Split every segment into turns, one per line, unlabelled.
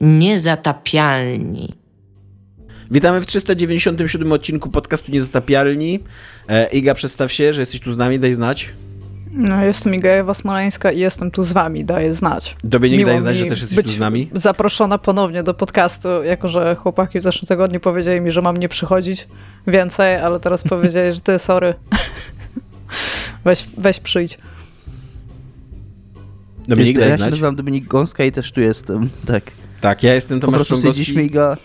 Niezatapialni.
Witamy w 397 odcinku podcastu Niezatapialni. E, Iga, przedstaw się, że jesteś tu z nami, daj znać.
No, jestem Iga Ewa Smoleńska i jestem tu z wami, daję znać.
Dominik,
Miło
daj znać, że też jesteś
być
tu z nami.
zaproszona ponownie do podcastu, jako że chłopaki w zeszłym tygodniu powiedzieli mi, że mam nie przychodzić więcej, ale teraz powiedzieli, że ty, sorry. weź, weź przyjdź.
Dominik,
ja
daj
się nazywam Dominik Gąska i też tu jestem. Tak.
Tak, ja jestem
Po
Tomasz
prostu
Czągowski.
stwierdziliśmy Iga,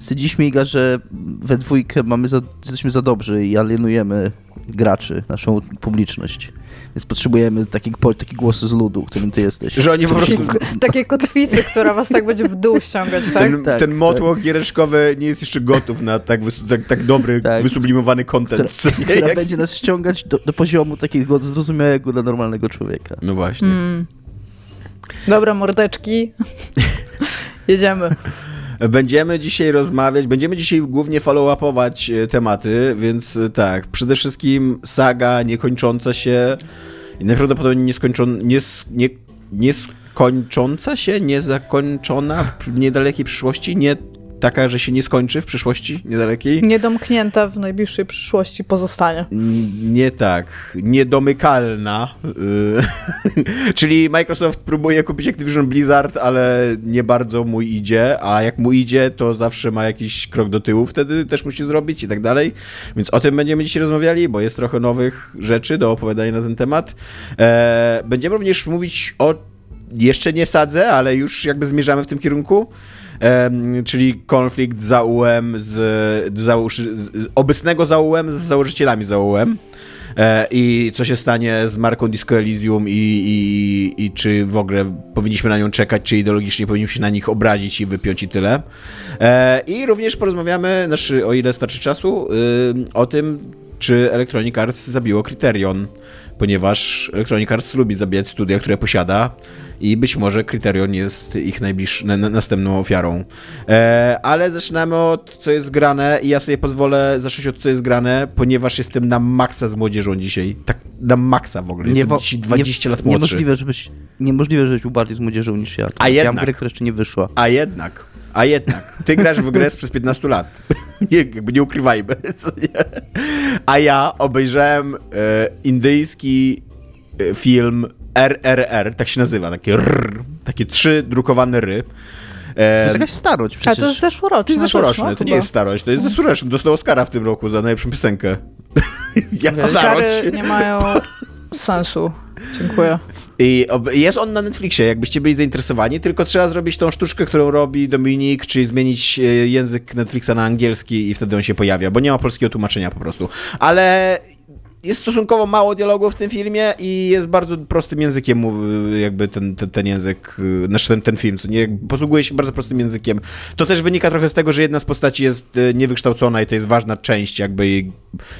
stwierdziliśmy Iga, że we dwójkę mamy za, jesteśmy za dobrzy i alienujemy graczy, naszą publiczność. Więc potrzebujemy taki, po, taki głos z ludu, którym ty jesteś.
Że oni po
Takie,
prostu...
takie kotwicy, która was tak będzie w dół ściągać, tak?
Ten,
Tak,
ten
tak.
motłoch giereszkowy nie jest jeszcze gotów na tak, tak, tak dobry,
Tak.
wysublimowany content.
która, która
Jak-
będzie nas ściągać do, do poziomu takiego zrozumiałego dla normalnego człowieka.
No właśnie.
Mm. Dobra, mordeczki. Jedziemy.
Będziemy dzisiaj rozmawiać, będziemy dzisiaj głównie follow-upować e, tematy, więc e, tak, przede wszystkim saga niekończąca się i najprawdopodobniej nieskończona, nie, nie, nieskończąca się, niezakończona w niedalekiej przyszłości, nie taka, że się nie skończy w przyszłości niedalekiej.
Niedomknięta w najbliższej przyszłości pozostanie.
N- Nie tak, niedomykalna. y, Czyli Microsoft próbuje kupić Activision Blizzard, ale nie bardzo mu idzie, a jak mu idzie, to zawsze ma jakiś krok do tyłu, wtedy też musi zrobić i tak dalej. Więc o tym będziemy dzisiaj rozmawiali, bo jest trochę nowych rzeczy do opowiadania na ten temat. E, Będziemy również mówić o jeszcze nie sadzę, ale już jakby zmierzamy w tym kierunku. Czyli konflikt zaułem z, założy, z obecnego zaułem z założycielami zaułem. E, I co się stanie z marką Disco Elysium i, i, i czy w ogóle powinniśmy na nią czekać, czy ideologicznie powinniśmy się na nich obrazić i wypiąć i tyle. E, I również porozmawiamy, znaczy o ile starczy czasu, o tym, czy Electronic Arts zabiło Criterion, ponieważ Electronic Arts lubi zabijać studia, które posiada i być może Criterion jest ich najbliższą, na, na, następną ofiarą. E, ale zaczynamy od co jest grane i ja sobie pozwolę zacząć od co jest grane, ponieważ jestem na maksa z młodzieżą dzisiaj. Tak na maksa w ogóle. Jestem
wo-
dzisiaj 20 lat młodszy.
Niemożliwe, żebyś, niemożliwe, żebyś był bardziej z młodzieżą niż ja.
A
ja
jednak.
grę, która jeszcze nie wyszła.
A jednak, a jednak, ty grasz w grę sprzed 15 lat. Nie, jakby nie ukrywajmy. A ja obejrzałem e, indyjski e, film RRR, tak się nazywa, takie rrr, takie trzy drukowane ry.
To
E,
jest jakaś starość
A
przecież.
to jest zeszłoroczne.
to jest zeszłoroczne,
no,
to nie jest starość, to jest zeszłoroczne. Dostał Oscara w tym roku za najlepszą piosenkę. ja starość.
Nie mają sensu. Dziękuję.
I jest on na Netflixie, jakbyście byli zainteresowani, tylko trzeba zrobić tą sztuczkę, którą robi Dominik, czyli zmienić e, język Netflixa na angielski i wtedy on się pojawia, bo nie ma polskiego tłumaczenia po prostu. Ale jest stosunkowo mało dialogów w tym filmie i jest bardzo prostym językiem mu- jakby ten, ten, ten język, y, znaczy ten, ten film, co nie, posługuje się bardzo prostym językiem. To też wynika trochę z tego, że jedna z postaci jest niewykształcona i to jest ważna część jakby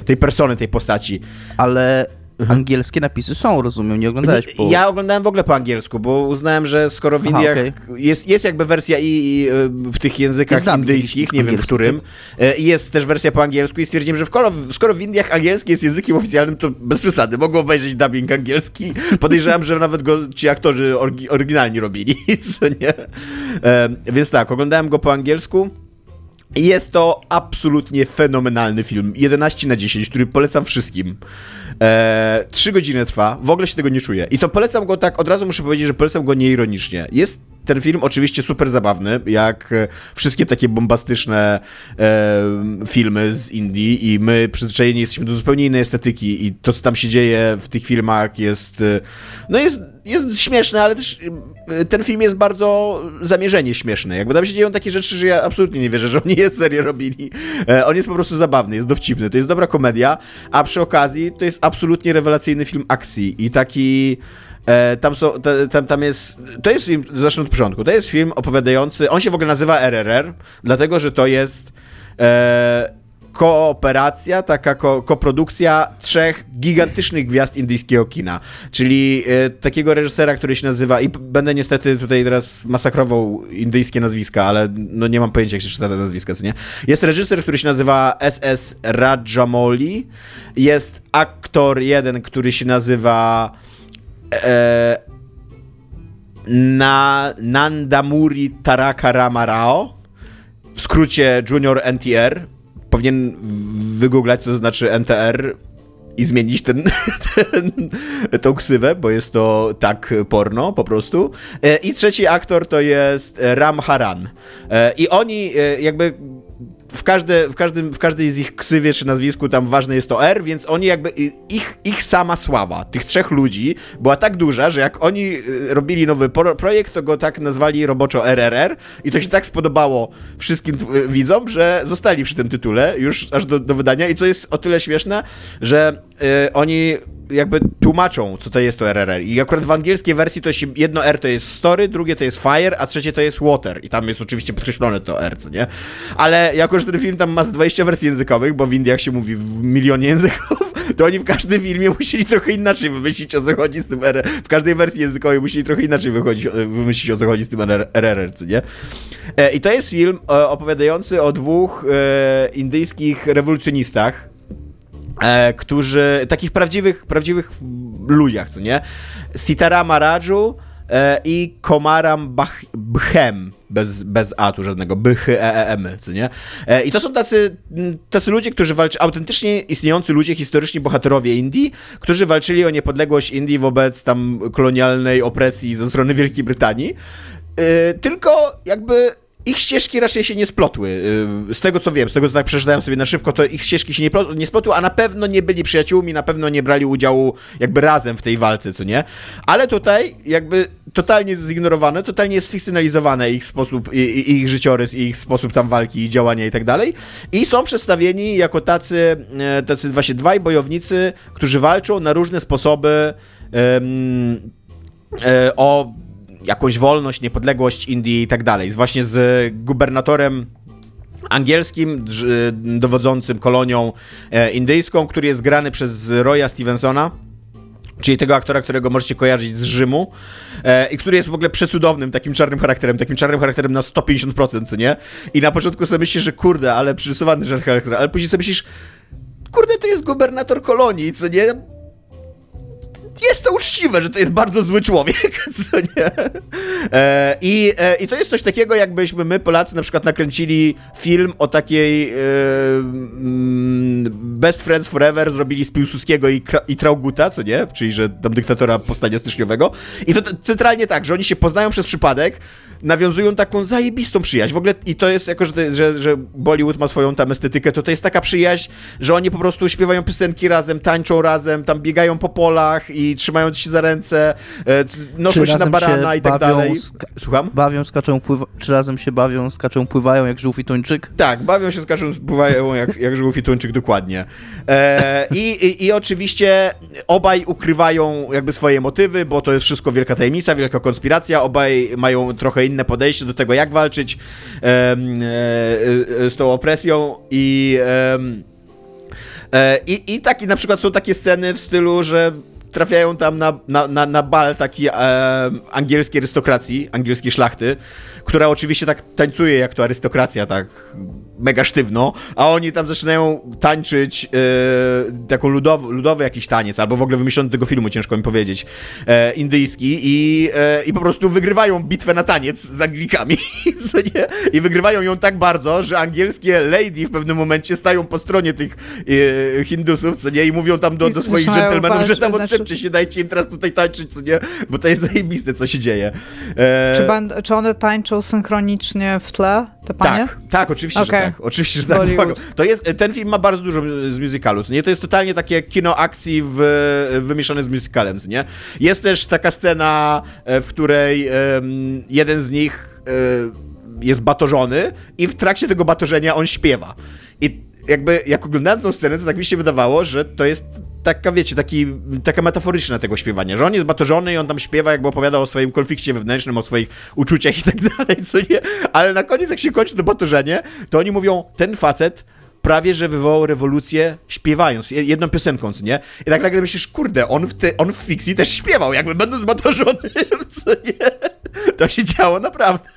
tej persony, tej postaci.
Ale angielskie napisy są, rozumiem, nie oglądałeś po...
Ja oglądałem w ogóle po angielsku, bo uznałem, że skoro w
Aha,
Indiach
okej.
jest, jest jakby wersja i, i y, w tych językach indyjskich, nie wiem w którym, y, i jest też wersja po angielsku i stwierdziłem, że skoro, skoro w Indiach angielski jest językiem oficjalnym, to bez przesady, mogą obejrzeć dubbing angielski. Podejrzewam, że nawet go ci aktorzy oryginalni robili, co nie? E, więc tak, oglądałem go po angielsku. Jest to absolutnie fenomenalny film. 11 na 10, który polecam wszystkim. Eee, 3 godziny trwa, w ogóle się tego nie czuję. I to polecam go tak, od razu muszę powiedzieć, że polecam go nieironicznie. Jest ten film oczywiście super zabawny, jak e, wszystkie takie bombastyczne e, filmy z Indii i my przyzwyczajeni jesteśmy do zupełnie innej estetyki i to, co tam się dzieje w tych filmach jest, e, no jest, jest śmieszne, ale też e, ten film jest bardzo zamierzenie śmieszny. Jakby tam się dzieją takie rzeczy, że ja absolutnie nie wierzę, że oni je serio robili. On jest po prostu zabawny, jest dowcipny, to jest dobra komedia, a przy okazji to jest absolutnie rewelacyjny film akcji i taki... E, tam, są, ta- tam, tam jest. To jest film, zacznę od początku. To jest film opowiadający. On się w ogóle nazywa RRR, dlatego że to jest e, kooperacja, taka ko, koprodukcja trzech gigantycznych gwiazd indyjskiego kina. Czyli e, takiego reżysera, który się nazywa. I będę niestety tutaj teraz masakrował indyjskie nazwiska, ale no nie mam pojęcia, jak się czyta te nazwiska, co nie? Jest reżyser, który się nazywa S.S. Rajamouli. Jest aktor jeden, który się nazywa. E, na Nandamuri Taraka Ramarao, w skrócie Junior NTR. Powinien wygooglać, co to znaczy NTR i zmienić ten, ten, tą ksywę, bo jest to tak porno po prostu. E, I trzeci aktor to jest Ram Haran. E, I oni jakby w, każde, w, każdym, w każdej z ich ksywie czy nazwisku tam ważne jest to R, więc oni jakby, ich, ich sama sława, tych trzech ludzi, była tak duża, że jak oni robili nowy projekt, to go tak nazwali roboczo RRR i to się tak spodobało wszystkim widzom, że zostali przy tym tytule już aż do, do wydania i co jest o tyle śmieszne, że y, oni jakby tłumaczą, co to jest to RRR. I akurat w angielskiej wersji to się, jedno R to jest story, drugie to jest fire, a trzecie to jest water. I tam jest oczywiście podkreślone to R, co nie? Ale jako, że ten film tam ma z 20 wersji językowych, bo w Indiach się mówi w milionie języków, to oni w każdym filmie musieli trochę inaczej wymyślić, o co chodzi z tym RRR. W każdej wersji językowej musieli trochę inaczej wychodzić, wymyślić, o co chodzi z tym RRR, co nie? E, I to jest film e, opowiadający o dwóch e, indyjskich rewolucjonistach, e, którzy, takich prawdziwych, prawdziwych ludziach, co nie? Sitarama Raju e, i Komaram Bach, Bhem, bez, bez A tu żadnego, Bych, E, E, co nie? E, I to są tacy, tacy ludzie, którzy walczą, autentycznie istniejący ludzie, historyczni bohaterowie Indii, którzy walczyli o niepodległość Indii wobec tam kolonialnej opresji ze strony Wielkiej Brytanii. E, tylko jakby ich ścieżki raczej się nie splotły. Y, z tego co wiem, z tego co tak przeczytałem sobie na szybko, to ich ścieżki się nie, splotły, a na pewno nie byli przyjaciółmi, na pewno nie brali udziału jakby razem w tej walce, co nie? Ale tutaj jakby totalnie zignorowane, totalnie sfikcjonalizowane ich sposób, ich życiorys, ich sposób tam walki i działania i tak dalej. I są przedstawieni jako tacy, e, tacy właśnie dwaj bojownicy, którzy walczą na różne sposoby um, o jakąś wolność, niepodległość Indii i tak dalej. Właśnie z gubernatorem angielskim, dowodzącym kolonią e, indyjską, który jest grany przez Roya Stevensona, czyli tego aktora, którego możecie kojarzyć z Rzymu e, i który jest w ogóle przecudownym takim czarnym charakterem, takim czarnym charakterem na 150%, co nie? I na początku sobie myślisz, że kurde, ale przyrysowany czarny charakter, ale później sobie myślisz, kurde, to jest gubernator kolonii, co nie? Jest to uczciwe, że to jest bardzo zły człowiek, co nie? E, i, e, I to jest coś takiego, jakbyśmy my, Polacy, na przykład nakręcili film o takiej e, mm, Best Friends Forever, zrobili z Piłsudskiego i, i Trauguta, co nie? Czyli, że tam dyktatora powstania styczniowego. I to centralnie tak, że oni się poznają przez przypadek, nawiązują taką zajebistą przyjaźń. W ogóle i to jest jako, że, to, że, że Bollywood ma swoją tam estetykę, to to jest taka przyjaźń, że oni po prostu śpiewają piosenki razem, tańczą razem, tam biegają po polach i trzymają się za ręce, e, noszą się na barana się i tak dalej. Słucham?
Bawią, skaczą, pływa... czy razem się bawią, skaczą, pływają jak żółw i tuńczyk?
Tak, bawią się, skaczą, pływają jak, jak żółw i tuńczyk, dokładnie. E, i, i, I oczywiście obaj ukrywają jakby swoje motywy, bo to jest wszystko wielka tajemnica, wielka konspiracja, obaj mają trochę inne podejście do tego, jak walczyć e, e, z tą opresją i, e, i, i taki na przykład są takie sceny w stylu, że trafiają tam na, na, na, na bal takiej e, angielskiej arystokracji, angielskiej szlachty, która oczywiście tak tańcuje jak to arystokracja, tak mega sztywno, a oni tam zaczynają tańczyć e, taką ludowy, ludowy jakiś taniec, albo w ogóle wymyślony tego filmu, ciężko mi powiedzieć, e, indyjski i, e, i po prostu wygrywają bitwę na taniec z Anglikami? I wygrywają ją tak bardzo, że angielskie lady w pewnym momencie stają po stronie tych e, Hindusów, co nie? I mówią tam do, do swoich dżentelmenów, że tam znaczy... odczepcie się, dajcie im teraz tutaj tańczyć, co nie? Bo to jest zajebiste, co się dzieje.
E, czy, czy one tańczą synchronicznie w tle, te panie?
Tak, tak, oczywiście, okay. Tak. Oczywiście, że tak. To jest, ten film ma bardzo dużo z musicalu, nie? To jest totalnie takie kino akcji w, wymieszane z musicalem, nie? Jest też taka scena, e, w której um, jeden z nich um, jest batorzony i w trakcie tego batorzenia on śpiewa. I jakby, jak oglądałem tę scenę, to tak mi się wydawało, że to jest taka, wiecie, taki, taka metaforyczna tego śpiewania, że on jest batorzony i on tam śpiewa, jakby opowiadał o swoim konflikcie wewnętrznym, o swoich uczuciach i tak dalej, co nie? Ale na koniec, jak się kończy to batorzenie, to oni mówią, ten facet prawie, że wywołał rewolucję śpiewając, jedną piosenką, co nie? I tak nagle myślisz, kurde, on w, te, on w fikcji też śpiewał, jakby będąc batorzonym, co nie? To się działo naprawdę.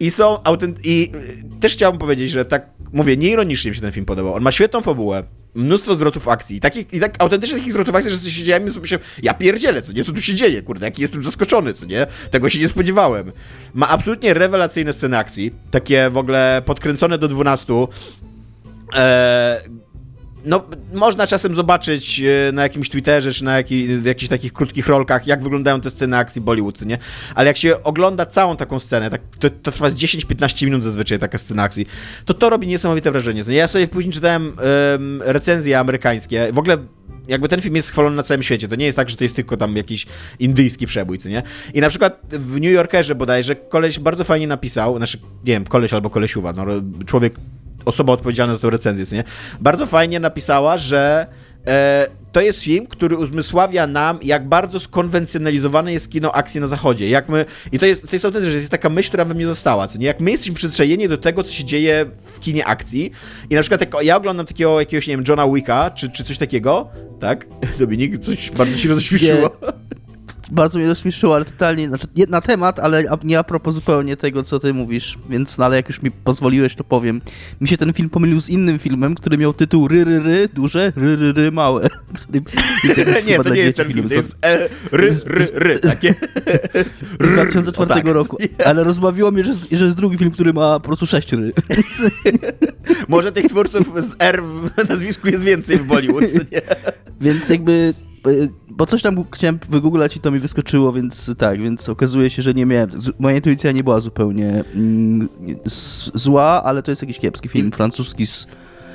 I są autent... I też chciałbym powiedzieć, że tak, mówię, nieironicznie mi się ten film podobał. On ma świetną fabułę, mnóstwo zwrotów akcji. I, takich, i tak autentycznie takich zwrotów akcji, że coś się dzieje, sobie ja pierdzielę, co nie, co tu się dzieje, kurde, jaki jestem zaskoczony, co nie, tego się nie spodziewałem. Ma absolutnie rewelacyjne sceny akcji, takie w ogóle podkręcone do 12, eee, no, można czasem zobaczyć e, na jakimś Twitterze, czy na jaki, w jakichś takich krótkich rolkach, jak wyglądają te sceny akcji Bollywood, nie? Ale jak się ogląda całą taką scenę, tak, to, to trwa z 10-15 minut zazwyczaj taka scena akcji, to to robi niesamowite wrażenie. Ja sobie później czytałem um, recenzje amerykańskie, w ogóle jakby ten film jest chwalony na całym świecie. To nie jest tak, że to jest tylko tam jakiś indyjski przebójcy, nie? I na przykład w New Yorkerze bodajże koleś bardzo fajnie napisał, znaczy, nie wiem, koleś albo kolesiuwa, no człowiek osoba odpowiedzialna za tę recenzję, nie? Bardzo fajnie napisała, że e, to jest film, który uzmysławia nam, jak bardzo skonwencjonalizowane jest kino akcji na zachodzie. Jak my, I to jest, to jest autentycznie, że jest taka myśl, która we mnie została, co nie? Jak my jesteśmy przyzwyczajeni do tego, co się dzieje w kinie akcji i na przykład jak ja oglądam takiego jakiegoś, nie wiem, Johna Wicka, czy, czy coś takiego, tak? Dominik, coś bardzo się rozśmieszyło
bardzo mnie rozśmieszyło, ale totalnie, znaczy nie na temat, ale nie a propos zupełnie tego, co ty mówisz, więc no ale jak już mi pozwoliłeś, to powiem. Mi się ten film pomylił z innym filmem, który miał tytuł Ry, ry, ry duże, ry, ry, ry małe.
nie, to nie jest ten film, to jest e, ry, ry, ry, takie.
Z 2004 tak. roku, ale rozbawiło mnie, że, że jest drugi film, który ma po prostu sześć ry.
Może tych twórców z R w nazwisku jest więcej w Bollywood, nie?
Więc jakby bo coś tam chciałem wygooglać i to mi wyskoczyło, więc tak, więc okazuje się, że nie miałem, moja intuicja nie była zupełnie mm, zła, ale to jest jakiś kiepski film francuski z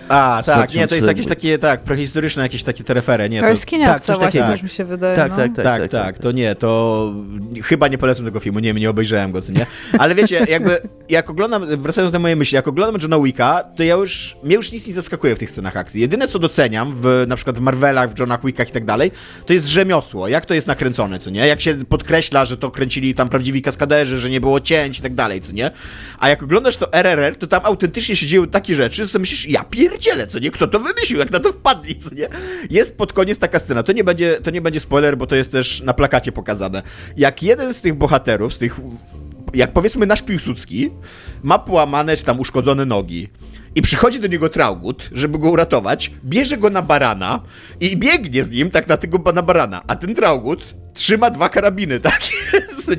a, tak, nie, to jest jakieś takie, tak, prehistoryczne jakieś takie terefery, nie?
To jest kiniowca tak, właśnie, tak. też mi się wydaje,
tak,
no.
tak, tak, tak, tak, tak, to nie, to chyba nie polecam tego filmu, nie nie obejrzałem go, co nie? Ale wiecie, jakby, jak oglądam, wracając do mojej myśli, jak oglądam Johna Wicka, to ja już, mnie już nic nie zaskakuje w tych scenach akcji. Jedyne, co doceniam, w, na przykład w Marvelach, w Johnach Wickach i tak dalej, to jest rzemiosło, jak to jest nakręcone, co nie? Jak się podkreśla, że to kręcili tam prawdziwi kaskaderzy, że nie było cięć i tak dalej, co nie? A jak oglądasz to RRR, to tam autentycznie się dzieją takie rzeczy, że myślisz, ja pierdzielę, co nie? Kto to to wymyślił, jak na to wpadli, co nie? Jest pod koniec taka scena, to nie będzie, to nie będzie spoiler, bo to jest też na plakacie pokazane. Jak jeden z tych bohaterów, z tych, jak powiedzmy nasz Piłsudski, ma połamane czy tam uszkodzone nogi i przychodzi do niego Traugut, żeby go uratować, bierze go na barana i biegnie z nim tak na tego na barana, a ten Traugut trzyma dwa karabiny, tak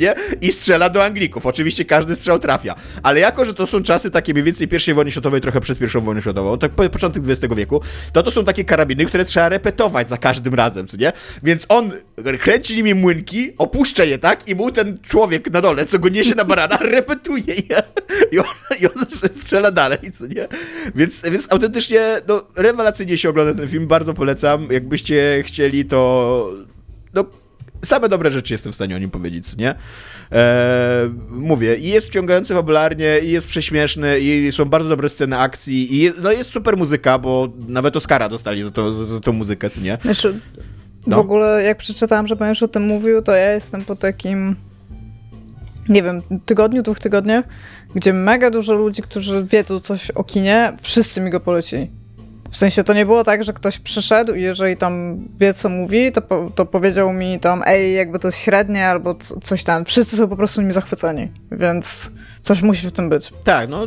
nie? I strzela do Anglików. Oczywiście każdy strzał trafia. Ale jako, że to są czasy takie mniej więcej pierwszej wojny światowej, trochę przed pierwszą wojną światową, tak po, początek XX wieku, to to są takie karabiny, które trzeba repetować za każdym razem, co nie? Więc on kręci nimi młynki, opuszcza je, tak? I mu ten człowiek na dole, co go niesie na barana, repetuje je. I on, i on strzela dalej, co nie? Więc, więc autentycznie, no, rewelacyjnie się ogląda ten film, bardzo polecam. Jakbyście chcieli, to no, same dobre rzeczy jestem w stanie o nim powiedzieć, nie? Eee, mówię, i jest wciągający fabularnie, i jest prześmieszny, i są bardzo dobre sceny akcji, i no jest super muzyka, bo nawet Oscara dostali za, to, za, za tą muzykę, nie?
Znaczy, no. w ogóle jak przeczytałam, że pan już o tym mówił, to ja jestem po takim nie wiem, tygodniu, dwóch tygodniach, gdzie mega dużo ludzi, którzy wiedzą coś o kinie, wszyscy mi go polecili. W sensie to nie było tak, że ktoś przyszedł i jeżeli tam wie, co mówi, to, po, to powiedział mi tam, ej, jakby to jest średnie albo coś tam. Wszyscy są po prostu nimi zachwyceni, więc coś musi w tym być.
Tak, no,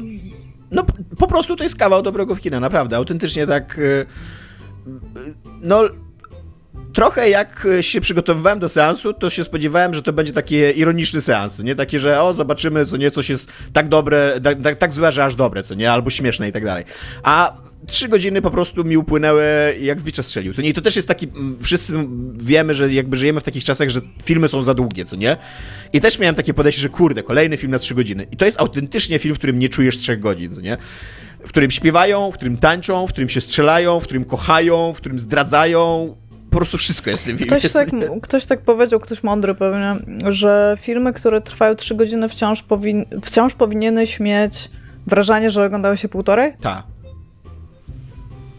no po prostu to jest kawał dobrego kina, naprawdę. Autentycznie tak. Y, y, no trochę jak się przygotowywałem do seansu, to się spodziewałem, że to będzie taki ironiczny seans, nie? Takie, że o, zobaczymy, co nie, coś jest tak dobre, tak, tak złe, że aż dobre, co nie? Albo śmieszne i tak dalej. A trzy godziny po prostu mi upłynęły jak z strzelił, co nie? I to też jest taki, wszyscy wiemy, że jakby żyjemy w takich czasach, że filmy są za długie, co nie? I też miałem takie podejście, że kurde, kolejny film na trzy godziny. I to jest autentycznie film, w którym nie czujesz trzech godzin, co nie? W którym śpiewają, w którym tańczą, w którym się strzelają, w którym kochają, w którym zdradzają, po prostu wszystko jest w tym filmie.
Ktoś tak, ktoś tak powiedział, ktoś mądry pewnie, że filmy, które trwają trzy godziny wciąż, powin wciąż powinieneś mieć wrażenie, że oglądały się półtorej?
Tak.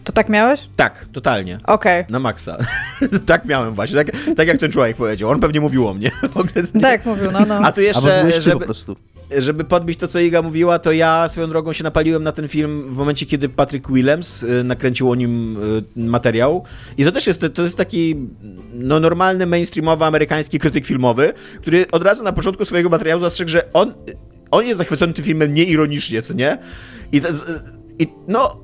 To tak miałeś?
Tak, totalnie.
Okej. Okay.
Na maksa. tak miałem właśnie, tak, tak jak ten człowiek powiedział. On pewnie mówił o mnie.
tak, mówił, no, no.
A tu jeszcze, żeby, po prostu. Żeby podbić to, co Iga mówiła, to ja swoją drogą się napaliłem na ten film w momencie, kiedy Patrick Willems y, nakręcił o nim y, materiał. I to też jest, to jest taki no, normalny, mainstreamowy, amerykański krytyk filmowy, który od razu na początku swojego materiału zastrzegł, że on, on jest zachwycony tym filmem nieironicznie, co nie? I, i no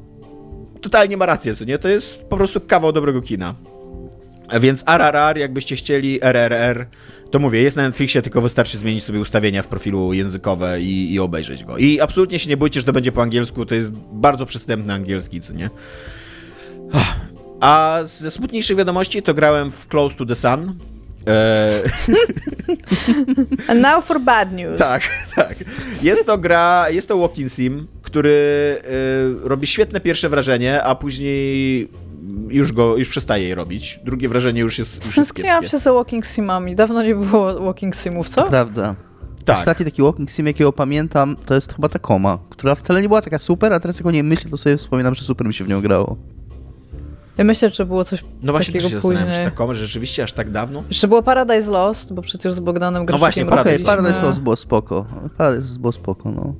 totalnie ma rację, co nie? To jest po prostu kawał dobrego kina. Więc RRR, jakbyście chcieli, RRR, to mówię, jest na Netflixie, tylko wystarczy zmienić sobie ustawienia w profilu językowe i, i obejrzeć go. I absolutnie się nie bójcie, że to będzie po angielsku, to jest bardzo przystępny angielski, co nie? A ze smutniejszych wiadomości to grałem w Close to the Sun. Eee,
And now for bad news.
tak, tak. Jest to gra, jest to walking sim, który e, robi świetne pierwsze wrażenie, a później już go, już przestaje je robić. Drugie wrażenie już jest,
Stęskniłam się za walking simami. Dawno nie było walking simów, co?
Prawda.
Tak.
Ostatni taki walking sim, jakiego pamiętam, to jest chyba ta koma, która wcale nie była taka super, a teraz jak o niej myślę, to sobie wspominam, że super mi się w nią grało.
Ja myślę, że było coś
No właśnie też
takiego
się zastanawiam,
później.
czy taką, że rzeczywiście aż tak dawno?
Jeszcze było Paradise Lost, bo przecież z Bogdanem Groszykiem
właśnie,
Okej,
Paradise
robiliśmy-
Paradise Lost było spoko. Paradise Lost było spoko, no.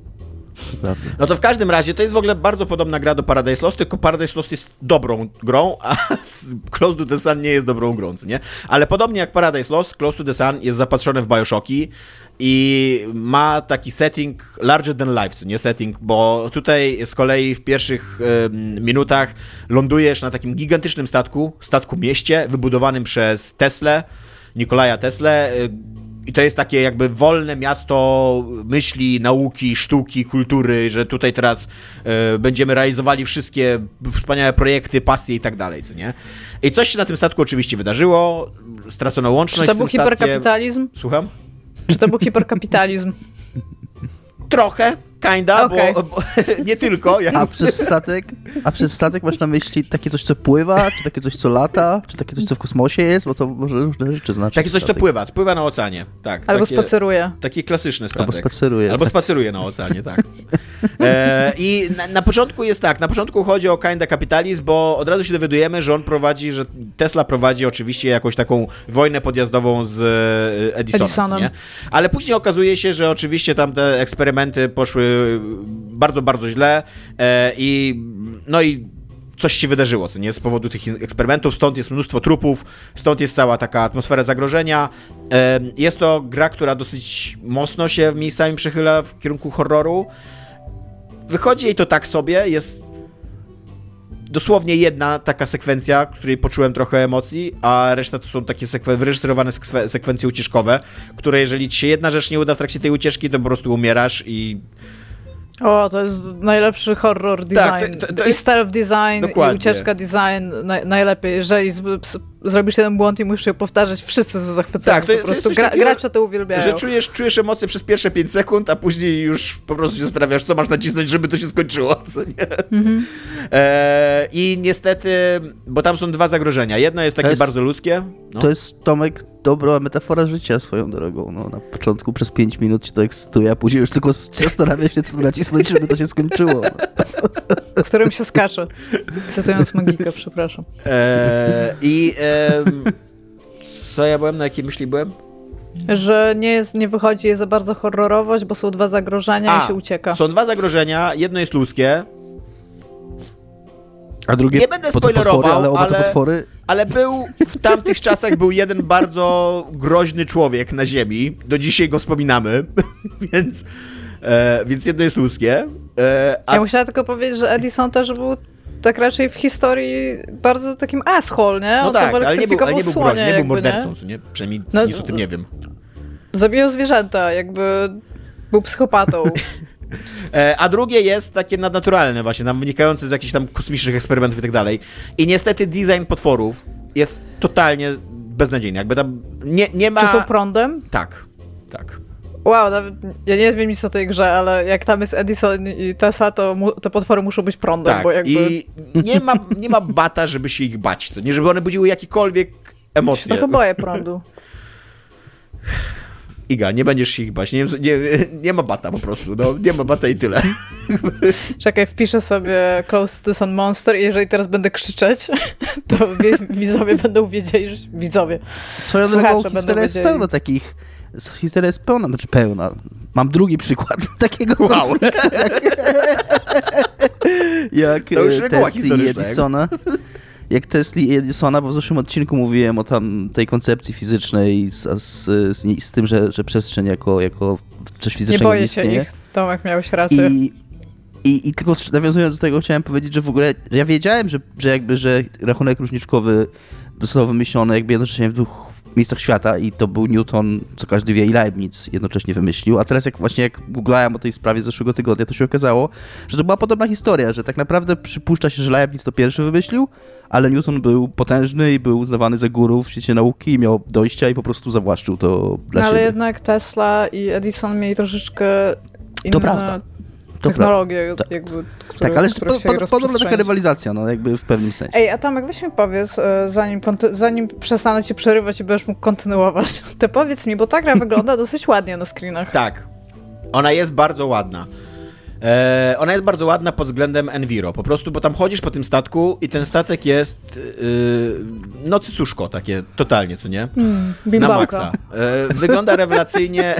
No to w każdym razie to jest w ogóle bardzo podobna gra do Paradise Lost, tylko Paradise Lost jest dobrą grą, a Close to the Sun nie jest dobrą grą, nie? Ale podobnie jak Paradise Lost, Close to the Sun jest zapatrzony w Bioshocki i ma taki setting larger than life, nie setting, bo tutaj z kolei w pierwszych em, minutach lądujesz na takim gigantycznym statku, statku mieście, wybudowanym przez Teslę, Nikolaja Tesla. I to jest takie jakby wolne miasto myśli, nauki, sztuki, kultury, że tutaj teraz e, będziemy realizowali wszystkie wspaniałe projekty, pasje i tak dalej, co nie? I coś się na tym statku oczywiście wydarzyło, stracono łączność
Czy to był hiperkapitalizm?
Słucham?
Czy to był hiperkapitalizm?
Trochę, kinda,
Okej.
bo, bo nie tylko. Jak...
A przez statek, a przez statek masz na myśli takie coś, co pływa, czy takie coś, co lata, czy takie coś, co w kosmosie jest, bo to może różne rzeczy znaczy.
Takie coś, co
statek.
pływa, pływa na oceanie, tak.
Albo
takie...
spaceruje.
Taki klasyczny statek.
Albo spaceruje.
Albo spaceruje na oceanie, tak. E, I na, na początku jest tak, na początku chodzi o kinda kapitalizm, bo od razu się dowiadujemy, że on prowadzi, że Tesla prowadzi oczywiście jakąś taką wojnę podjazdową z e, Edisonem,
Edisonem.
Nie? ale później okazuje się, że oczywiście tam te eksperymenty poszły bardzo, bardzo źle e, i no i coś się wydarzyło, co nie, z powodu tych eksperymentów, stąd jest mnóstwo trupów, stąd jest cała taka atmosfera zagrożenia. Em, Jest to gra, która dosyć mocno się miejscami przechyla w kierunku horroru. Wychodzi jej to tak sobie, jest dosłownie jedna taka sekwencja, w której poczułem trochę emocji, a reszta to są takie sekwe- wyreżyserowane sekwe- sekwencje ucieczkowe, które jeżeli ci się jedna rzecz nie uda w trakcie tej ucieczki, to po prostu umierasz i
O, to jest najlepszy horror
Tak,
design.
to- to- to
I
jest-
stealth design,
Dokładnie.
i ucieczka design na, najlepiej. Jeżeli zrobisz jeden błąd i musisz je powtarzać, wszyscy są zachwyceni.
Tak, to-
po
to
prostu
coś
gra,
takiego,
gracze to uwielbiają.
że czujesz, czujesz emocje przez pierwsze 5 sekund, a później już po prostu się zastanawiasz, co masz nacisnąć, żeby to się skończyło, co nie?
Mhm.
E, I niestety, bo tam są dwa zagrożenia. Jedno jest takie
jest-
bardzo ludzkie. No.
To jest, Tomek, dobra metafora życia swoją drogą. No, na początku przez 5 minut ci to ekscytuje, a później już tylko zastanawia się, co nacisnąć, żeby to się skończyło. No.
w którym się skacze. Cytując Magikę, przepraszam.
E, I co ja byłem, na jakiej myśli byłem?
Że nie, jest, nie wychodzi je za bardzo horrorowość, bo są dwa zagrożenia
A,
i się ucieka.
Są dwa zagrożenia. Jedno jest ludzkie,
A drugie
Nie będę spoilerował,
potwory, ale
ale-
potwory
ale był w tamtych czasach był jeden bardzo groźny człowiek na ziemi. Do dzisiaj go wspominamy, więc, e, więc jedno jest ludzkie. E, a
Ja musiałam tylko powiedzieć, że Edison też był tak raczej w historii bardzo takim asshole, nie?
no
On
tak,
tam
ale nie był, ale nie był
słonie
groźny, nie był mordercą, co nie? Przynajmniej
No,
nic o tym nie wiem.
Zabijał zwierzęta, jakby był psychopatą.
E, a drugie jest takie nadnaturalne właśnie, tam wynikające z jakichś tam kosmicznych eksperymentów i tak dalej. I niestety design potworów jest totalnie beznadziejny. Jakby tam nie, nie ma...
Czy są prądem?
Tak, tak.
Wow, nawet ja nie wiem nic o tej grze, ale jak tam jest Edison i Tessa, to mu, te potwory muszą być prądem,
Tak,
bo jakby...
i nie ma, nie ma bata, żeby się ich bać, nie? Żeby one budziły jakiekolwiek
Ja się
emocje.
trochę boję prądu.
Iga, nie będziesz się ich bać. Nie, nie, nie ma bata po prostu. No, nie ma bata i tyle.
Czekaj, wpiszę sobie Close to the Sun Monster i jeżeli teraz będę krzyczeć, to wie, widzowie będą wiedzieli, że... Widzowie.
Swoją
Słuchacze
drogą
będą
historia jest pełna takich... Historia jest pełna, znaczy pełna. Mam drugi przykład takiego
Wow.
jak
To już
e, Tesli i
jak-
Edisona. Jak Tesli i Edisona, bo w zeszłym odcinku mówiłem o tam tej koncepcji fizycznej z, z, z, z tym, że, że przestrzeń jako, jako coś
Nie
fizycznego
boję
nie
się
istnieje.
ich. Tomek, miałeś rację.
I I, I tylko nawiązując do tego chciałem powiedzieć, że w ogóle ja wiedziałem, że, że jakby, że rachunek różniczkowy został wymyślony jakby jednocześnie w dwóch miejscach świata i to był Newton, co każdy wie, i Leibniz jednocześnie wymyślił. A teraz jak właśnie jak googlałem o tej sprawie z zeszłego tygodnia, to się okazało, że to była podobna historia, że tak naprawdę przypuszcza się, że Leibniz to pierwszy wymyślił, ale Newton był potężny i był uznawany za guru w świecie nauki i miał dojścia i po prostu zawłaszczył to dla
No,
siebie.
ale jednak Tesla i Edison mieli troszeczkę inne
To prawda. Tak.
jakby, które,
tak, ale po,
się
po, podobna taka rywalizacja, no jakby w pewnym sensie.
Ej, a Tomek, weź mi powiedz, e, zanim, zanim przestanę cię przerywać i będziesz mógł kontynuować, to powiedz mi, bo ta gra wygląda dosyć ładnie na screenach.
Tak. Ona jest bardzo ładna. E, ona jest bardzo ładna pod względem Enviro. Po prostu, bo tam chodzisz po tym statku i ten statek jest yy, no cycuszko takie, totalnie, co nie?
Mm,
Na maksa. Wygląda rewelacyjnie.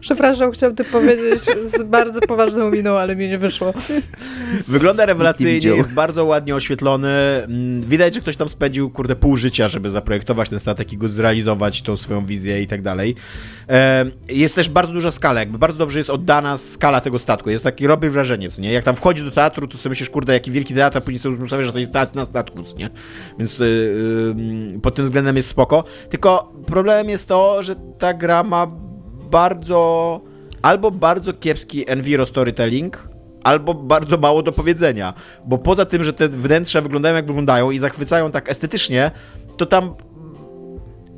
Przepraszam, chciałam to powiedzieć z bardzo poważną miną, ale mi nie wyszło.
Wygląda rewelacyjnie, jest bardzo ładnie oświetlony. Mm, Widać, że ktoś tam spędził, kurde, pół życia, żeby zaprojektować ten statek i go zrealizować, tą swoją wizję i tak dalej. Jest też bardzo duża skala, jakby bardzo dobrze jest oddana skala tego statku. Jest taki, robi wrażenie, co nie? Jak tam wchodzi do teatru, to sobie myślisz, kurde, jaki wielki teatr, a później sobie ustawiasz, że to jest teatr na statku, co nie? Więc y, y, pod tym względem jest spoko. Tylko problemem jest to, że ta gra ma bardzo albo bardzo kiepski enviro storytelling, albo bardzo mało do powiedzenia. Bo poza tym, że te wnętrza wyglądają jak wyglądają i zachwycają tak estetycznie, to tam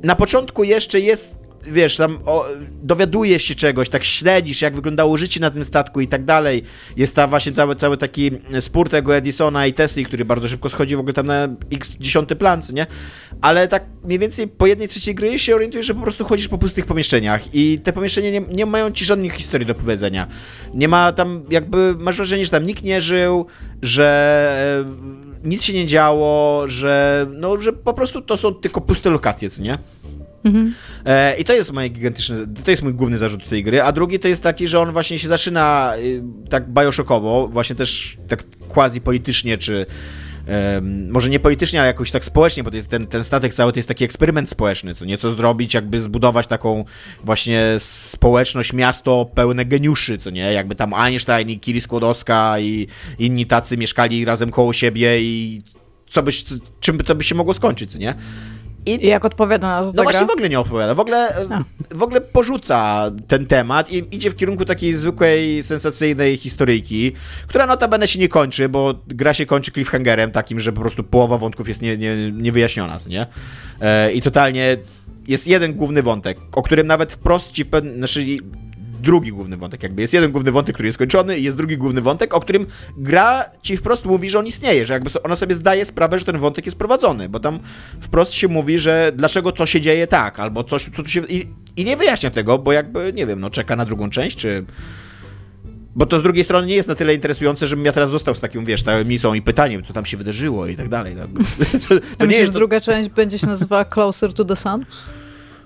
na początku jeszcze jest, wiesz, tam o, dowiadujesz się czegoś, tak śledzisz, jak wyglądało życie na tym statku i tak dalej. Jest tam właśnie cały, cały taki spór tego Edisona i Tesli, który bardzo szybko schodzi w ogóle tam na x dziesiąty plan, co nie? Ale tak mniej więcej po jednej trzeciej gry się orientujesz, że po prostu chodzisz po pustych pomieszczeniach i te pomieszczenia nie, nie mają ci żadnych historii do powiedzenia. Nie ma tam jakby, masz wrażenie, że tam nikt nie żył, że e, nic się nie działo, że no, że po prostu to są tylko puste lokacje, co nie? E, I to jest moje gigantyczne, to jest mój główny zarzut tej gry, a drugi to jest taki, że on właśnie się zaczyna y, tak bioshockowo, właśnie też tak quasi politycznie, czy może nie politycznie, ale jakoś tak społecznie, bo ten, ten statek cały to jest taki eksperyment społeczny, co nieco zrobić, jakby zbudować taką właśnie społeczność, miasto pełne geniuszy, co nie, jakby tam Einstein i Kiri Skłodowska i inni tacy mieszkali razem koło siebie i co byś, czym by to by się mogło skończyć, co nie?
I jak odpowiada na to
No właśnie
gra?
w ogóle nie opowiada. W ogóle, w ogóle porzuca ten temat i idzie w kierunku takiej zwykłej, sensacyjnej historyjki, która notabene się nie kończy, bo gra się kończy cliffhangerem takim, że po prostu połowa wątków jest nie, nie, niewyjaśniona, co nie? E, I totalnie jest jeden główny wątek, o którym nawet wprost ci, znaczy drugi główny wątek jakby. Jest jeden główny wątek, który jest skończony i jest drugi główny wątek, o którym gra ci wprost mówi, że on istnieje, że jakby ona sobie zdaje sprawę, że ten wątek jest prowadzony, bo tam wprost się mówi, że dlaczego to się dzieje tak, albo coś, co tu się... I, i nie wyjaśnia tego, bo jakby, nie wiem, no czeka na drugą część, czy... Bo to z drugiej strony nie jest na tyle interesujące, żebym ja teraz został z takim, wiesz, tajemnicą i pytaniem, co tam się wydarzyło i tak dalej. tak. To, to nie
myślisz,
jest...
że druga część będzie się nazywała Closer to the Sun?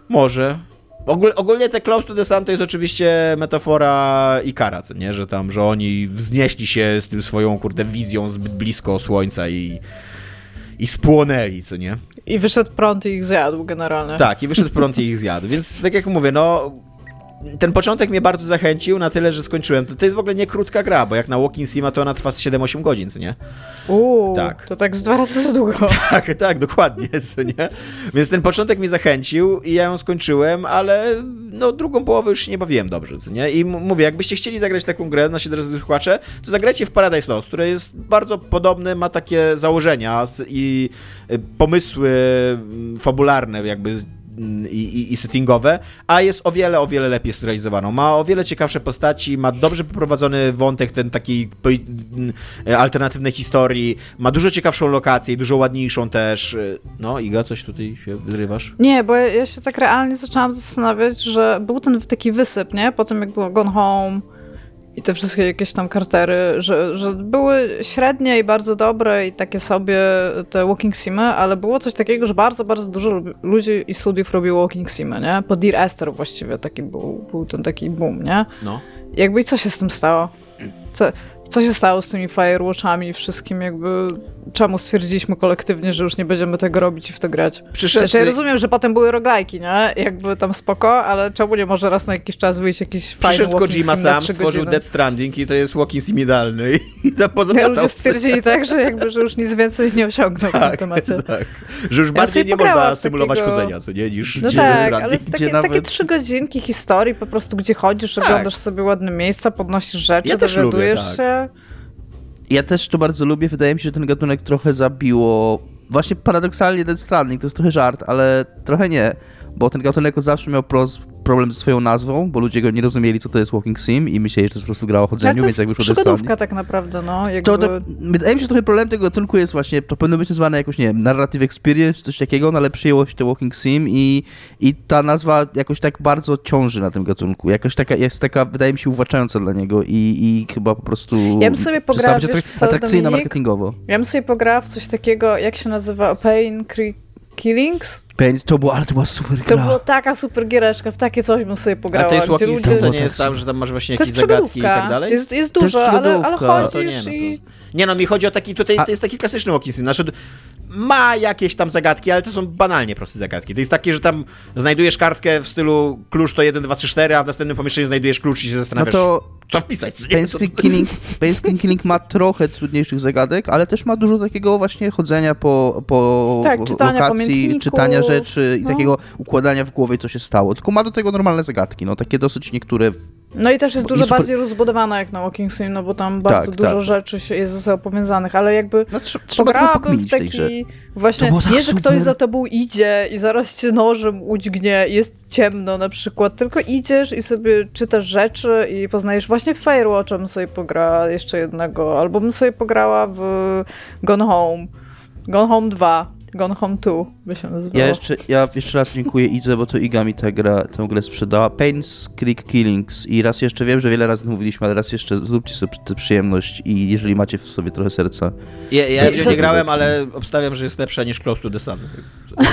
Może. Ogól, ogólnie te Close to the Sun to jest oczywiście metafora Ikara, co nie? Że tam, że oni wznieśli się z tym swoją, kurde, wizją zbyt blisko Słońca i, i spłonęli, co nie?
I wyszedł prąd i ich zjadł generalnie.
Tak, i wyszedł prąd i ich zjadł. Więc tak jak mówię, no ten początek mnie bardzo zachęcił na tyle, że skończyłem. To, to jest w ogóle nie krótka gra, bo jak na Walking Sima to ona trwa z 7-8 godzin, co nie?
Uuu,
Tak.
to tak z dwa razy za długo.
Tak, tak, dokładnie, co nie? Więc ten początek mnie zachęcił i ja ją skończyłem, ale no drugą połowę już się nie bawiłem dobrze, co nie? I mówię, jakbyście chcieli zagrać taką grę, nasi drodzy słuchacze, to zagrajcie w Paradise Lost, które jest bardzo podobne, ma takie założenia i y, pomysły mm, fabularne jakby i, i, i settingowe, a jest o wiele, o wiele lepiej zrealizowaną. Ma o wiele ciekawsze postaci, ma dobrze poprowadzony wątek, ten taki poi- m, e, alternatywnej historii, ma dużo ciekawszą lokację, dużo ładniejszą też. E, No, Iga, coś tutaj się wyrywasz?
Nie, bo ja, ja się tak realnie zaczęłam zastanawiać, że był ten taki wysyp, nie? Po tym jak było Gone Home i te wszystkie jakieś tam kartery, że, że były średnie i bardzo dobre i takie sobie te walking simy, ale było coś takiego, że bardzo, bardzo dużo ludzi i studiów robiło walking simy, nie? Po Dear Esther właściwie taki był, był ten taki boom, nie?
No.
Jakby i co się z tym stało? Co, co się stało z tymi Firewatchami i wszystkim, jakby czemu stwierdziliśmy kolektywnie, że już nie będziemy tego robić i w to grać.
Przyszedł...
Znaczy, ja rozumiem, że potem były roglajki, nie? Jakby tam spoko, ale czemu nie może raz na jakiś czas wyjść jakiś fajny
Przyszedł Kojima sam, stworzył? Dead Stranding i to jest walking sim idealny i to
Ja
pozamiatał.
ludzie stwierdzili tak, że jakby, że już nic więcej nie osiągną w tym
tak,
temacie.
tak. Że już
Ja
bardziej nie można symulować
takiego-
chodzenia, co nie, niż
No tak, ale takie,
gdzie
takie
nawet-
trzy godzinki historii, po prostu gdzie chodzisz,
Tak.
oglądasz sobie ładne miejsca, podnosisz rzeczy,
Ja
dowiadujesz
lubię, tak.
się.
Ja też to bardzo lubię. Wydaje mi się, że ten gatunek trochę zabiło. Właśnie paradoksalnie Dead Stranding to jest trochę żart, ale trochę nie. Bo ten gatunek zawsze miał problem ze swoją nazwą, bo ludzie go nie rozumieli, co to jest Walking Sim i myśleli, że to jest po prostu gra o chodzeniu,
to
więc jak wyszło
przygodówka tak naprawdę, no. Jakby...
To, to, wydaje mi się, że trochę problem tego gatunku jest właśnie, to powinno być nazwane jakoś, nie wiem, narrative experience, czy coś takiego, no ale przyjęło się to Walking Sim i, i ta nazwa jakoś tak bardzo ciąży na tym gatunku. Jakoś taka, jest taka, wydaje mi się, uwłaczająca dla niego i, i chyba po prostu...
Ja bym sobie pograła, wiesz,
atrak-
w co,
atrakcyjna
Dominik?
marketingowo.
Ja bym sobie pograła w coś takiego, jak się nazywa, Pain Cre- Killings?
Pain, to było, ale to była super
To
gra.
była taka super giereczka, w takie coś bym sobie pograła.
A to jest
gdzie
walking
ludzie...
to nie jest tam, że tam masz właśnie
To
jakieś zagadki i tak dalej?
Jest, jest
To jest
dużo, ale, ale.
To nie,
chodzisz
no to...
i...
Nie no, mi chodzi o taki, tutaj
A-
to jest taki klasyczny walking sim, znaczy ma jakieś tam zagadki, ale to są banalnie proste zagadki. To jest takie, że tam znajdujesz kartkę w stylu klucz to 1, 2, 3, 4, a w następnym pomieszczeniu znajdujesz klucz i się
No
zastanawiasz,
to
co wpisać.
Pain Killing, Pain Killing ma trochę trudniejszych zagadek, ale też ma dużo takiego właśnie chodzenia po, po
Tak, czytania
lokacji, czytania rzeczy i
no.
takiego układania w głowie, co się stało. Tylko ma do tego normalne zagadki, no takie dosyć niektóre
No i też jest dużo
super-
bardziej rozbudowana jak na Walking Sim, no bo tam bardzo
Tak,
dużo
tak.
rzeczy się jest ze sobą powiązanych, ale jakby
No, trochę
pograłabym w taki właśnie,
tak
nie, że ktoś
super.
za tobą idzie i zaraz cię nożem udźgnie, jest ciemno na przykład, tylko idziesz i sobie czytasz rzeczy i poznajesz właśnie w Firewatcha bym sobie pograła jeszcze jednego, albo bym sobie pograła w Gone Home, Gone Home 2, Gone Home 2 by się nazywało.
Ja jeszcze, ja jeszcze raz dziękuję Idze, bo to Iga mi tę grę, tę grę sprzedała. Pain's Creek Killings i raz jeszcze, wiem, że wiele razy mówiliśmy, ale raz jeszcze zróbcie sobie tę przyjemność i jeżeli macie w sobie trochę serca.
Ja, ja jeszcze nie grałem, ale obstawiam, że jest lepsza niż Close to the Sun.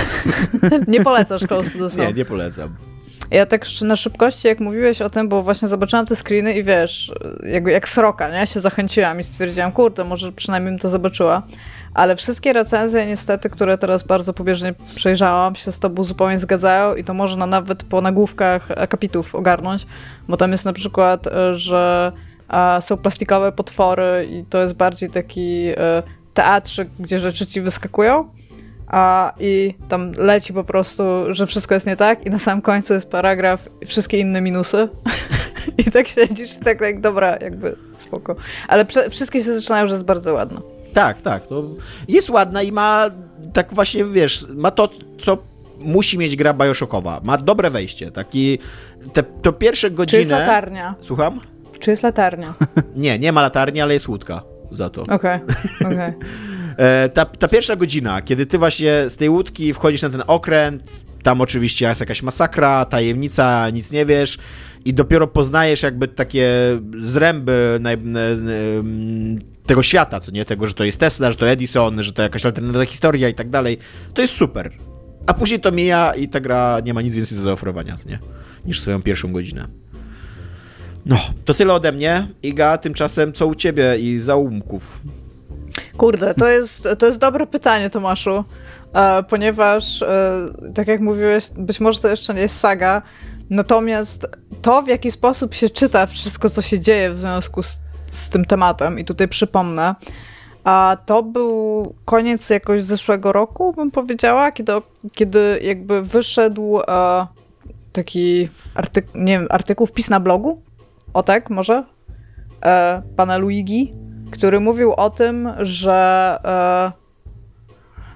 Nie polecasz Close to the Sun.
Nie, nie polecam.
Ja tak na szybkości, jak mówiłeś o tym, bo właśnie zobaczyłam te screeny i wiesz, jakby jak sroka, nie? Się zachęciłam i stwierdziłam, kurde, może przynajmniej bym to zobaczyła. Ale wszystkie recenzje niestety, które teraz bardzo pobieżnie przejrzałam, się z tobą zupełnie zgadzają i to można nawet po nagłówkach akapitów ogarnąć, bo tam jest na przykład, e, że są plastikowe potwory i to jest bardziej taki e, teatrzyk, gdzie rzeczy ci wyskakują, a i tam leci po prostu, że wszystko jest nie tak i na samym końcu jest paragraf wszystkie inne minusy i tak siedzisz i tak jak dobra, jakby spoko. Ale prze- wszystkie się zaczynają, że jest bardzo ładna.
Tak, tak. No, jest ładna i ma tak właśnie, wiesz, ma to, co musi mieć gra Bioshockowa. Ma dobre wejście. Taki, te, to pierwsze
Czy jest latarnia?
Słucham?
Czy jest latarnia?
Nie, nie ma latarni, ale jest łódka za to.
Okej, okej.
E, ta, ta pierwsza godzina, kiedy ty właśnie z tej łódki wchodzisz na ten okręt, tam oczywiście jest jakaś masakra, tajemnica, nic nie wiesz i dopiero poznajesz jakby takie zręby tego świata, co nie? Tego, że to jest Tesla, że to Edison, że to jakaś alternatywna historia i tak dalej. To jest super. A później to mija i ta gra nie ma nic więcej do zaoferowania, nie? Niż swoją pierwszą godzinę. No, to tyle ode mnie. Iga, tymczasem co u ciebie i zaumków?
Kurde, to jest, to jest dobre pytanie, Tomaszu, e, ponieważ, e, tak jak mówiłeś, być może to jeszcze nie jest saga, natomiast to, w jaki sposób się czyta wszystko, co się dzieje w związku z, z tym tematem, i tutaj przypomnę, a to był koniec jakoś zeszłego roku, bym powiedziała, kiedy, kiedy jakby wyszedł e, taki artykuł, nie wiem, artykuł, wpis na blogu, o tak, może, e, pana Luigi, który mówił o tym, że e,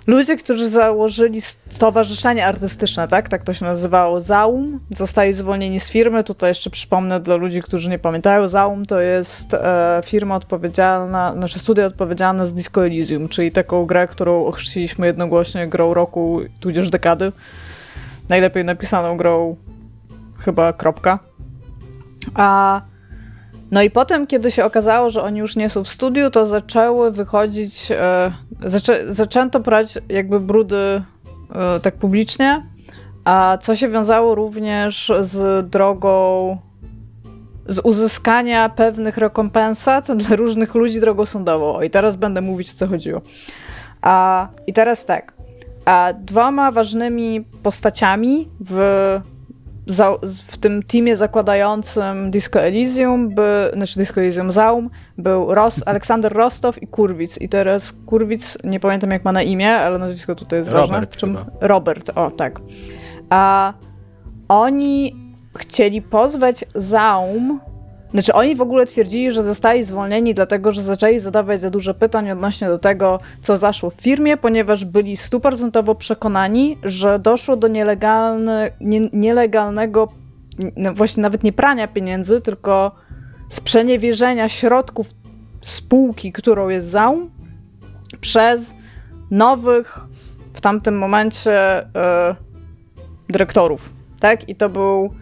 ludzie, którzy założyli stowarzyszenie artystyczne, tak, tak to się nazywało, Zaum, zostali zwolnieni z firmy. Tutaj jeszcze przypomnę dla ludzi, którzy nie pamiętają, Zaum to jest e, firma odpowiedzialna, znaczy studia odpowiedzialne z Disco Elysium, czyli taką grę, którą ochrzciliśmy jednogłośnie grą roku, tudzież dekady. Najlepiej napisaną grą chyba kropka. A no i potem, kiedy się okazało, że oni już nie są w studiu, to zaczęły wychodzić, e, zaczę, zaczęto brać jakby brudy e, tak publicznie, a co się wiązało również z drogą z uzyskania pewnych rekompensat dla różnych ludzi drogą sądową. I teraz będę mówić, o co chodziło. A, I teraz tak. A dwoma ważnymi postaciami w, za, w tym teamie zakładającym Disco Elysium, by, znaczy Disco Elysium Zaum, był Ros, Aleksander Rostow i Kurwic. I teraz Kurwic, nie pamiętam jak ma na imię, ale nazwisko tutaj jest ważne.
Robert
Czym,
chyba.
Robert, o tak. A oni chcieli pozwać Zaum znaczy, oni w ogóle twierdzili, że zostali zwolnieni, dlatego że zaczęli zadawać za dużo pytań odnośnie do tego, co zaszło w firmie, ponieważ byli stuprocentowo przekonani, że doszło do nielegalne, nie, nielegalnego, no właśnie nawet nie prania pieniędzy, tylko sprzeniewierzenia środków spółki, którą jest Zaum, przez nowych w tamtym momencie e, dyrektorów. Tak? I to był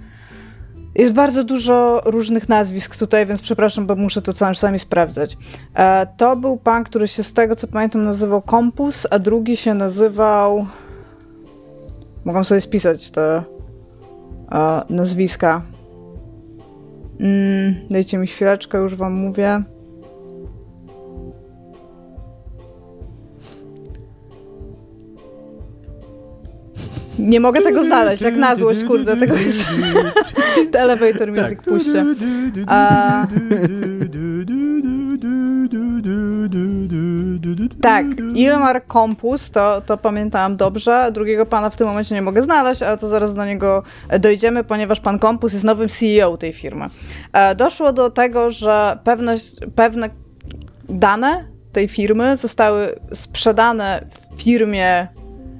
jest bardzo dużo różnych nazwisk tutaj, więc przepraszam, bo muszę to czasami sprawdzać. E, to był pan, który się z tego co pamiętam nazywał Kompus, a drugi się nazywał. Mogę sobie spisać te e, nazwiska. Mm, dajcie mi chwileczkę, już wam mówię. Nie mogę tego znaleźć, jak na złość, kurde, tego jest... Elevator music
Tak.
puśćcie. A... Tak, Ilmar Kompus, to, to pamiętałam dobrze. Drugiego pana w tym momencie nie mogę znaleźć, ale to zaraz do niego dojdziemy, ponieważ pan Kompus jest nowym CEO tej firmy. Doszło do tego, że pewne, pewne dane tej firmy zostały sprzedane firmie,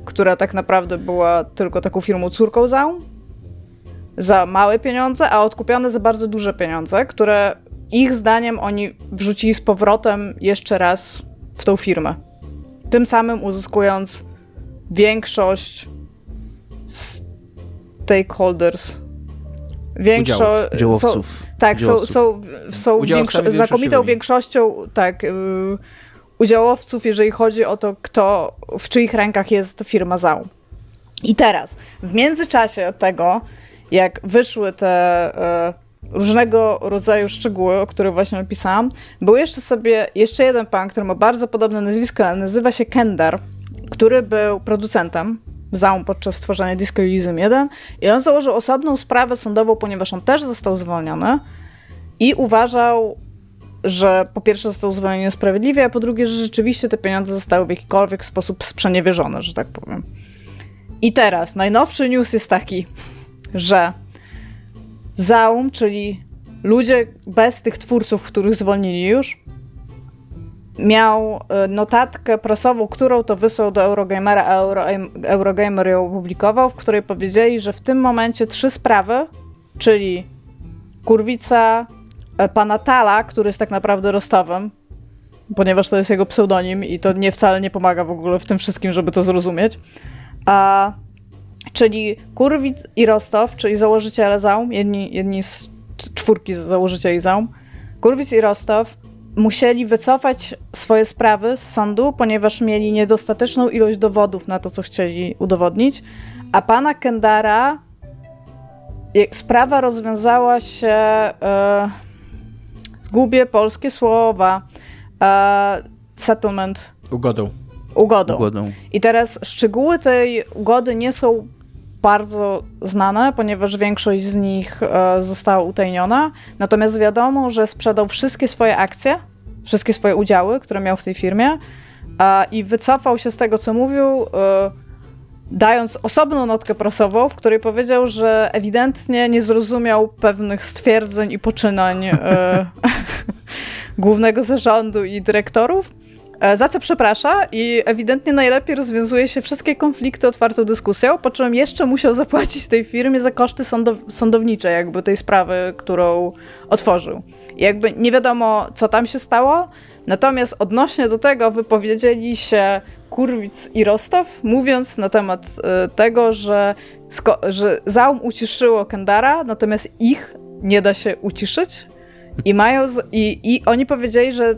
która tak naprawdę była tylko taką firmą córką Zaum, za małe pieniądze, a odkupione za bardzo duże pieniądze, które ich zdaniem oni wrzucili z powrotem jeszcze raz w tą firmę. Tym samym uzyskując większość stakeholders. Większo-
Udziałów.
Są, tak, są, są
Udziałowcami
większo- znakomitą większością tak, yy, udziałowców, jeżeli chodzi o to, kto, w czyich rękach jest firma Zaum. I teraz, w międzyczasie tego, jak wyszły te e, różnego rodzaju szczegóły, o których właśnie opisałam, był jeszcze sobie jeszcze jeden pan, który ma bardzo podobne nazwisko, nazywa się Kendar, który był producentem Zaum podczas stworzenia Disco Elysium 1 i on założył osobną sprawę sądową, ponieważ on też został zwolniony i uważał, że po pierwsze został zwolniony niesprawiedliwie, a po drugie, że rzeczywiście te pieniądze zostały w jakikolwiek sposób sprzeniewierzone, że tak powiem. I teraz najnowszy news jest taki, że Zaum, czyli ludzie bez tych twórców, których zwolnili już, miał e, notatkę prasową, którą to wysłał do Eurogamera, a Euro, Eurogamer ją opublikował, w której powiedzieli, że w tym momencie trzy sprawy, czyli Kurwica, pana Tala, który jest tak naprawdę Rostowem, ponieważ to jest jego pseudonim i to nie wcale nie pomaga w ogóle w tym wszystkim, żeby to zrozumieć, a czyli Kurwic i Rostow, czyli założyciele Zaum, jedni, jedni z czwórki założycieli Zaum, Kurwic i Rostow musieli wycofać swoje sprawy z sądu, ponieważ mieli niedostateczną ilość dowodów na to, co chcieli udowodnić, a pana Kendara sprawa rozwiązała się e, zgubię polskie słowa e, settlement
Ugodą.
ugodą.
Ugodą.
I teraz szczegóły tej ugody nie są bardzo znane, ponieważ większość z nich e, została utajniona. Natomiast wiadomo, że sprzedał wszystkie swoje akcje, wszystkie swoje udziały, które miał w tej firmie e, i wycofał się z tego, co mówił, e, dając osobną notkę prasową, w której powiedział, że ewidentnie nie zrozumiał pewnych stwierdzeń i poczynań e, głównego zarządu i dyrektorów. E, Za co przeprasza i ewidentnie najlepiej rozwiązuje się wszystkie konflikty otwartą dyskusją, po czym jeszcze musiał zapłacić tej firmie za koszty sądow sądownicze, jakby tej sprawy, którą otworzył. I jakby nie wiadomo, co tam się stało, natomiast odnośnie do tego wypowiedzieli się Kurwic i Rostow, mówiąc na temat e, tego, że, że Zaum uciszyło Kendara, natomiast ich nie da się uciszyć. I mają. I, I oni powiedzieli, że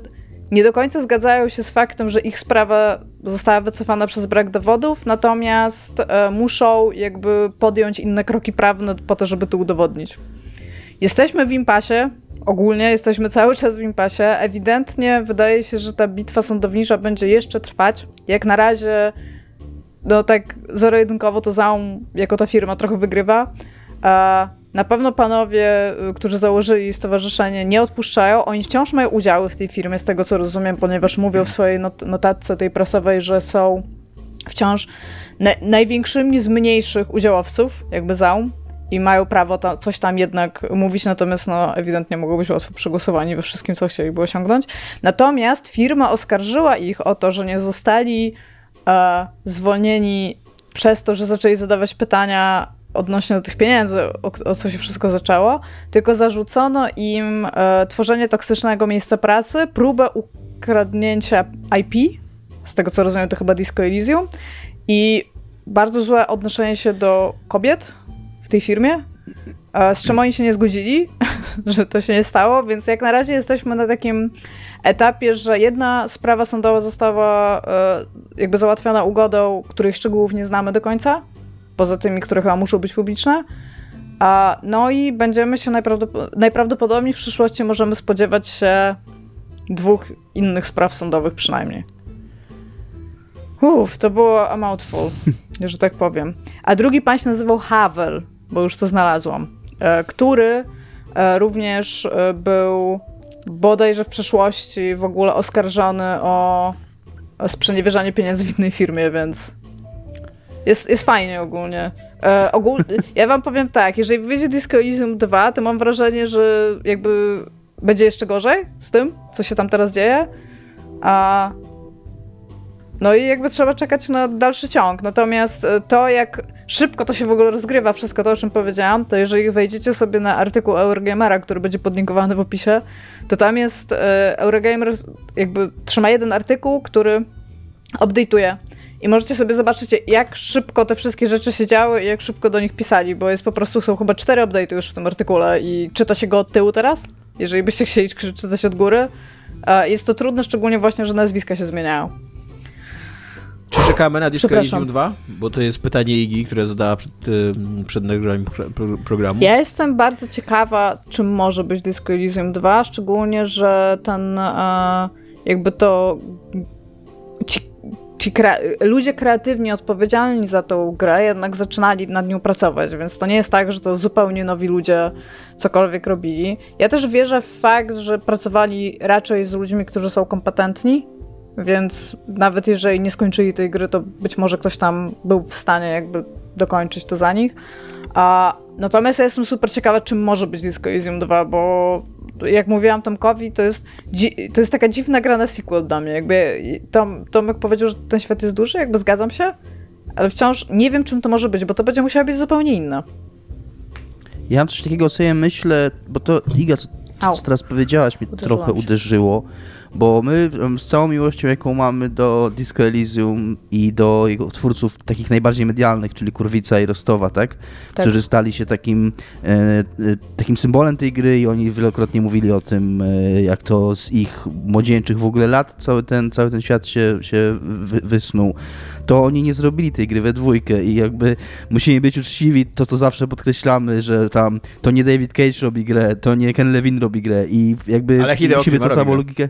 nie do końca zgadzają się z faktem, że ich sprawa została wycofana przez brak dowodów, natomiast e, muszą jakby podjąć inne kroki prawne po to, żeby to udowodnić. Jesteśmy w impasie, ogólnie jesteśmy cały czas w impasie. Ewidentnie wydaje się, że ta bitwa sądownicza będzie jeszcze trwać. Jak na razie, no tak zero-jedynkowo to Zaum jako ta firma trochę wygrywa. Na pewno panowie, y, którzy założyli stowarzyszenie, nie odpuszczają. Oni wciąż mają udziały w tej firmie, z tego co rozumiem, ponieważ mówią w swojej not notatce tej prasowej, że są wciąż na największymi z mniejszych udziałowców, jakby Zaum, i mają prawo ta, coś tam jednak mówić, natomiast no, ewidentnie mogą być łatwo przegłosowani we wszystkim, co chcieliby osiągnąć. Natomiast firma oskarżyła ich o to, że nie zostali e, zwolnieni przez to, że zaczęli zadawać pytania odnośnie do tych pieniędzy, o, o, co się wszystko zaczęło, tylko zarzucono im e, tworzenie toksycznego miejsca pracy, próbę ukradnięcia IP, z tego co rozumiem to chyba Disco Elysium, i bardzo złe odnoszenie się do kobiet tej firmie, z czym oni się nie zgodzili, że to się nie stało, więc jak na razie jesteśmy na takim etapie, że jedna sprawa sądowa została e, jakby załatwiona ugodą, których szczegółów nie znamy do końca, poza tymi, które chyba muszą być publiczne. No i będziemy się najprawdopod najprawdopodobniej w przyszłości możemy spodziewać się dwóch innych spraw sądowych przynajmniej. Uff, to było a mouthful, że tak powiem. A drugi pan się nazywał Havel, bo już to znalazłam, e, który e, również e, był bodajże w przeszłości w ogóle oskarżony o, sprzeniewierzanie pieniędzy w innej firmie, więc jest, jest fajnie ogólnie. Ogól... Ja wam powiem tak, jeżeli wyjdzie Disco Elysium 2, to mam wrażenie, że jakby będzie jeszcze gorzej z tym, co się tam teraz dzieje. A... No i jakby trzeba czekać na dalszy ciąg. Natomiast e, to, jak szybko to się w ogóle rozgrywa, wszystko to, o czym powiedziałam, to jeżeli wejdziecie sobie na artykuł Eurogamera, który będzie podlinkowany w opisie, to tam jest e, Eurogamer jakby trzyma jeden artykuł, który update'uje i możecie sobie zobaczyć, jak szybko te wszystkie rzeczy się działy i jak szybko do nich pisali, bo jest po prostu, są chyba cztery update'y już w tym artykule i czyta się go od tyłu teraz, jeżeli byście chcieli czytać od góry. Jest to trudne, szczególnie właśnie, że nazwiska się zmieniają.
Czy czekamy na Disco Elysium 2? Bo to jest pytanie Igi, które zadała przed, przed nagraniem programu.
Ja jestem bardzo ciekawa, czym może być Disco Elysium 2, szczególnie, że ten e, jakby to ci ci kre ludzie kreatywni odpowiedzialni za tą grę jednak zaczynali nad nią pracować, więc to nie jest tak, że to zupełnie nowi ludzie cokolwiek robili. Ja też wierzę w fakt, że pracowali raczej z ludźmi, którzy są kompetentni, więc nawet jeżeli nie skończyli tej gry, to być może ktoś tam był w stanie jakby dokończyć to za nich. A, natomiast ja jestem super ciekawa, czym może być Disco Elysium 2, bo jak mówiłam Tomkowi, to jest, to jest taka dziwna gra na sequel dla mnie. Jakby Tom, Tomek powiedział, że ten świat jest duży, jakby zgadzam się, ale wciąż nie wiem, czym to może być, bo to będzie musiało być zupełnie inne.
Ja mam coś takiego sobie myślę, bo to Iga, co, co teraz powiedziałaś, mi trochę uderzyło bo my z całą miłością, jaką mamy do Disco Elysium i do jego twórców takich najbardziej medialnych, czyli Kurwica i Rostowa, tak? tak. Którzy stali się takim, e, e, takim symbolem tej gry i oni wielokrotnie mówili o tym, e, jak to z ich młodzieńczych w ogóle lat cały ten, cały ten świat się, się wy, wysnuł. To oni nie zrobili tej gry we dwójkę i jakby musimy być uczciwi, to co zawsze podkreślamy, że tam to nie David Cage robi grę, to nie Ken Levin robi grę i jakby
Ale
musimy tą samą logikę.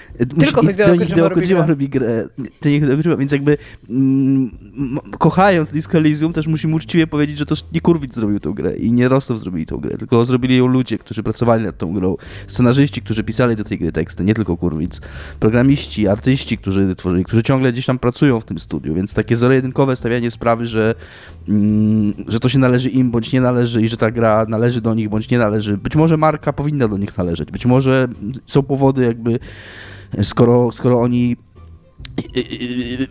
Tylko Hideo robi, Kojima
robi grę. To nie Hideo Kojima, więc jakby mm, kochając Disco Elysium też musimy uczciwie powiedzieć, że to nie Kurwicz zrobił tę grę i nie Rostow zrobili tę grę, tylko zrobili ją ludzie, którzy pracowali nad tą grą, scenarzyści, którzy pisali do tej gry teksty, nie tylko Kurwic, programiści, artyści, którzy tworzyli, którzy ciągle gdzieś tam pracują w tym studiu, więc takie zero-jedynkowe stawianie sprawy, że, mm, że to się należy im, bądź nie należy i że ta gra należy do nich, bądź nie należy. Być może marka powinna do nich należeć, być może są powody jakby skoro, skoro oni y, y, y,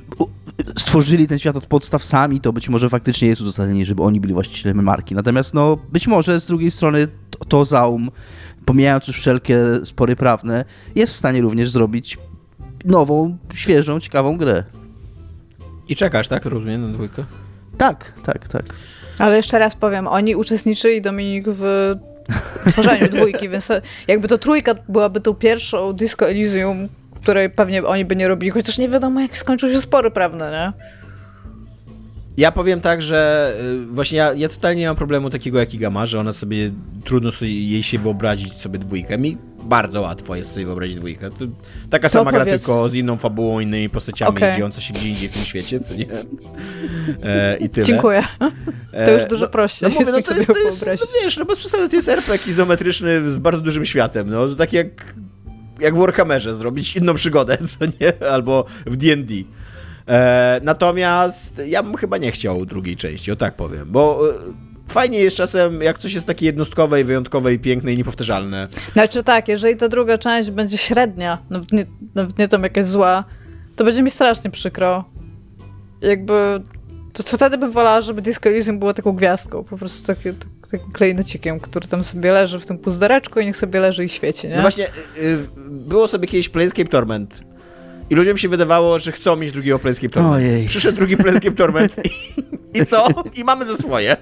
stworzyli ten świat od podstaw sami, to być może faktycznie jest uzasadnienie, żeby oni byli właścicielami marki. Natomiast no, być może z drugiej strony to, to Zaum, pomijając już wszelkie spory prawne, jest w stanie również zrobić nową, świeżą, ciekawą grę.
I czekasz, tak? Rozumiem, na dwójkę?
Tak, tak, tak.
Ale jeszcze raz powiem, oni uczestniczyli, Dominik, w tworzeniu dwójki, więc jakby to trójka byłaby tą pierwszą Disco Elysium, której pewnie oni by nie robili, chociaż nie wiadomo jak skończą się spory prawne, nie?
Ja powiem tak, że y, właśnie ja, ja totalnie nie mam problemu takiego jak Iga ma, że ona sobie, trudno sobie, jej się wyobrazić sobie dwójkę. Mi bardzo łatwo jest sobie wyobrazić dwójkę. To, taka
To
sama gra,
powiedz.
tylko z inną fabułą, innymi postaciami,
Okej.
dziejąca się gdzie indziej w tym świecie, co nie? E, I tyle.
Dziękuję.
E,
To już dużo
no,
prościej
No, mówię,
jest
no to jest, to jest, no wiesz, no bez przesady, to jest RPG izometryczny z bardzo dużym światem, no tak jak, jak w Warhammerze, zrobić inną przygodę, co nie? Albo w D&D. E, natomiast ja bym chyba nie chciał drugiej części, o tak powiem, bo e, fajnie jest czasem, jak coś jest takie jednostkowe i wyjątkowe i piękne i niepowtarzalne.
Znaczy tak, jeżeli ta druga część będzie średnia, nawet nie, nawet nie tam jakaś zła, to będzie mi strasznie przykro. Jakby... To, to wtedy bym wolała, żeby Disco Elysium było taką gwiazdką, po prostu taki, tak, takim klejnocikiem, który tam sobie leży w tym puzdereczku i niech sobie leży i świeci, nie?
No właśnie, y, y, było sobie kiedyś Planescape Torment i ludziom się wydawało, że chcą mieć drugiego Planescape Torment.
Ojej.
Przyszedł drugi Planescape Torment i, i co? I mamy ze swoje.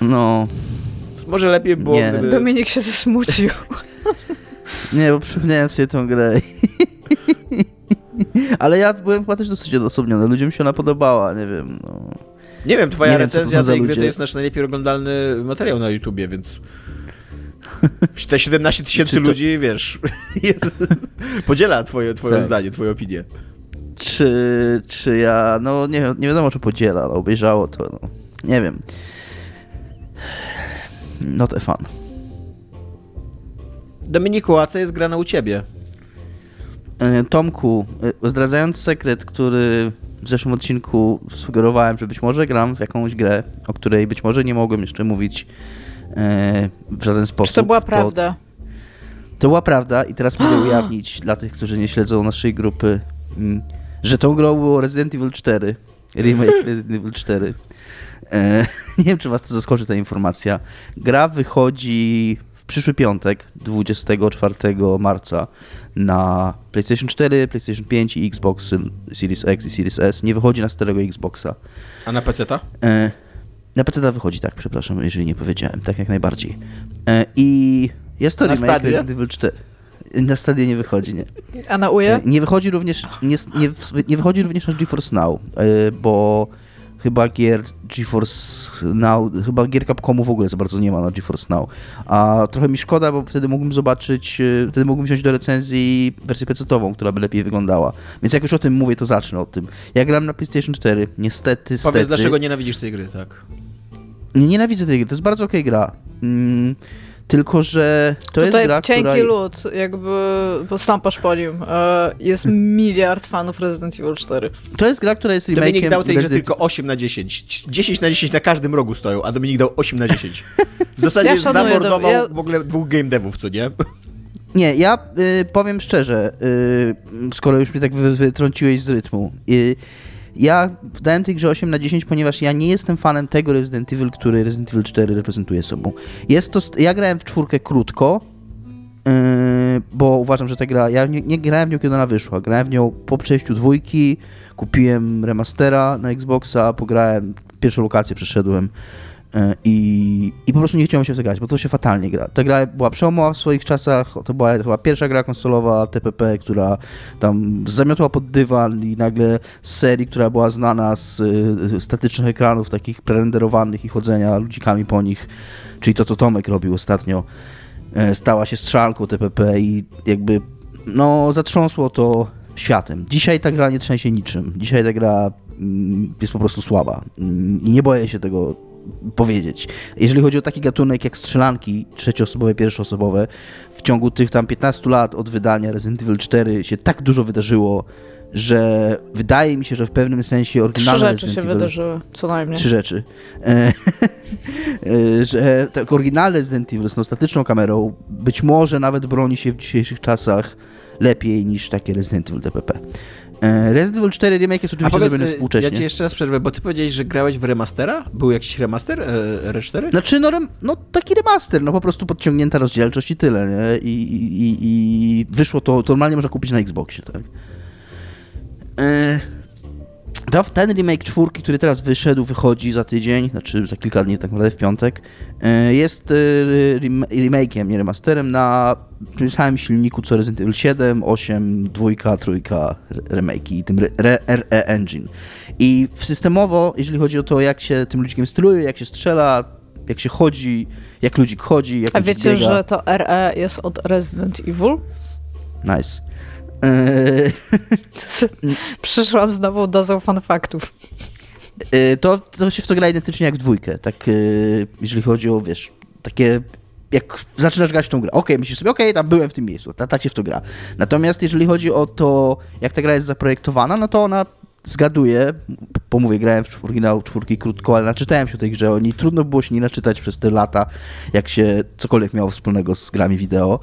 No,
Może lepiej było,
Nie.
gdyby...
Dominik się zasmucił.
nie, bo przypomniałem sobie tą grę. Ale ja byłem chyba też dosyć odosobniony. Ludziom się ona podobała, nie wiem. No.
Nie wiem, twoja
Nie wiem,
recenzja
za
tej gry to jest nasz najlepiej oglądalny materiał na YouTubie, więc... Te 17 tysięcy
to-
ludzi, wiesz, jest, podziela twoje, twoje
Tak.
zdanie, twoją opinię.
Czy, czy ja, no nie, nie wiadomo, czy podziela, ale obejrzało to, no. Nie wiem. Not a fan.
Dominiku, a co jest grana u ciebie?
E, Tomku, e, zdradzając sekret, który w zeszłym odcinku sugerowałem, że być może gram w jakąś grę, o której być może nie mogłem jeszcze mówić w żaden sposób.
Czy to była prawda?
To była prawda i teraz mogę ujawnić dla tych, którzy nie śledzą naszej grupy, mm, że tą grą było Resident Evil 4, remake Resident Evil 4. E, nie wiem, czy was to zaskoczy ta informacja. Gra wychodzi w przyszły piątek, 24 marca na PlayStation 4, PlayStation 5 i Xbox Series X i Series S. Nie wychodzi na starego Xboxa.
A na PC-ta?
Na PC wychodzi, tak, przepraszam, jeżeli nie powiedziałem, tak jak najbardziej. E, I jest to
Na
remake? Resident Evil 4. Na stadie nie wychodzi, nie.
A na uje?
E, Nie wychodzi również, nie, nie, nie wychodzi również na GeForce Now, e, bo chyba gier GeForce Now, chyba gier Capcomu w ogóle za bardzo nie ma na GeForce Now. A trochę mi szkoda, bo wtedy mógłbym zobaczyć, wtedy mógłbym wziąć do recenzji wersję PC-ową, która by lepiej wyglądała. Więc jak już o tym mówię, to zacznę od tym. Ja gram na PlayStation 4, niestety,
Powiedz,
stety.
dlaczego nienawidzisz tej gry, tak?
Nie nienawidzę tej gry, to jest bardzo okej gra. Mm, tylko, że to jest
Tutaj
gra,
cienki
która...
lód, jakby bo stąpasz po nim. E, Jest miliard fanów Resident Evil 4.
To jest gra, która jest remake'iem...
Dominik dał tej grze
Resident-
tylko 8 na 10. 10 na 10 na każdym rogu stoją, a Dominik dał 8 na 10. W zasadzie
Ja szanuję
zamordował
ja-
w ogóle dwóch game devów, co nie?
Nie, ja y, powiem szczerze, y, skoro już mnie tak wy, wytrąciłeś z rytmu. Y, ja dałem tej grze 8 na 10, ponieważ ja nie jestem fanem tego Resident Evil, który Resident Evil 4 reprezentuje sobą. Jest to, ja grałem w czwórkę krótko, y, bo uważam, że ta gra, ja nie, nie grałem w nią kiedy ona wyszła, grałem w nią po przejściu dwójki, kupiłem remastera na Xboxa, pograłem, pierwszą lokację przeszedłem, I, I po prostu nie chciałem się w to grać, bo to się fatalnie gra. Ta gra była przełomowa w swoich czasach, to była chyba pierwsza gra konsolowa TPP, która tam zamiotła pod dywan i nagle z serii, która była znana z y, statycznych ekranów, takich prerenderowanych i chodzenia ludzikami po nich, czyli to, co Tomek robił ostatnio, e, stała się strzelką TPP i jakby no zatrząsło to światem. Dzisiaj ta gra nie trzęsie niczym. Dzisiaj ta gra mm, jest po prostu słaba Mm, i nie boję się tego powiedzieć. Jeżeli chodzi o taki gatunek jak strzelanki trzecioosobowe, pierwszoosobowe, w ciągu tych tam 15 lat od wydania Resident Evil 4 się tak dużo wydarzyło, że wydaje mi się, że w pewnym sensie
Trzy
oryginalne
rzeczy
Resident
się
Evil...
wydarzyły, co najmniej.
Trzy rzeczy. E, e, że tak oryginalne Resident Evil z tą statyczną kamerą być może nawet broni się w dzisiejszych czasach lepiej niż takie Resident Evil TPP. E, Resident Evil 4 Remake jest oczywiście
powiedz,
zrobiony
y,
współcześnie.
ja ci jeszcze raz przerwę, bo ty powiedziałeś, że grałeś w remastera? Był jakiś remaster e, R4?
Znaczy, no, rem, no taki remaster, no po prostu podciągnięta rozdzielczość i tyle, nie? I, i, i, i wyszło to, to normalnie można kupić na Xboxie, tak? E, to ten remake czwórki, który teraz wyszedł, wychodzi za tydzień, znaczy za kilka dni, tak naprawdę w piątek, e, jest e, remake'iem, nie remasterem na tym samym silniku co Resident Evil 7, 8, 2, 3 remake i tym RE Engine. I systemowo, jeżeli chodzi o to, jak się tym ludzikiem steruje, jak się strzela, jak się chodzi, jak ludzik chodzi, jak
A wiecie,
biega.
że to RE jest od Resident Evil?
Nice. Eee,
Przyszłam z nową dozą fun faktów.
eee, to, to się w to gra identycznie jak w dwójkę, tak eee, jeżeli chodzi o, wiesz, takie jak zaczynasz grać w tą grę, okej, okay, myślisz sobie, okej, okay, tam byłem w tym miejscu, tak, tak się w to gra. Natomiast jeżeli chodzi o to, jak ta gra jest zaprojektowana, no to ona zgaduję, pomówię, grałem w oryginał czwórki krótko, ale naczytałem się o tej grze, o niej trudno było się nie naczytać przez te lata, jak się cokolwiek miało wspólnego z grami wideo,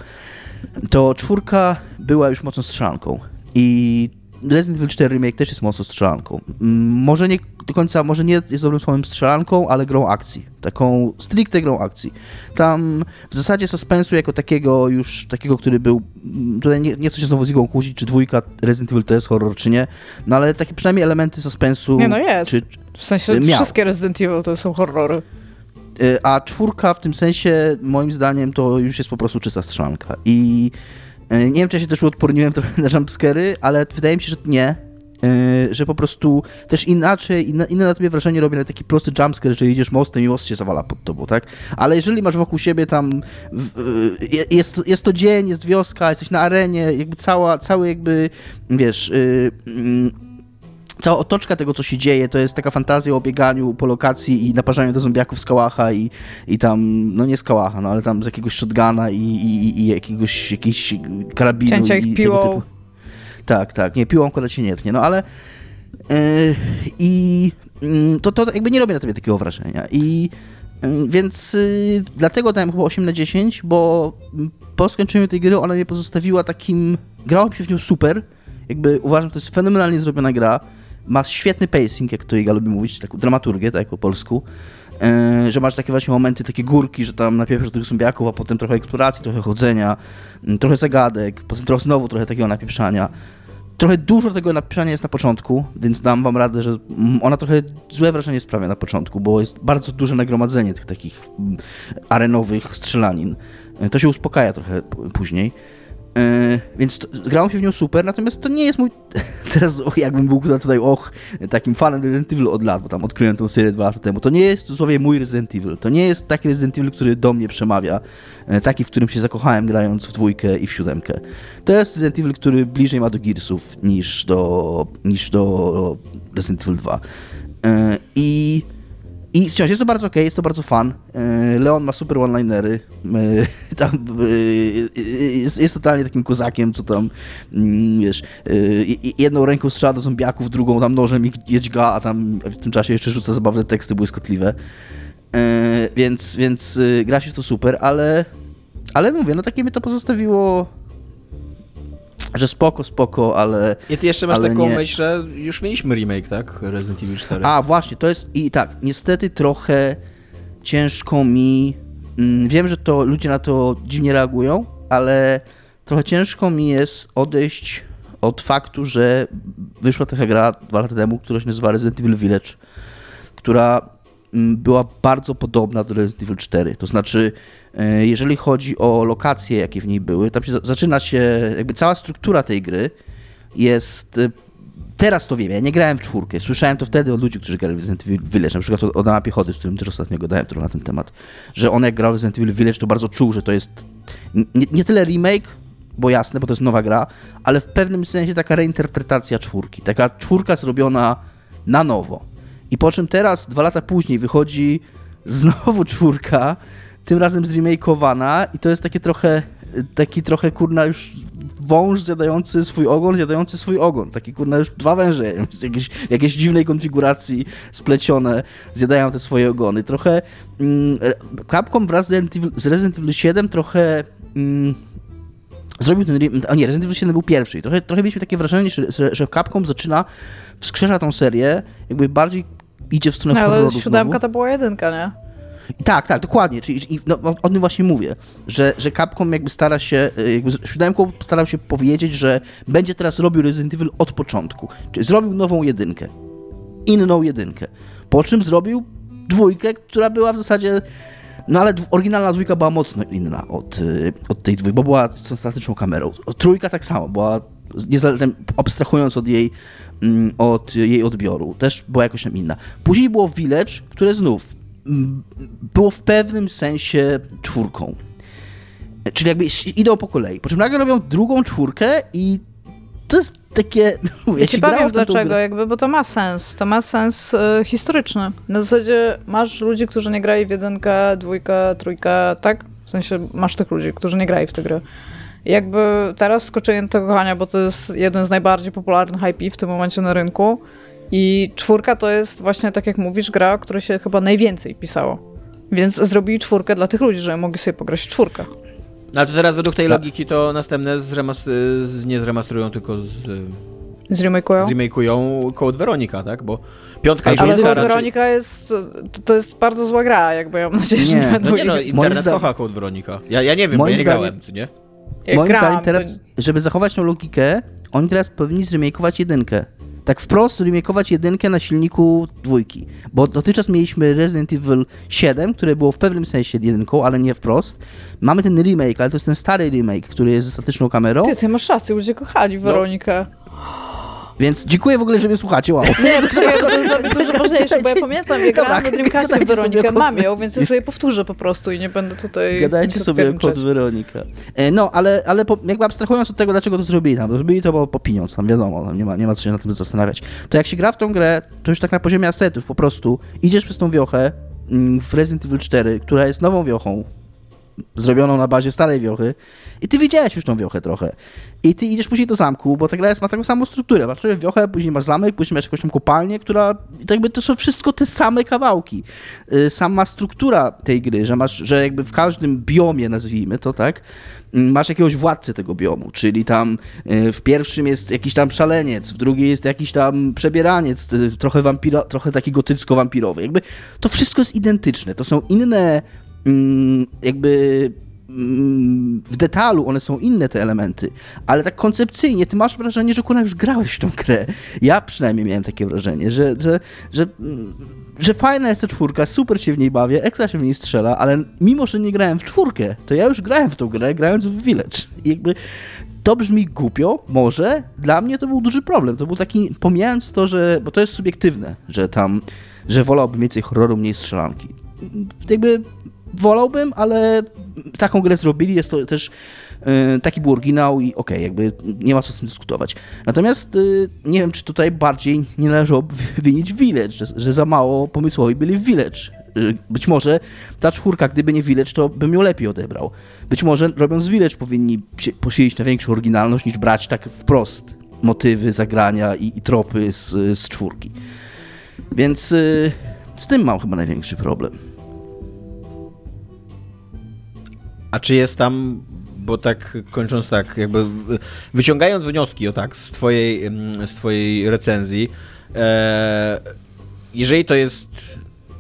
to czwórka była już mocno strzelanką i Resident Evil 4 Remake też jest mocno strzelanką. Mm, może nie do końca, może nie jest dobrym słowem strzelanką, ale grą akcji. Taką stricte grą akcji. Tam w zasadzie suspensu jako takiego już, takiego, który był, mm, tutaj nie, nie chcę się znowu z Igą kłócić, czy dwójka Resident Evil to jest horror, czy nie, no ale takie przynajmniej elementy suspensu.
Nie no jest.
Czy,
w sensie
miał.
wszystkie Resident Evil to są horrory.
Y, a czwórka w tym sensie, moim zdaniem, to już jest po prostu czysta strzelanka. I y, nie wiem, czy ja się też uodporniłem trochę na jumpscary, ale wydaje mi się, że nie. Y, że po prostu też inaczej, inne, na tobie wrażenie robi na taki prosty jumpscare, że idziesz mostem i most się zawala pod tobą, tak? Ale jeżeli masz wokół siebie tam, jest, jest to dzień, jest wioska, jesteś na arenie, jakby cała, cały jakby, wiesz, mm, cała otoczka tego, co się dzieje, to jest taka fantazja o bieganiu po lokacji i naparzaniu do zombiaków z kałacha i, i tam, no nie z kałacha, no ale tam z jakiegoś shotguna i, i, i jakiegoś jakiś karabinu.
Cięcia
i
ich piłą.
Tego typu. Tak, tak, nie, piłą akurat się nie tnie, no ale yy, i yy, to, to jakby nie robi na tobie takiego wrażenia i yy, więc y, dlatego dałem chyba 8 na 10, bo po skończeniu tej gry ona mnie pozostawiła takim, grało mi się w nią super, jakby uważam, to jest fenomenalnie zrobiona gra, ma świetny pacing, jak to Iga lubi mówić, taką dramaturgię, tak po polsku, yy, że masz takie właśnie momenty, takie górki, że tam napieprzasz tych zombiaków, a potem trochę eksploracji, trochę chodzenia, yy, trochę zagadek, potem trochę znowu trochę takiego napieprzania. Trochę dużo tego napieprzania jest na początku, więc dam wam radę, że ona trochę złe wrażenie sprawia na początku, bo jest bardzo duże nagromadzenie tych takich arenowych strzelanin. Yy, to się uspokaja trochę później. Yy, więc to, się w nią super, natomiast to nie jest mój. Teraz, och, jakbym był tutaj, och, takim fanem Resident Evil od lat, bo tam odkryłem tę serię dwa lata temu. To nie jest dosłownie mój Resident Evil. To nie jest taki Resident Evil, który do mnie przemawia. Yy, taki, w którym się zakochałem grając w dwójkę i w siódemkę. To jest Resident Evil, który bliżej ma do Gearsów niż do, niż do Resident Evil 2. Yy, I. I wciąż jest to bardzo ok, jest to bardzo fan. Leon ma super one-linery. Tam jest, jest totalnie takim kozakiem, co tam, mm, wiesz, jedną ręką strzela do zombiaków, drugą tam nożem ich jedźga, a tam w tym czasie jeszcze rzuca zabawne teksty błyskotliwe. Więc, więc gra się to super, ale, ale mówię, no takie mnie to pozostawiło że spoko, spoko, ale.
I ty jeszcze masz taką
nie...
myśl, że już mieliśmy remake, tak? Resident Evil 4.
A, właśnie, to jest. I tak, niestety trochę ciężko mi. Mm, wiem, że to ludzie na to dziwnie reagują, ale trochę ciężko mi jest odejść od faktu, że wyszła taka gra dwa lata temu, która się nazywa Resident Evil Village, która była bardzo podobna do Resident Evil 4. To znaczy, jeżeli chodzi o lokacje, jakie w niej były, tam się zaczyna się, jakby cała struktura tej gry jest. Teraz to wiem, ja nie grałem w czwórkę. Słyszałem to wtedy od ludzi, którzy grali w Resident Evil Village, na przykład od Adama Piechoty, z którym też ostatnio gadałem trochę na ten temat, że on jak grał w Resident Evil Village, to bardzo czuł, że to jest nie, nie tyle remake, bo jasne, bo to jest nowa gra, ale w pewnym sensie taka reinterpretacja czwórki. Taka czwórka zrobiona na nowo. I po czym teraz, dwa lata później, wychodzi znowu czwórka, tym razem zremakeowana i to jest takie trochę, taki trochę kurna już wąż zjadający swój ogon, zjadający swój ogon. Taki kurna już dwa węże w jakiejś, dziwnej konfiguracji splecione zjadają te swoje ogony. Trochę mm, Capcom wraz z Resident, Evil, z Resident Evil 7 trochę mm, zrobił ten... O nie, Resident Evil 7 był pierwszy. Trochę, trochę mieliśmy takie wrażenie, że, że Capcom zaczyna, wskrzesza tą serię, jakby bardziej idzie w stronę
no,
horroru
Ale siódemka to była jedynka, nie?
Tak, tak, dokładnie. Czyli, no, o tym właśnie mówię, że, że Capcom jakby stara się, jakby siódemką starał się powiedzieć, że będzie teraz robił Resident Evil od początku. Czyli zrobił nową jedynkę. inną jedynkę. Po czym zrobił dwójkę, która była w zasadzie no ale oryginalna dwójka była mocno inna od, y, od tej dwójki, bo była z statyczną kamerą. Trójka tak samo, była abstrahując od jej, od jej odbioru, też była jakoś tam inna. Później było Village, które znów mm, było w pewnym sensie czwórką. Czyli jakby idą po kolei. Po czym nagle robią drugą czwórkę i to jest takie...
Mówię, ja ci powiem dlaczego, grę... jakby, bo to ma sens. To ma sens y, historyczny. Na zasadzie masz ludzi, którzy nie grali w jedynkę, dwójkę, trójkę, tak? W sensie masz tych ludzi, którzy nie grali w te gry. Jakby teraz skoczenie do tego kochania, bo to jest jeden z najbardziej popularnych IP w tym momencie na rynku. I czwórka to jest właśnie, tak jak mówisz, gra, o której się chyba najwięcej pisało. Więc zrobili czwórkę dla tych ludzi, żeby mogli sobie pograć w czwórkę.
No ale to teraz według tej logiki to następne zremas nie zremastrują, tylko z...
Zremakują?
Zremakują Code Veronica, tak? Bo piątka
i Ale Code raczej... Veronica jest, to jest bardzo zła gra, jakby ja mam nadzieję, że nie, nie będą...
No nie no, internet zda... kocha Code Veronica. Ja, ja nie wiem, Moim bo ja nie zdaniem... grałem, czy nie?
Moim gram, zdaniem teraz, to... żeby zachować tą logikę, oni teraz powinni zremakować jedynkę tak wprost remakeować jedynkę na silniku dwójki. Bo dotychczas mieliśmy Resident Evil 7, które było w pewnym sensie jedynką, ale nie wprost. Mamy ten remake, ale to jest ten stary remake, który jest ze statyczną kamerą.
Ty, ty masz rację, ludzie kochali Weronikę. No.
Więc dziękuję w ogóle, że mnie słuchacie, wow.
Nie, bo to jest dla mnie dużo ważniejsze, bo ja pamiętam, jak grałam w Dreamcastie w Weronikę, mam ją, więc ja sobie powtórzę po prostu i nie będę tutaj...
Gadajcie sobie kod Weronika. E, no, ale, ale po, jakby abstrahując od tego, dlaczego to zrobili tam, zrobili to po, po pieniądz, tam wiadomo, tam nie, ma, nie ma co się na tym zastanawiać. To jak się gra w tą grę, to już tak na poziomie asetów po prostu idziesz przez tą wiochę mm, w Resident Evil 4, która jest nową wiochą, zrobioną na bazie starej wiochy i ty widziałeś już tą wiochę trochę. I ty idziesz później do zamku, bo ta gra jest, ma taką samą strukturę. Sobie wiochę, później masz zamek, później masz jakąś tam kopalnię, która to jakby to są wszystko te same kawałki. Y, sama struktura tej gry, że masz, że jakby w każdym biomie, nazwijmy to, tak, mm, masz jakiegoś władcę tego biomu, czyli tam y, w pierwszym jest jakiś tam szaleniec, w drugiej jest jakiś tam przebieraniec, y, trochę wampiro, trochę taki gotycko-wampirowy. Jakby to wszystko jest identyczne. To są inne jakby mm, w detalu one są inne te elementy, ale tak koncepcyjnie ty masz wrażenie, że kurwa już grałeś w tą grę. Ja przynajmniej miałem takie wrażenie, że, że, że, mm, że fajna jest ta czwórka, super się w niej bawię, ekstra się w niej strzela, ale mimo, że nie grałem w czwórkę, to ja już grałem w tą grę, grając w Village. I jakby to brzmi głupio, może. Dla mnie to był duży problem. To był taki, pomijając to, że, bo to jest subiektywne, że tam, że wolałbym więcej horroru, mniej strzelanki. Jakby wolałbym, ale taką grę zrobili, jest to też y, taki był oryginał i okej, okay, jakby nie ma co z tym dyskutować. Natomiast y, nie wiem, czy tutaj bardziej nie należałoby winić Village, że, że za mało pomysłowi byli w Village. Być może ta czwórka, gdyby nie Village, to bym ją lepiej odebrał. Być może robiąc Village powinni posiedzieć na większą oryginalność niż brać tak wprost motywy zagrania i, i tropy z, z czwórki. Więc z tym mam chyba największy problem.
A czy jest tam, bo tak kończąc tak, jakby wyciągając wnioski o tak z twojej, mm, z twojej recenzji, e, jeżeli to jest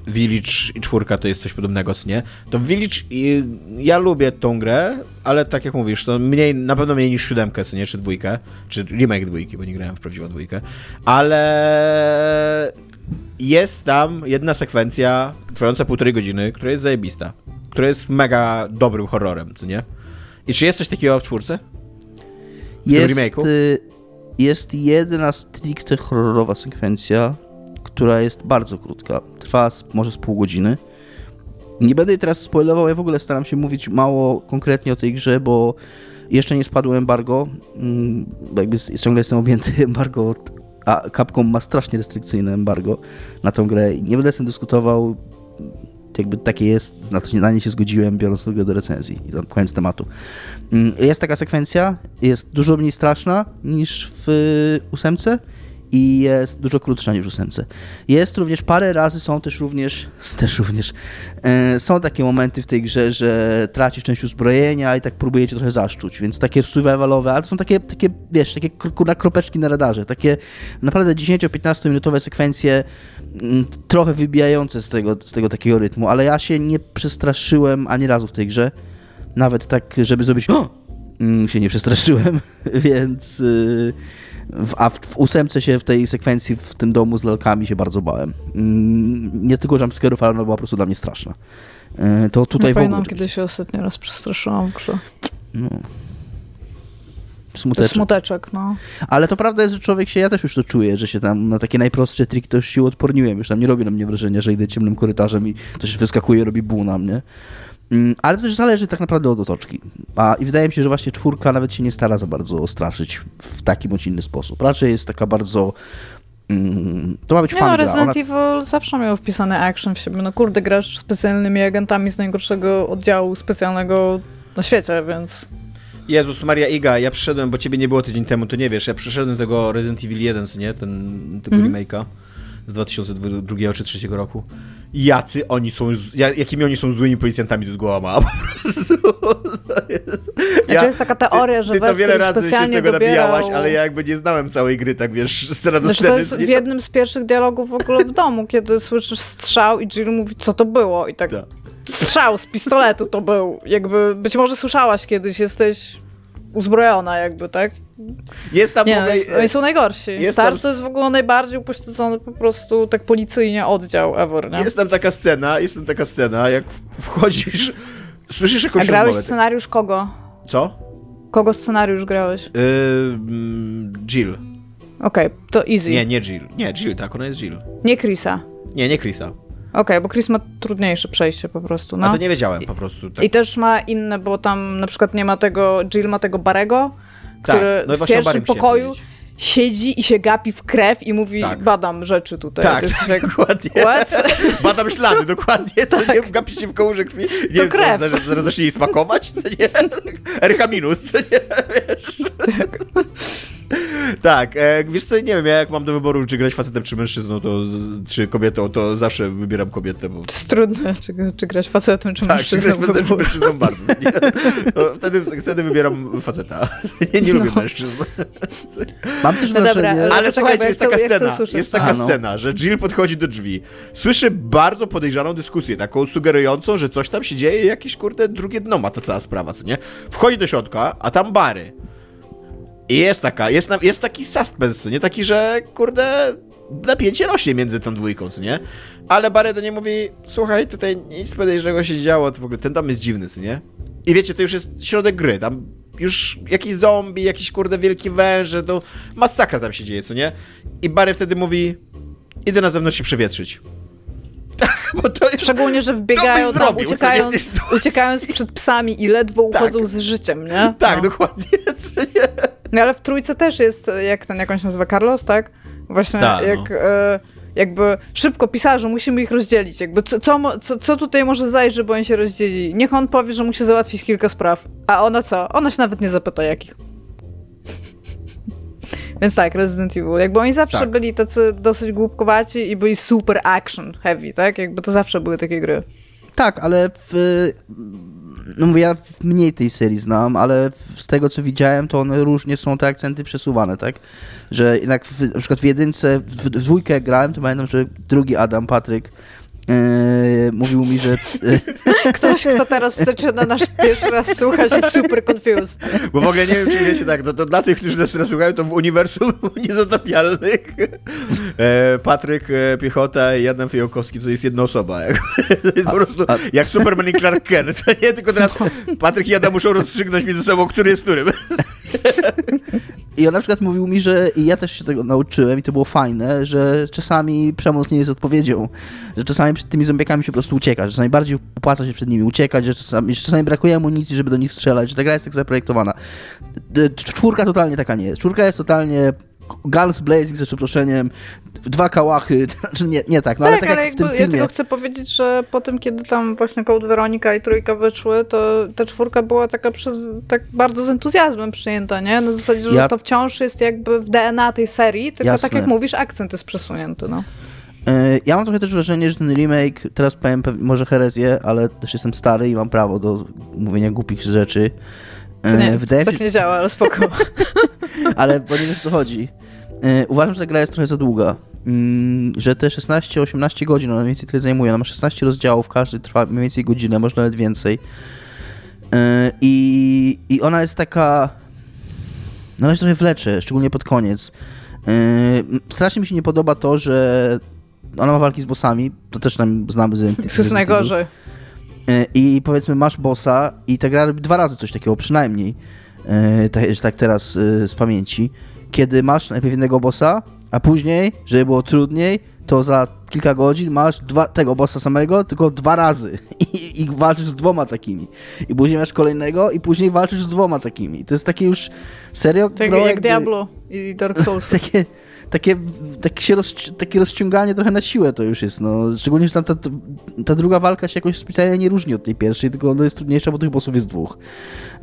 Village i czwórka to jest coś podobnego, co nie? To Village, ja lubię tą grę, ale tak jak mówisz, to mniej, na pewno mniej niż siódemkę, co nie? Czy dwójkę, czy remake dwójki, bo nie grałem w prawdziwą dwójkę, ale jest tam jedna sekwencja trwająca półtorej godziny, która jest zajebista które jest mega dobrym horrorem, co nie? I czy jest coś takiego w czwórce?
Jest, y, jest jedna stricte horrorowa sekwencja, która jest bardzo krótka. Trwa może z pół godziny. Nie będę jej teraz spoilował, ja w ogóle staram się mówić mało konkretnie o tej grze, bo jeszcze nie spadło embargo, mm, bo jakby ciągle jestem objęty embargo, a Capcom ma strasznie restrykcyjne embargo na tą grę. Nie będę z tym dyskutował, jakby takie jest, na nie się zgodziłem, biorąc to do recenzji i tam koniec tematu. Mm, jest taka sekwencja, jest dużo mniej straszna niż w ósemce i jest dużo krótsza niż ósemce. Jest również parę razy, są też również, też również, e, są takie momenty w tej grze, że tracisz część uzbrojenia i tak próbujecie trochę zaszczuć, więc takie survivalowe, ale to są takie, takie wiesz, takie na kropeczki na radarze, takie naprawdę 10-15 minutowe sekwencje mm, trochę wybijające z tego, z tego takiego rytmu, ale ja się nie przestraszyłem ani razu w tej grze, nawet tak, żeby zrobić o! Mm, się nie przestraszyłem, więc... Yy W, a w, w ósemce się w tej sekwencji w tym domu z lalkami się bardzo bałem. Mm, Nie tylko jumpscare'ów, ale ona była po prostu dla mnie straszna. E, To tutaj
Nie
w ogóle...
pamiętam, kiedy się ostatni raz przestraszyłam grze.
No. Smuteczek.
smuteczek, no.
Ale to prawda jest, że człowiek się, ja też już to czuję, że się tam na takie najprostsze triki to już się odporniłem. Już tam nie robi na mnie wrażenia, że idę ciemnym korytarzem i coś wyskakuje, robi ból na mnie. Mm, Ale to też zależy tak naprawdę od otoczki. A, I wydaje mi się, że właśnie czwórka nawet się nie stara za bardzo straszyć w taki bądź inny sposób. Raczej jest taka bardzo... Mm, to ma być
Nie
fan
no. Resident
Ona,
Evil zawsze miał wpisany action w siebie. No kurde, grasz specjalnymi agentami z najgorszego oddziału specjalnego na świecie, więc...
Jezus Maria Iga, ja przyszedłem, bo ciebie nie było tydzień temu, to nie wiesz, ja przyszedłem tego Resident Evil 1, co nie? Ten, tego
Mhm.
remake'a z 2002 czy 2003 roku. Jacy oni są, ja- jakimi oni są złymi policjantami, to głowa mała po prostu. To jest-
Znaczy jest taka teoria, że
ty to
Wesker
wiele razy się
specjalnie
tego
dobierał...
nabijałaś, ale ja jakby nie znałem całej gry, tak wiesz, scena do
Znaczy to
sceny.
jest w jednym z pierwszych dialogów w ogóle w domu, kiedy słyszysz strzał i Jill mówi, co to było? I tak,
Tak.
strzał z pistoletu to był. Jakby, być może słyszałaś kiedyś, jesteś uzbrojona jakby, tak?
Jest tam
Nie, jest, oni są najgorsi.
jest tam-
to jest w ogóle najbardziej upośledzony po prostu tak policyjnie oddział ever, nie?
jest tam taka scena, jest tam taka scena, jak wchodzisz, słyszysz
A
jakąś
grałeś
rozmowę.
scenariusz kogo?
Co?
Kogo scenariusz grałeś?
Yy, mm, Jill.
Okej, to easy.
Nie,
Nie,
nie Jill. Nie, Jill, tak, ona jest Jill.
Chrisa.
Nie, nie Chrisa.
Okej, bo Chris ma trudniejsze przejście po prostu, no.
A to nie wiedziałem po prostu. Tak.
I też ma inne, bo tam na przykład nie ma tego, Jill ma tego Barego, który
Tak, no
w pierwszym pokoju siedzi i się gapi w krew i mówi,
Tak.
badam rzeczy tutaj.
Tak,
To jak,
dokładnie.
what?
Badam ślady, dokładnie, co nie, gapi się w kołurze krwi. Nie wiem,
krew.
zaraz- zaraz zacznie jej smakować, co nie? RH minus, co nie, wiesz? Tak, e, wiesz co, nie wiem, ja jak mam do wyboru, czy grać facetem, czy mężczyzną, to, czy kobietą, to zawsze wybieram kobietę, bo...
To jest trudne, czy, czy grać facetem, czy
Tak, czy
mężczyzną.
grać facetem, czy mężczyzną bardzo. Wtedy, wtedy wybieram faceta. Nie, nie lubię mężczyzn.
mam też
No dobra,
wrażenie...
ale-
słuchajcie, jest taka scena, jest taka
A, no.
scena, że Jill podchodzi do drzwi, słyszy bardzo podejrzaną dyskusję, taką sugerującą, że coś tam się dzieje, jakieś kurde drugie dno ma ta cała sprawa, co nie? Wchodzi do środka, a tam bary. I jest taka, jest, jest taki suspens, nie? Taki, że kurde napięcie rośnie między tą dwójką, co nie? Ale Barry do niej mówi, słuchaj, tutaj nic podejrzanego się działo, to w ogóle ten dom jest dziwny, co nie? I wiecie, to już jest środek gry, tam już jakiś zombie, jakiś kurde wielki węże, to masakra tam się dzieje, co nie? I Barry wtedy mówi, idę na zewnątrz się przewietrzyć. Tak, bo to jest...
Szczególnie, że wbiegają tam,
zrobił, nie,
uciekając, uciekając przed psami i ledwo uchodzą z życiem, nie?
Tak,
no.
dokładnie?
No ale w trójce też jest, jak ten, jak on się nazywa, Carlos, tak? Właśnie
Tak, no.
jak... E, jakby szybko pisarzu, musimy ich rozdzielić. Jakby co, co, co, co tutaj może zajść, żeby oni się rozdzielili? Niech on powie, że musi załatwić kilka spraw. A ona co? Ona się nawet nie zapyta jakich. Więc tak, Resident Evil. Jakby oni zawsze
Tak.
byli tacy dosyć głupkowaci i byli super action heavy, tak? Jakby to zawsze były takie gry.
Tak, ale w, no mówię, ja mniej tej serii znam, ale z tego co widziałem, to one różnie są te akcenty przesuwane, tak? Że jednak w, na przykład w jedynce, w, w dwójkę grałem, to pamiętam, że drugi Adam, Patryk, e, mówił mi, że
Ktoś, kto teraz zaczyna nasz pierwszy raz słuchać, jest super confused.
Bo w ogóle nie wiem, czy wiecie, tak, no to dla tych, którzy nas teraz słuchają, to w uniwersum niezatapialnych e, Patryk e, Piechota i Adam Fijałkowski to jest jedna osoba. Jak, to jest po prostu jak Superman i Clark Kent. Nie, tylko teraz Patryk i Adam muszą rozstrzygnąć między sobą, który jest którym.
I on na przykład mówił mi, że i ja też się tego nauczyłem i to było fajne, że czasami przemoc nie jest odpowiedzią, że czasami przed tymi zombiakami się po prostu ucieka, że czasami opłaca się przed nimi uciekać, że czasami, że czasami brakuje amunicji, żeby do nich strzelać, że ta gra jest tak zaprojektowana. Czwórka totalnie taka nie jest. Czwórka jest totalnie guns blazing, za przeproszeniem, dwa kałachy, znaczy nie, nie tak, no ale tak, jak w tym
ja
filmie.
tylko chcę powiedzieć, że po tym, kiedy tam właśnie Code Weronika i Trójka wyszły, to ta czwórka była taka przez, tak bardzo z entuzjazmem przyjęta, nie? Na zasadzie, że
Ja-
to wciąż jest jakby w DNA tej serii, tylko
Jasne.
tak jak mówisz, akcent jest przesunięty, no.
E, Ja mam trochę też wrażenie, że ten remake, teraz powiem może herezję, ale też jestem stary i mam prawo do mówienia głupich rzeczy.
To
E,
nie,
Wydaje mi
tak
się,
nie działa, ale spoko.
ale bo nie wiem o co chodzi. E, Uważam, że ta gra jest trochę za długa. Mm, Że te 16-18 godzin, ona mniej więcej tyle zajmuje. Ona ma 16 rozdziałów, każdy trwa mniej więcej godzinę, może nawet więcej. E, I, I ona jest taka. na razie trochę wlecze, szczególnie pod koniec. Yy, strasznie mi się nie podoba to, że ona ma walki z bossami, to też tam znamy z
To jest najgorzej.
I powiedzmy masz bossa i ta gra robi dwa razy coś takiego, przynajmniej, tak, tak teraz yy, z pamięci, kiedy masz najpierw jednego bossa, a później, żeby było trudniej, to za kilka godzin masz dwa, tego bossa samego, tylko dwa razy I, i walczysz z dwoma takimi. I później masz kolejnego i później walczysz z dwoma takimi. To jest takie już serio...
Tak jak
jakby-
Diablo i Dark Souls.
takie, takie, takie, się roz, takie rozciąganie trochę na siłę to już jest, no. Szczególnie, że tam ta, ta druga walka się jakoś specjalnie nie różni od tej pierwszej, tylko ona jest trudniejsza, bo tych bossów jest dwóch.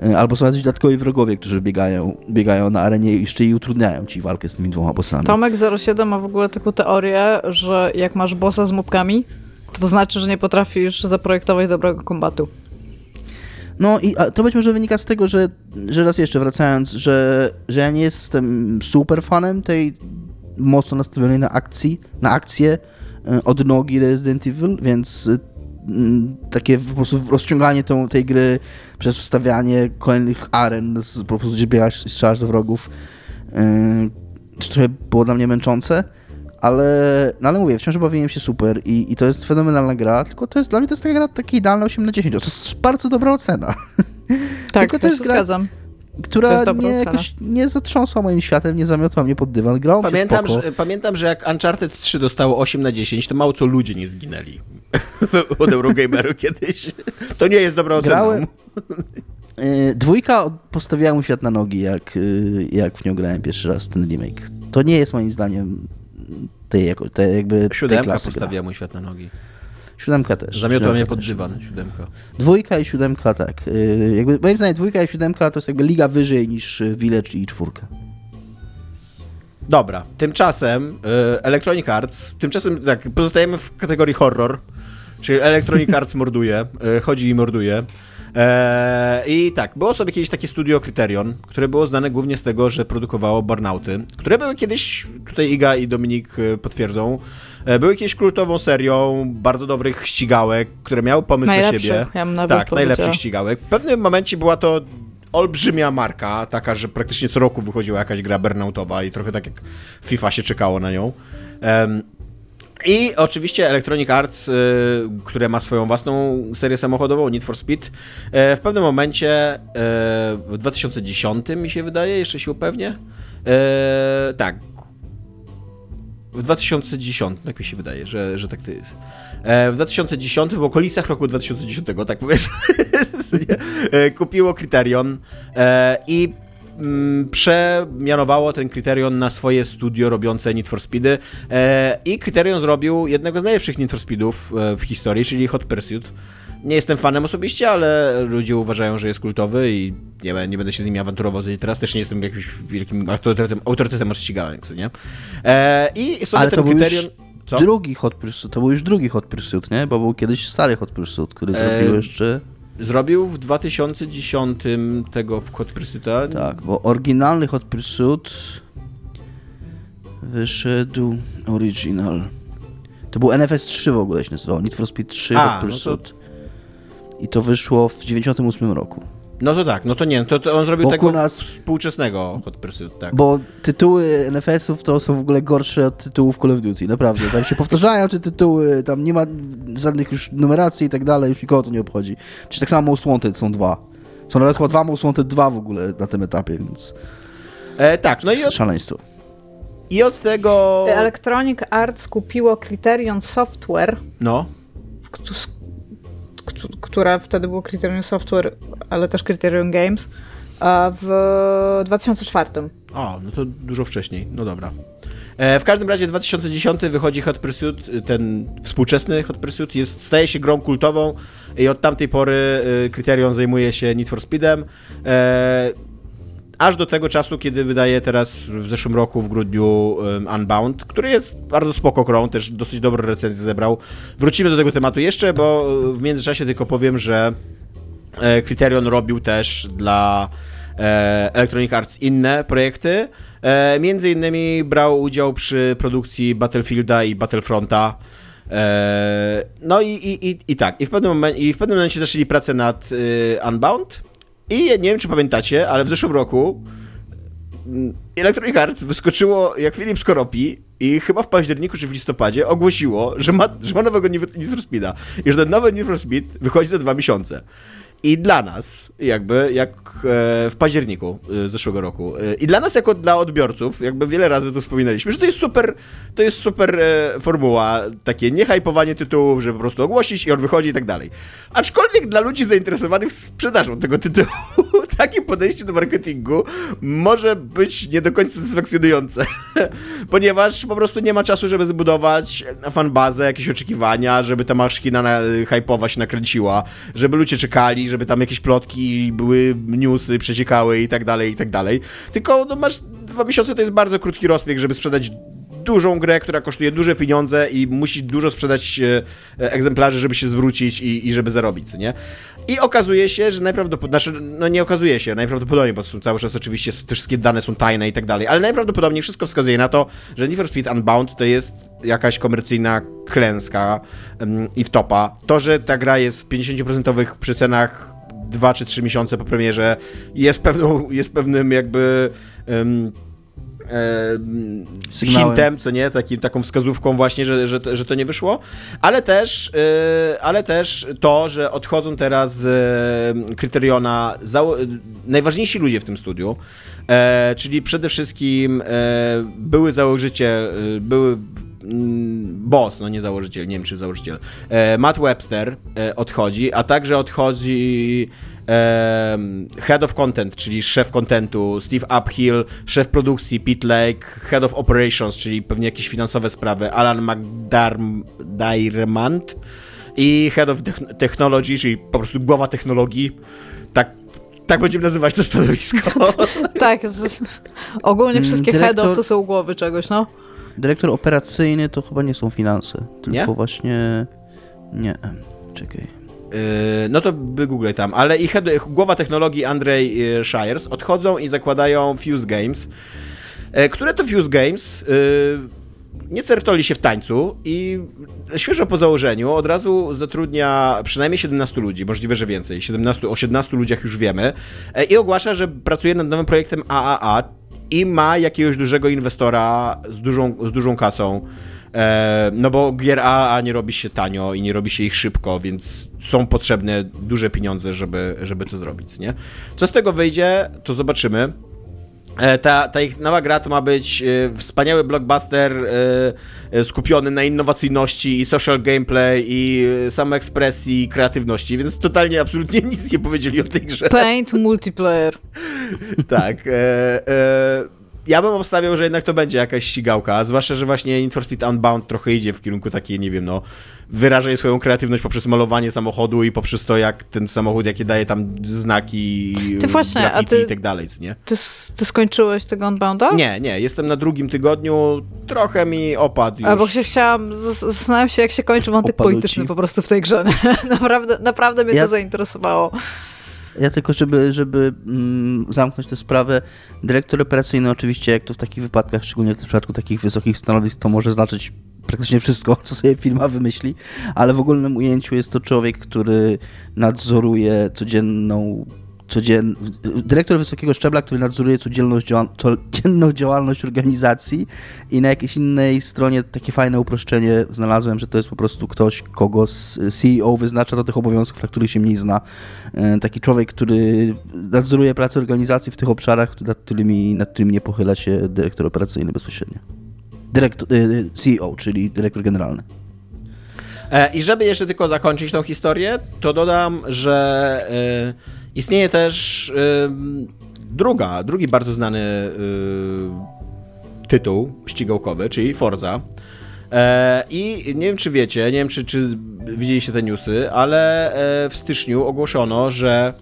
E, Albo są jacyś dodatkowi wrogowie, którzy biegają, biegają na arenie i jeszcze i utrudniają ci walkę z tymi dwoma bossami.
Tomek 07 ma w ogóle taką teorię, że jak masz bossa z mobkami, to, to znaczy, że nie potrafisz zaprojektować dobrego kombatu.
No i to być może wynika z tego, że, że raz jeszcze wracając, że, że ja nie jestem super fanem tej mocno nastawionej na akcji, na akcję e, od nogi Resident Evil, więc e, takie po prostu rozciąganie tą, tej gry przez wstawianie kolejnych aren, z, po prostu gdzie biegasz i strzelasz do wrogów, to trochę było dla mnie męczące. Ale, no ale mówię, wciąż bawiłem się super i, i to jest fenomenalna gra, tylko to jest dla mnie to jest taka gra takie idealna 8 na 10. To jest bardzo dobra ocena,
Tak,
Tylko to jest gra-
zgadzam.
Która nie, jakoś nie zatrząsła moim światem, nie zamiotła mnie pod dywan. Grałem
Pamiętam że, pamiętam, że jak Uncharted 3 dostało 8 na 10, to mało co ludzie nie zginęli od Eurogameru kiedyś. To nie jest dobra ocena.
Grałem- Yy, Dwójka postawiła mu świat na nogi, jak, yy, jak w nią grałem pierwszy raz, ten remake. To nie jest moim zdaniem tej, jako, tej jakby tej
Siódemka
klasy
postawiła
gra.
mój świat na nogi.
Siódemka też.
Zamiotła mnie pod dywan, siódemka.
Dwójka i siódemka, tak. Yy, jakby, moim zdaniem dwójka i siódemka to jest jakby liga wyżej niż yy, Village i czwórka.
Dobra, tymczasem e, Electronic Arts, tymczasem tak, pozostajemy w kategorii horror, czyli Electronic Arts morduje, chodzi i morduje. E, I tak, było sobie kiedyś takie studio Criterion, które było znane głównie z tego, że produkowało Burnouty, które były kiedyś, tutaj Iga i Dominik potwierdzą, były kiedyś kultową serią bardzo dobrych ścigałek, które miały pomysł na siebie.
ja bym
tak, najlepszych ścigałek. W pewnym momencie była to olbrzymia marka, taka, że praktycznie co roku wychodziła jakaś gra burnoutowa i trochę tak jak FIFA się czekało na nią. Em, I oczywiście Electronic Arts, y, które ma swoją własną serię samochodową, Need for Speed, e, w pewnym momencie, e, w 2010 mi się wydaje, jeszcze się upewnię, e, tak, w 2010, tak mi się wydaje, że, że tak to jest. E, w 2010, w okolicach roku 2010, tak powiedzmy, e, kupiło Criterion e, i mm, przemianowało ten Criterion na swoje studio robiące Need for Speedy e, i Criterion zrobił jednego z najlepszych Need for Speedów w historii, czyli Hot Pursuit. Nie jestem fanem osobiście, ale ludzie uważają, że jest kultowy i nie, nie będę się z nimi awanturował teraz. Też nie jestem jakimś wielkim autorytetem, autorytetem od ścigałek, co nie? E, I sobie
Ale to był już
Criterion... Co?
drugi Hot Pursuit, to był już drugi Hot Pursuit, nie? Bo był kiedyś stary Hot Pursuit, który
E,
zrobił jeszcze...
Zrobił w 2010 tego w Hot Pursuita.
Tak, bo oryginalny Hot Pursuit wyszedł original. To był NFS 3 w ogóle się nazywał, Need for Speed 3
A,
Hot
no to-
Pursuit. I to wyszło w 98 roku.
No to tak, no to nie, to, to on zrobił
Bo
tego
u nas-
współczesnego Hot Pursuit, tak.
Bo tytuły NFS-ów to są w ogóle gorsze od tytułów Call of Duty, naprawdę. Tam się powtarzają te tytuły, tam nie ma żadnych już numeracji i tak dalej, już nikogo to nie obchodzi. Czy tak samo Most Wanted są dwa. Są nawet chyba dwa Most Wanted 2 w ogóle na tym etapie, więc
E, tak, no i od,
szaleństwo.
i od tego...
Electronic Arts kupiło Criterion Software,
No,
które wtedy było Criterion Software, ale też Criterion Games, w 2004.
o, no to dużo wcześniej, no dobra. E, w każdym razie 2010 wychodzi Hot Pursuit, ten współczesny Hot Pursuit jest, staje się grą kultową i od tamtej pory e, Criterion zajmuje się Need for Speedem. E, aż do tego czasu, kiedy wydaje teraz w zeszłym roku, w grudniu, Unbound, który jest bardzo spoko grą, też dosyć dobre recenzje zebrał. Wrócimy do tego tematu jeszcze, bo w międzyczasie tylko powiem, że e, Criterion robił też dla e, Electronic Arts inne projekty. E, między innymi brał udział przy produkcji Battlefielda i Battlefronta. E, no i, i, i, i tak, i w pewnym momencie, i w pewnym momencie zaczęli pracę nad Unbound. I nie wiem, czy pamiętacie, ale w zeszłym roku Electronic Arts wyskoczyło jak Filip Skoropi i chyba w październiku czy w listopadzie ogłosiło, że ma, że ma nowego Need for Speeda i że ten nowy Need for Speed wychodzi za dwa miesiące. I dla nas, jakby, jak e, w październiku e, zeszłego roku, e, i dla nas jako dla odbiorców, jakby wiele razy tu wspominaliśmy, że to jest super, to jest super formuła, takie niehajpowanie tytułów, żeby po prostu ogłosić i on wychodzi i tak dalej. Aczkolwiek dla ludzi zainteresowanych sprzedażą tego tytułu, takie podejście do marketingu może być nie do końca satysfakcjonujące, ponieważ po prostu nie ma czasu, żeby zbudować fanbazę, jakieś oczekiwania, żeby ta maszkina na, hypowa się nakręciła, żeby ludzie czekali, żeby tam jakieś plotki były, newsy przeciekały i tak dalej, i tak dalej. Tylko no, masz dwa miesiące to jest bardzo krótki rozbieg, żeby sprzedać dużą grę, która kosztuje duże pieniądze i musi dużo sprzedać e, egzemplarzy, żeby się zwrócić i, i żeby zarobić, nie? I okazuje się, że najprawdopodobniej, znaczy, no nie okazuje się, najprawdopodobniej, bo są cały czas oczywiście te wszystkie dane są tajne i tak dalej, ale najprawdopodobniej wszystko wskazuje na to, że Need for Speed Unbound to jest jakaś komercyjna klęska i wtopa. To, że ta gra jest w 50% przecenach 2 czy 3 miesiące po premierze jest, pewną, jest pewnym jakby... Um, e, hintem, co nie, takim, taką wskazówką właśnie, że, że, że to nie wyszło, ale też, e, ale też to, że odchodzą teraz z e, Kryteriona najważniejsi ludzie w tym studiu, e, czyli przede wszystkim e, były założyciel, e, były mm, boss, no nie założyciel, nie wiem czy założyciel, Matt Webster odchodzi, a także odchodzi Head of Content, czyli szef contentu, Steve Uphill, szef produkcji Pete Lake, Head of Operations, czyli pewnie jakieś finansowe sprawy, Alan McDiarmid i Head of Technology, czyli po prostu głowa technologii. Tak tak będziemy nazywać to stanowisko.
tak, ogólnie mm, wszystkie Dyrektor... head to są głowy czegoś, no.
Dyrektor operacyjny to chyba nie są finanse, tylko nie? właśnie... Nie, czekaj.
Yy, no to wygooglej tam, ale i head, głowa technologii Andrzej yy, Shires. Odchodzą i zakładają Fuse Games, yy, które to Fuse Games? Nie certoli się w tańcu i świeżo po założeniu od razu zatrudnia przynajmniej 17 ludzi, możliwe, że więcej. 17, o 17 ludziach już wiemy. I ogłasza, że pracuje nad nowym projektem AAA i ma jakiegoś dużego inwestora z dużą, z dużą kasą E, no bo gier A nie robi się tanio i nie robi się ich szybko, więc są potrzebne duże pieniądze, żeby, żeby to zrobić, nie? Co z tego wyjdzie, to zobaczymy. E, ta, ta ich nowa gra to ma być e, wspaniały blockbuster skupiony na innowacyjności i social gameplay i samoekspresji i kreatywności, więc totalnie, absolutnie nic nie powiedzieli o tej grze.
Paint multiplayer.
tak. E, e, ja bym obstawiał, że jednak to będzie jakaś ścigałka, zwłaszcza, że właśnie Need for Speed Unbound trochę idzie w kierunku takiej, nie wiem, no, wyrażaj swoją kreatywność poprzez malowanie samochodu i poprzez to, jak ten samochód, jakie daje tam znaki, ty właśnie, a ty, i tak dalej, co nie?
Ty, ty skończyłeś tego Unbounda?
Nie, nie, jestem na drugim tygodniu, trochę mi opadł już.
A bo się chciałam, zastanawiam się, jak się kończy wątek polityczny po prostu w tej grze. naprawdę, naprawdę mnie ja... to zainteresowało.
Ja tylko, żeby, żeby mm, zamknąć tę sprawę, dyrektor operacyjny oczywiście, jak to w takich wypadkach, szczególnie w przypadku takich wysokich stanowisk, to może znaczyć praktycznie wszystko, co sobie firma wymyśli, ale w ogólnym ujęciu jest to człowiek, który nadzoruje codzienną codzien... dyrektor wysokiego szczebla, który nadzoruje codzienną, codzienną działalność organizacji i na jakiejś innej stronie takie fajne uproszczenie znalazłem, że to jest po prostu ktoś, kogo CEO wyznacza do tych obowiązków, na których się mniej zna. E, taki człowiek, który nadzoruje pracę organizacji w tych obszarach, nad którymi, nad którymi nie pochyla się dyrektor operacyjny bezpośrednio. Dyrektor, e, CEO, czyli dyrektor generalny.
E, I żeby jeszcze tylko zakończyć tą historię, to dodam, że Istnieje też druga, drugi bardzo znany y, tytuł ścigałkowy, czyli Forza. E, I nie wiem, czy wiecie, nie wiem, czy, czy widzieliście te newsy, ale e, w styczniu ogłoszono, że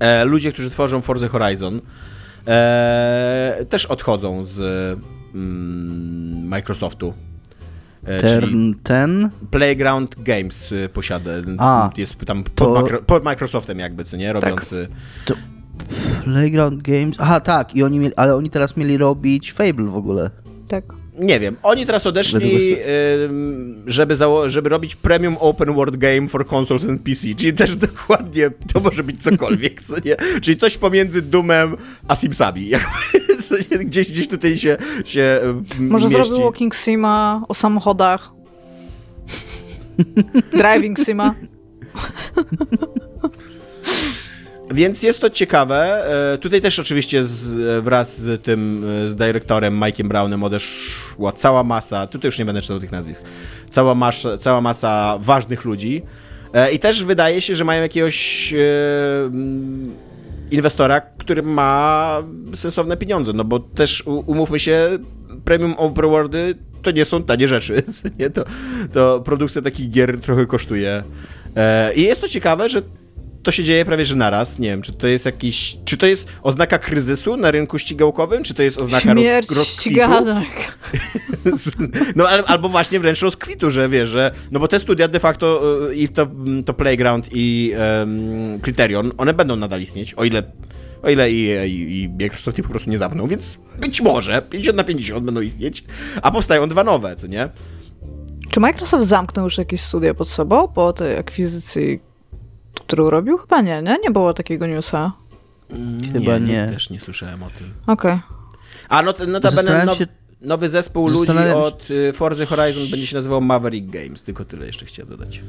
e, ludzie, którzy tworzą Forza Horizon, też odchodzą z mm, Microsoftu.
E, ten, ten?
Playground Games y, posiada. A, jest tam pod, to... makro, pod, Microsoftem jakby, co nie? Robiący... Tak. To...
Playground Games? Aha, tak, i oni mieli, ale oni teraz mieli robić Fable w ogóle.
Tak.
Nie wiem, oni teraz odeszli, żeby, żeby robić premium open world game for consoles and PC, czyli też dokładnie to może być cokolwiek, co nie? Czyli coś pomiędzy Doomem a Simsami. gdzieś, gdzieś tutaj się, się
Może
mieści.
zrobił Walking Sima o samochodach. Driving Sima.
Więc jest to ciekawe. E, tutaj też oczywiście z, wraz z tym, e, z dyrektorem Mike'iem Brownem odeszła cała masa, tutaj już nie będę czytał tych nazwisk, cała, masza, cała masa ważnych ludzi. E, I też wydaje się, że mają jakiegoś inwestora, który ma sensowne pieniądze, no bo też umówmy się, premium overworldy to nie są tanie rzeczy, nie? To, to produkcja takich gier trochę kosztuje. I jest to ciekawe, że to się dzieje prawie że naraz. Nie wiem, czy to jest jakiś. Czy to jest oznaka kryzysu na rynku ścigałkowym, czy to jest oznaka
Śmierć
roz, rozkwitu?
ściganek.
no al, albo właśnie wręcz rozkwitu, że wiesz, że. No bo te studia de facto e, i to, to Playground i um, Criterion, one będą nadal istnieć, o ile. O ile i, i, i Microsoft ich po prostu nie zapną, więc być może 50 na 50 będą istnieć, a powstają dwa nowe, co nie?
Czy Microsoft zamknął już jakieś studia pod sobą po tej akwizycji którą robił? Chyba nie, nie? Nie było takiego newsa.
Chyba nie.
nie. Też nie słyszałem o tym.
Okej. Okay.
A no, no to będę now, się... nowy zespół ludzi od y, Forza Horizon będzie się nazywał Maverick Games, tylko tyle jeszcze chciałem dodać.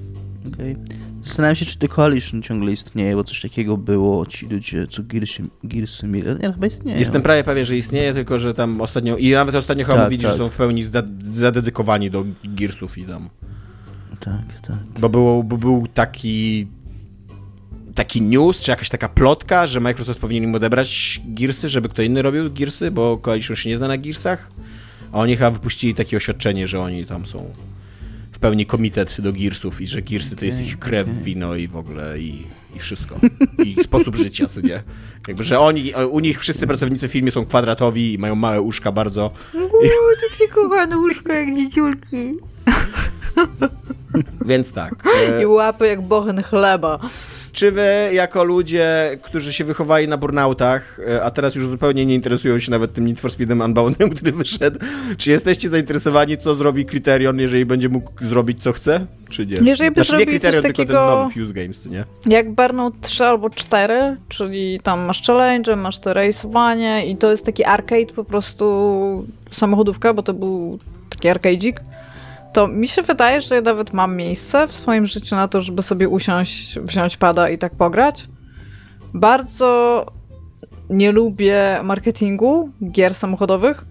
Okej. Okay. Zastanawiam się, czy The Coalition ciągle istnieje, bo coś takiego było, ci ludzie, co Gearsy, Gearsy mieli. Nie, chyba istnieje.
Jestem prawie pewien, że istnieje, tylko że tam ostatnio, i nawet ostatnio chyba tak, mówili, tak. że są w pełni zadedykowani do Gearsów i tam.
Tak, tak.
Bo, było, bo był taki taki news, czy jakaś taka plotka, że Microsoft powinien im odebrać Gearsy, żeby kto inny robił Gearsy, bo Coalition się nie zna na Gearsach. A oni chyba wypuścili takie oświadczenie, że oni tam są w pełni komitet do Gearsów i że Gearsy okay, to jest ich krew, okay. wino i w ogóle i, i wszystko. I sposób życia, co nie? Jakby, że oni, u nich wszyscy pracownicy w filmie są kwadratowi i mają małe uszka bardzo.
Uuu, takie kochane łóżko jak dzieciulki.
Więc tak.
I łapy jak bochen chleba.
Czy wy, jako ludzie, którzy się wychowali na burnoutach, e, a teraz już zupełnie nie interesują się nawet tym Need for Speedem Unboundem, który wyszedł, czy jesteście zainteresowani, co zrobi Criterion, jeżeli będzie mógł zrobić, co chce? Czy nie?
Jeżeli by znaczy, nie Criterion, tylko
ten nowy Fuse Games, nie?
Jak Burnout 3 albo 4, czyli tam masz challenge, masz to race'owanie i to jest taki arcade po prostu samochodówka, bo to był taki arcade'ik to mi się wydaje, że ja nawet mam miejsce w swoim życiu na to, żeby sobie usiąść, wziąć pada i tak pograć. Bardzo nie lubię marketingu gier samochodowych,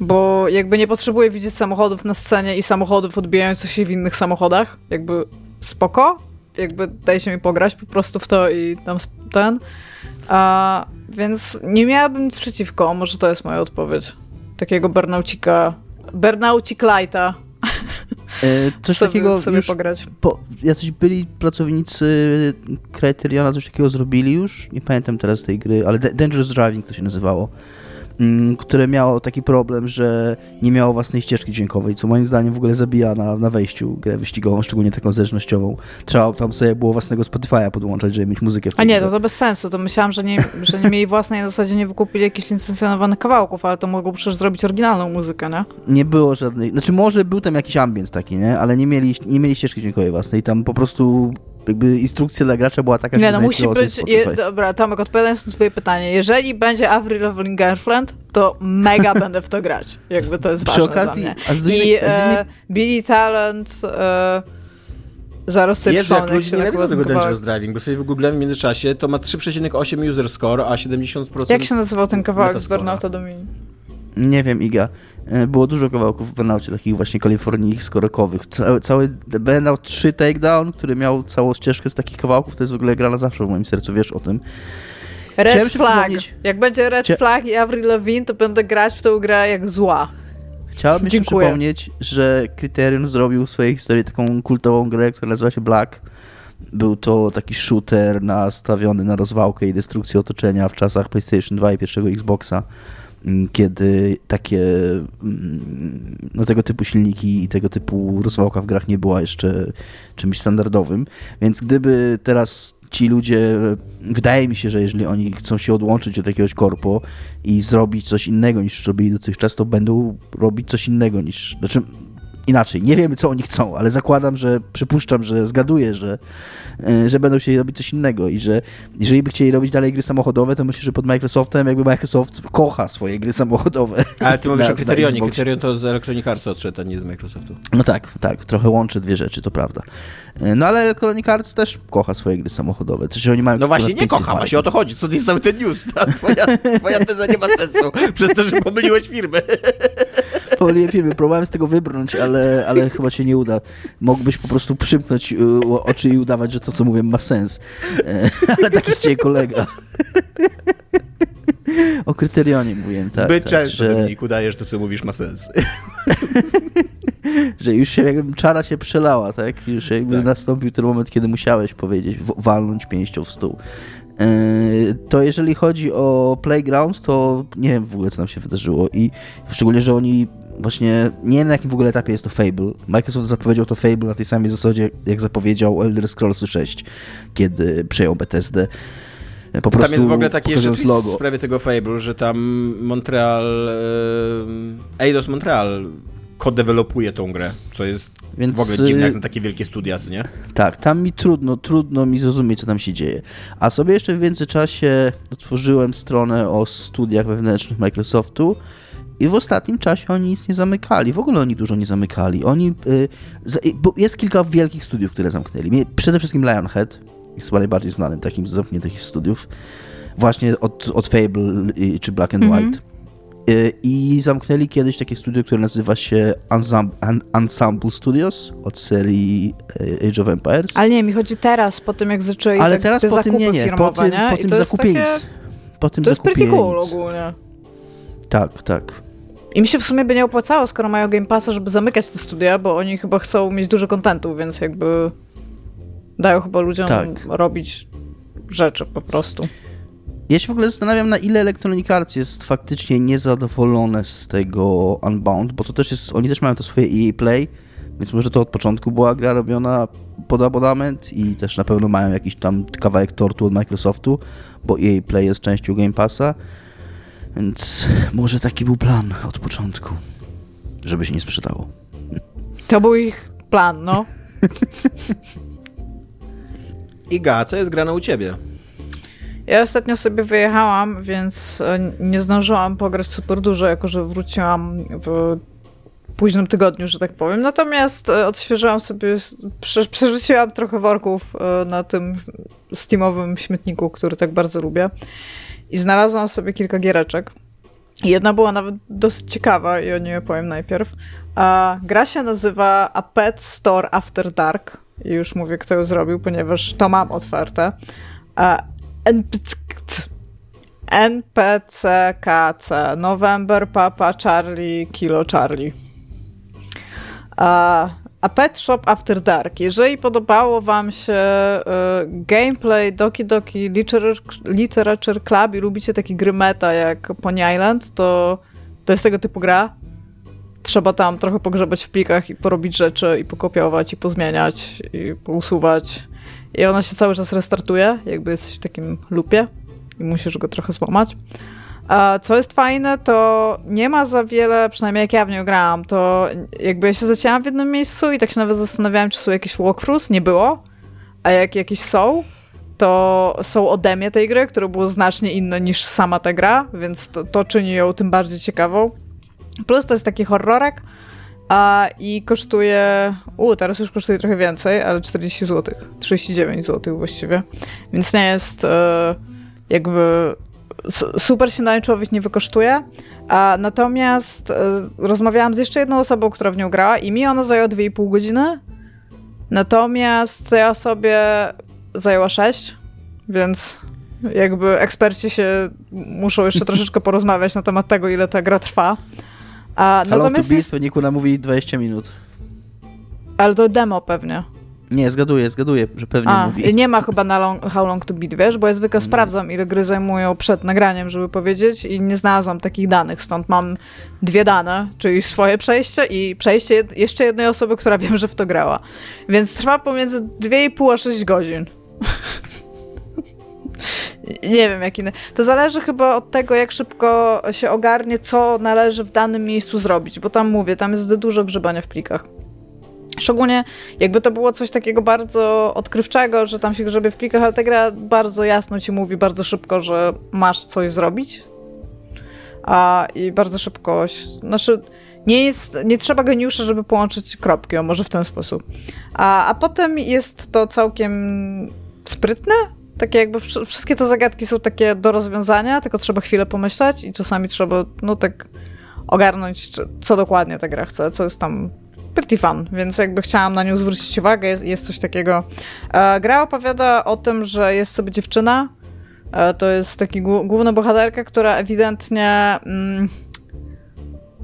bo jakby nie potrzebuję widzieć samochodów na scenie i samochodów odbijających się w innych samochodach. Jakby spoko, jakby daj się mi pograć po prostu w to i tam ten. A, więc nie miałabym nic przeciwko, może to jest moja odpowiedź. Takiego burnaucika, burnaucik lighta
coś
sobie,
takiego
sobie
już
pograć.
Po, jacyś byli pracownicy Criteriona, coś takiego zrobili już, nie pamiętam teraz tej gry, ale Dangerous Driving to się nazywało. Mm, które miało taki problem, że nie miało własnej ścieżki dźwiękowej, co moim zdaniem w ogóle zabija na, na wejściu grę wyścigową, szczególnie taką zależnościową. Trzeba tam sobie było własnego Spotify'a podłączać, żeby mieć muzykę w tej
A nie, to, to bez sensu. To myślałam, że nie, że nie mieli własnej, na zasadzie nie wykupili jakichś licencjonowanych kawałków, ale to mogą przecież zrobić oryginalną muzykę, nie?
Nie było żadnej, znaczy może był tam jakiś ambient taki, nie? Ale nie mieli, nie mieli ścieżki dźwiękowej własnej. Tam po prostu jakby instrukcja dla gracza była taka, że
Nie, no musi być, je, dobra, Tomek, odpowiadając na twoje pytanie, jeżeli będzie Avril Lavigne Girlfriend, to mega będę w to grać, jakby to jest Przy ważne okazji, dla mnie. A z I e, Billy Talent... E, Zaraz sobie
Jezu, jak ludzie nienawidzą tego Dangerous Driving, bo sobie wygooglałem w międzyczasie, to ma 3,8 user score, a 70%
Jak się nazywał ten kawałek z Burnouta Domini?
Nie wiem, Iga. E, było dużo kawałków w Burnoutie, takich właśnie kalifornijsko rokowych. Cały, cały Burnout 3 Takedown, który miał całą ścieżkę z takich kawałków, to jest w ogóle gra na zawsze w moim sercu, wiesz o tym.
Red Chciałem Flag. Jak będzie Red Chcia... Flag i Avril Lavigne, to będę grać w tą grę jak zła.
Chciałbym się przypomnieć, że Criterion zrobił w swojej historii taką kultową grę, która nazywa się Black. Był to taki shooter nastawiony na rozwałkę i destrukcję otoczenia w czasach PlayStation 2 i pierwszego Xboxa. Mm, kiedy takie mm, no, tego typu silniki i tego typu rozwałka w grach nie była jeszcze czymś standardowym. Więc gdyby teraz ci ludzie, wydaje mi się, że jeżeli oni chcą się odłączyć od jakiegoś korpo i zrobić coś innego niż robili dotychczas, to będą robić coś innego niż, znaczy inaczej, nie wiemy co oni chcą, ale zakładam, że przypuszczam, że zgaduję, że, e, że będą chcieli robić coś innego i że jeżeli by chcieli robić dalej gry samochodowe, to myślę, że pod Microsoftem jakby Microsoft kocha swoje gry samochodowe.
Ale ty mówisz
Na-
o Kryterionie. Kryterion to z Electronic Arts odszedł, a nie z Microsoftu.
No tak, tak, trochę łączy dwie rzeczy, to prawda. E, No ale Electronic Arts też kocha swoje gry samochodowe. Też oni mają
No właśnie, nie kocha, właśnie o to chodzi. Co to jest cały ten news? Ta twoja, twoja teza nie ma sensu, przez to, że pomyliłeś firmy.
Pomyliłem filmy, próbowałem z tego wybrnąć, ale, ale chyba się nie uda. Mógłbyś po prostu przymknąć y, oczy i udawać, że to, co mówię, ma sens. E, Ale taki z ciebie kolega. O kryterionie mówiłem, tak.
Zbyt
tak,
często,
że,
Dominik, udajesz to, co mówisz, ma sens.
że już się jakby czara się przelała, tak? Już jakby
Tak.
nastąpił ten moment, kiedy musiałeś powiedzieć, walnąć pięścią w stół. E, To jeżeli chodzi o Playground, to nie wiem w ogóle, co nam się wydarzyło i szczególnie, że oni właśnie, nie wiem na jakim w ogóle etapie jest to Fable. Microsoft zapowiedział to Fable na tej samej zasadzie, jak zapowiedział Elder Scrolls 6, kiedy przejął Bethesdę. Po prostu
Tam jest w ogóle taki jeszcze twist
logo.
w sprawie tego Fable, że tam Montreal, Eidos Montreal kodewelopuje tą grę, co jest
Więc,
w ogóle dziwne jak
y,
na takie wielkie studia, nie?
Tak, tam mi trudno, trudno mi zrozumieć, co tam się dzieje. A sobie jeszcze w międzyczasie otworzyłem stronę o studiach wewnętrznych Microsoftu i w ostatnim czasie oni nic nie zamykali. W ogóle oni dużo nie zamykali. Oni, y, y, jest kilka wielkich studiów, które zamknęli. Przede wszystkim Lionhead jest chyba najbardziej znanym takim z zamkniętych studiów. Właśnie od, od Fable czy Black and
Mhm.
White. Y, I zamknęli kiedyś takie studio, które nazywa się Ensemble, En- Ensemble Studios od serii Age of Empires.
Ale nie, mi chodzi teraz, po tym jak zaczęli
Ale
tak,
teraz
te
po tym nie, nie. Po tym,
nie?
po tym zakupie
takie-
nic. Po tym
To jest pretty cool ogólnie.
Tak, tak.
Im się w sumie by nie opłacało, skoro mają Game Passa, żeby zamykać te studia, bo oni chyba chcą mieć dużo kontentu, więc jakby dają chyba ludziom
Tak.
robić rzeczy po prostu.
Ja się w ogóle zastanawiam, na ile Electronic Arts jest faktycznie niezadowolone z tego Unbound, bo to też jest, oni też mają to swoje EA Play, więc może to od początku była gra robiona pod abonament i też na pewno mają jakiś tam kawałek tortu od Microsoftu, bo EA Play jest częścią Game Passa, więc może taki był plan od początku, żeby się nie sprzedało.
To był ich plan, no.
Iga, co jest grane u ciebie?
Ja ostatnio sobie wyjechałam, więc e, nie zdążyłam pograć super dużo, jako że wróciłam w późnym tygodniu, że tak powiem. Natomiast e, odświeżyłam sobie, prze, przerzuciłam trochę worków e, na tym steamowym śmietniku, który tak bardzo lubię. I znalazłam sobie kilka giereczek. Jedna była nawet dosyć ciekawa i o niej opowiem najpierw. A gra się nazywa A Pet Store After Dark. I już mówię, kto ją zrobił, ponieważ to mam otwarte. NPCKC. November Papa Charlie Kilo Charlie. A, Pet Shop After Dark. Jeżeli podobało wam się y, gameplay Doki Doki Literature, Literature Club i lubicie takie gry meta jak Pony Island, to to jest tego typu gra. Trzeba tam trochę pogrzebać w plikach i porobić rzeczy i pokopiować i pozmieniać i pousuwać. I ona się cały czas restartuje, jakby jesteś w takim lupie i musisz go trochę złamać. Co jest fajne, to nie ma za wiele, przynajmniej jak ja w nią grałam, to jakby ja się zacięłam w jednym miejscu i tak się nawet zastanawiałam, czy są jakieś walkthroughs, nie było, a jak jakieś są, to są ode mnie tej gry, które było znacznie inne niż sama ta gra, więc to, to czyni ją tym bardziej ciekawą. Plus to jest taki horrorek, a i kosztuje, u, teraz już kosztuje trochę więcej, ale 40 zł, 39 zł właściwie, więc nie jest e, jakby super się na człowiek nie wykosztuje. A natomiast e, rozmawiałam z jeszcze jedną osobą, która w nią grała i mi ona zajęła 2,5 godziny. Natomiast ja sobie zajęła 6, więc jakby eksperci się muszą jeszcze troszeczkę porozmawiać na temat tego, ile ta gra trwa. A,
Hello to Beat
jest,
w wyniku nam mówi 20 minut.
ale to demo pewnie.
Nie, zgaduję, zgaduję, że pewnie
A,
mówi.
nie ma chyba na long, How Long to Beat, wiesz, bo ja zwykle
Mhm.
sprawdzam, ile gry zajmują przed nagraniem, żeby powiedzieć i nie znalazłam takich danych, stąd mam dwie dane, czyli swoje przejście i przejście jed jeszcze jednej osoby, która wiem, że w to grała. Więc trwa pomiędzy 2,5 a 6 godzin. Nie wiem, jak inny. To zależy chyba od tego, jak szybko się ogarnie, co należy w danym miejscu zrobić, bo tam mówię, tam jest dużo grzebania w plikach. Szczególnie jakby to było coś takiego bardzo odkrywczego, że tam się grzebie w plikach, ale ta gra bardzo jasno ci mówi bardzo szybko, że masz coś zrobić. A, I bardzo szybko, znaczy nie jest, nie trzeba geniusza, żeby połączyć kropki, o może w ten sposób. A, a potem jest to całkiem sprytne, takie jakby wszystkie te zagadki są takie do rozwiązania, tylko trzeba chwilę pomyśleć i czasami trzeba, no tak ogarnąć, co dokładnie ta gra chce, co jest tam pretty fun, więc jakby chciałam na nią zwrócić uwagę, jest, jest coś takiego. E, gra opowiada o tym, że jest sobie dziewczyna, e, to jest taki główna bohaterka, która ewidentnie mm,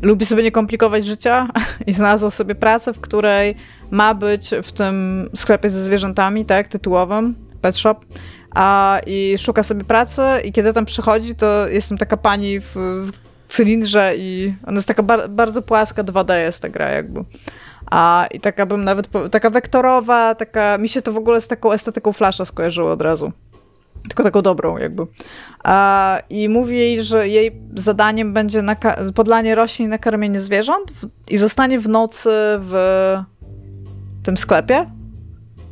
lubi sobie nie komplikować życia i znalazła sobie pracę, w której ma być w tym sklepie ze zwierzętami, tak, tytułowym, pet shop, a, i szuka sobie pracy i kiedy tam przychodzi, to jest tam taka pani w, w cylindrze i ona jest taka bar bardzo płaska, 2D jest ta gra jakby. A, I taka bym nawet, taka wektorowa, taka, mi się to w ogóle z taką estetyką Flasha skojarzyło od razu. Tylko taką dobrą jakby. A, I mówi jej, że jej zadaniem będzie podlanie roślin na karmienie zwierząt w, i zostanie w nocy w tym sklepie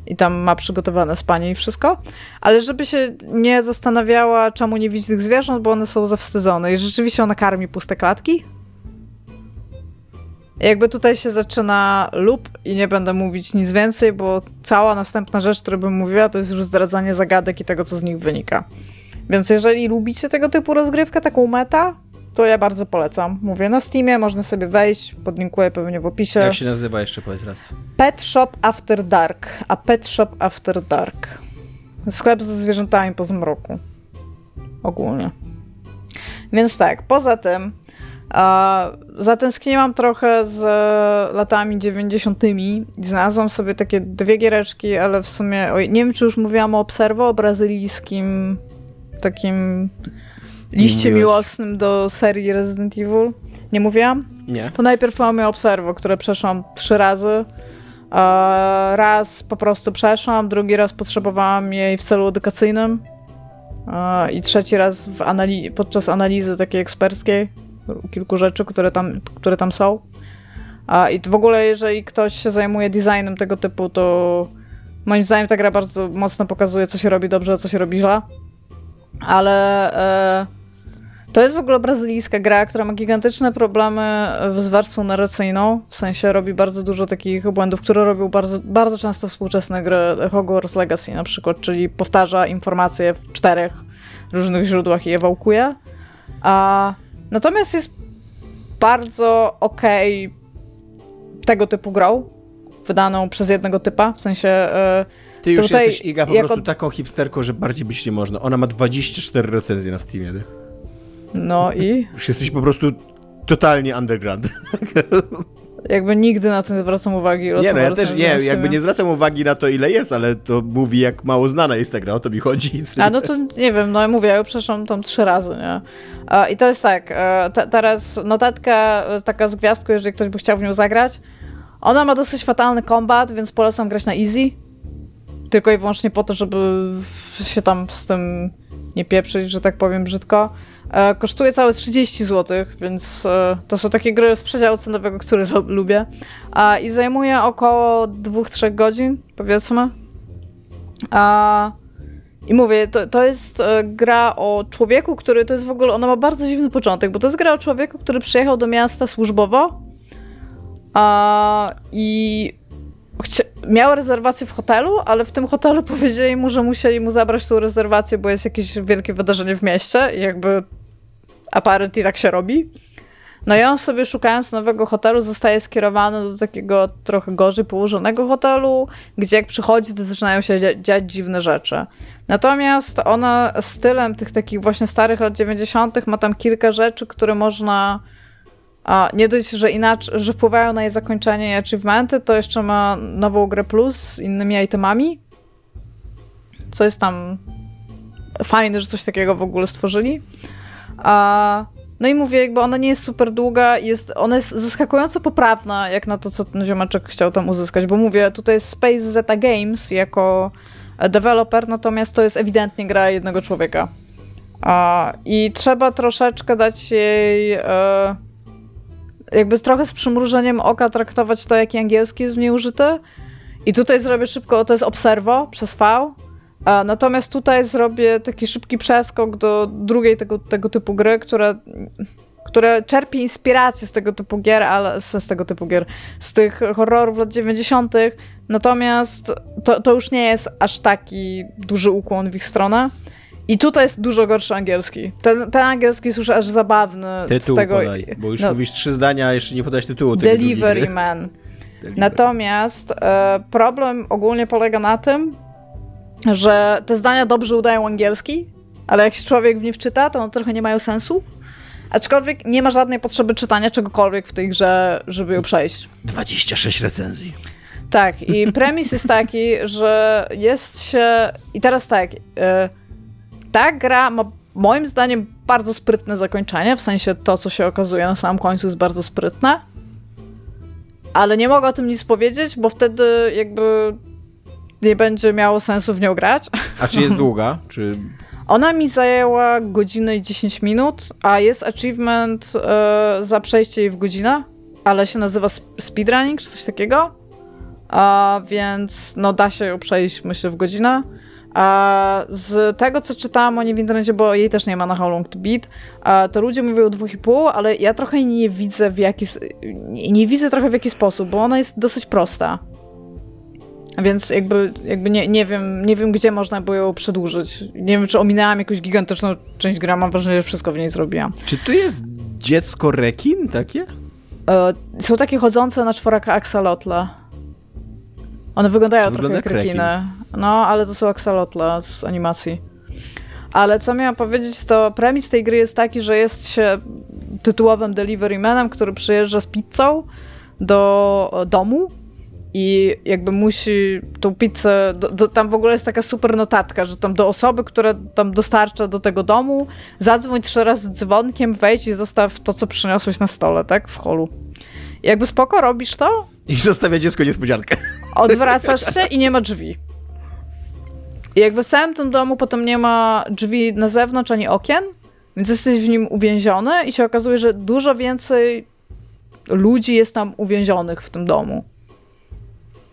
i tam ma przygotowane spanie i wszystko, ale żeby się nie zastanawiała, czemu nie widzi tych zwierząt, bo one są zawstydzone i rzeczywiście ona karmi puste klatki. Jakby tutaj się zaczyna lub i nie będę mówić nic więcej, bo cała następna rzecz, którą bym mówiła, to jest już zdradzanie zagadek i tego, co z nich wynika. Więc jeżeli lubicie tego typu rozgrywkę, taką meta, to ja bardzo polecam. Mówię na Steamie, można sobie wejść, podlinkuję pewnie w opisie.
Jak się nazywa jeszcze, powiedz raz.
Pet Shop After Dark, a Pet Shop After Dark. Sklep ze zwierzętami po zmroku. Ogólnie. Więc tak, poza tym zatęskniłam trochę z latami 90. i znalazłam sobie takie dwie giereczki, ale w sumie, oj, nie wiem czy już mówiłam o Obserwo, o brazylijskim takim liście miłosnym do serii Resident Evil. Nie mówiłam?
Nie.
To najpierw mamy Obserwo, które przeszłam trzy razy. Raz po prostu przeszłam, drugi raz potrzebowałam jej w celu edukacyjnym i trzeci raz anali podczas analizy takiej eksperckiej kilku rzeczy, które tam, które tam są. I w ogóle, jeżeli ktoś się zajmuje designem tego typu, to moim zdaniem ta gra bardzo mocno pokazuje, co się robi dobrze, a co się robi źle. Ale e, to jest w ogóle brazylijska gra, która ma gigantyczne problemy z warstwą narracyjną. W sensie robi bardzo dużo takich błędów, które robią bardzo, bardzo często współczesne gry Hogwarts Legacy na przykład, czyli powtarza informacje w czterech różnych źródłach i je wałkuje. A natomiast jest bardzo okej okay tego typu grą, wydaną przez jednego typa, w sensie... Yy,
ty już tutaj, jesteś, Iga, po jako... prostu taką hipsterką, że bardziej być nie można. Ona ma 24 recenzje na Steamie.
No i?
Już jesteś po prostu totalnie underground.
Jakby nigdy na to nie zwracam uwagi.
Nie, no ja też nie, jakby nie zwracam uwagi na to, ile jest, ale to mówi, jak mało znana jest ta gra, o to mi chodzi.
A no to nie wiem, no ja mówię, ja ją przeszłam tam trzy razy, nie? I to jest tak, e, teraz notatka e, taka z gwiazdką, jeżeli ktoś by chciał w nią zagrać. Ona ma dosyć fatalny kombat, więc polecam grać na easy tylko i wyłącznie po to, żeby się tam z tym nie pieprzyć, że tak powiem brzydko. E, kosztuje całe 30 zł, więc e, to są takie gry z przedziału cenowego, które lubię. I zajmuje około 2-3 godzin, powiedzmy. I mówię, to, to jest e, gra o człowieku, który to jest w ogóle, ona ma bardzo dziwny początek, bo to jest gra o człowieku, który przyjechał do miasta służbowo i miał rezerwację w hotelu, ale w tym hotelu powiedzieli mu, że musieli mu zabrać tą rezerwację, bo jest jakieś wielkie wydarzenie w mieście i jakby apparently tak się robi. No i on sobie szukając nowego hotelu zostaje skierowany do takiego trochę gorzej położonego hotelu, gdzie jak przychodzi, to zaczynają się dziać dziwne rzeczy. Natomiast ona stylem tych takich właśnie starych lat 90. ma tam kilka rzeczy, które można a nie dość, że inaczej, że wpływają na jej zakończenie i achievementy, to jeszcze ma nową grę plus z innymi itemami. Co jest tam fajne, że coś takiego w ogóle stworzyli. A, no i mówię, jakby ona nie jest super długa, jest, ona jest zaskakująco poprawna, jak na to, co ten ziomeczek chciał tam uzyskać, bo mówię, tutaj jest Space Zeta Games jako deweloper, natomiast to jest ewidentnie gra jednego człowieka. A, I trzeba troszeczkę dać jej... E, jakby trochę z przymrużeniem oka traktować to, jaki angielski jest w niej użyty. I tutaj zrobię szybko, to jest Observo przez V. A natomiast tutaj zrobię taki szybki przeskok do drugiej tego, tego typu gry, która, która czerpie inspirację z tego typu gier, ale z, z tego typu gier, z tych horrorów lat 90. Natomiast to, to już nie jest aż taki duży ukłon w ich stronę. I tutaj jest dużo gorszy angielski. Ten, ten angielski jest już aż zabawny.
Tytuł
z tego,
podaj, bo już no, mówisz trzy zdania, a jeszcze nie podać tytułu tego
Delivery Man. Delivery. Natomiast e, problem ogólnie polega na tym, że te zdania dobrze udają angielski, ale jak się człowiek w nie wczyta, to one trochę nie mają sensu. Aczkolwiek nie ma żadnej potrzeby czytania czegokolwiek w tej grze, żeby ją przejść.
26 recenzji.
Tak, i premis jest taki, że jest się. I teraz tak. E, ta gra ma moim zdaniem bardzo sprytne zakończenie, w sensie to, co się okazuje na samym końcu jest bardzo sprytne. Ale nie mogę o tym nic powiedzieć, bo wtedy jakby nie będzie miało sensu w nią grać.
A czy jest długa? Czy...
Ona mi zajęła godzinę i 10 minut, a jest achievement e, za przejście jej w godzinę, ale się nazywa speedrunning czy coś takiego. A więc no da się ją przejść myślę w godzinę. A z tego, co czytałam o niej w internecie, bo jej też nie ma na How Long to Beat, to ludzie mówią o 2,5, ale ja trochę nie widzę w jaki... Nie, nie widzę trochę w jaki sposób, bo ona jest dosyć prosta. Więc jakby, jakby nie, nie, wiem, nie wiem, gdzie można było ją przedłużyć. Nie wiem, czy ominęłam jakąś gigantyczną część gra, mam wrażenie, że wszystko w niej zrobiłam.
Czy to jest dziecko rekin takie?
E, są takie chodzące na czworaka axolotla. One wyglądają to trochę jak rekiny. No, ale to są axolotla z animacji. Ale co miałam powiedzieć, to premis tej gry jest taki, że jest się tytułowym deliverymanem, który przyjeżdża z pizzą do domu i jakby musi tą pizzę, do, do, tam w ogóle jest taka super notatka, że tam do osoby, która tam dostarcza do tego domu, zadzwoń trzy razy dzwonkiem, wejdź i zostaw to, co przyniosłeś na stole, tak, w holu. I jakby spoko, robisz to.
I zostawia dziecko niespodziankę.
Odwracasz się i nie ma drzwi. I jakby w całym tym domu potem nie ma drzwi na zewnątrz ani okien, więc jesteś w nim uwięziony i się okazuje, że dużo więcej ludzi jest tam uwięzionych w tym domu.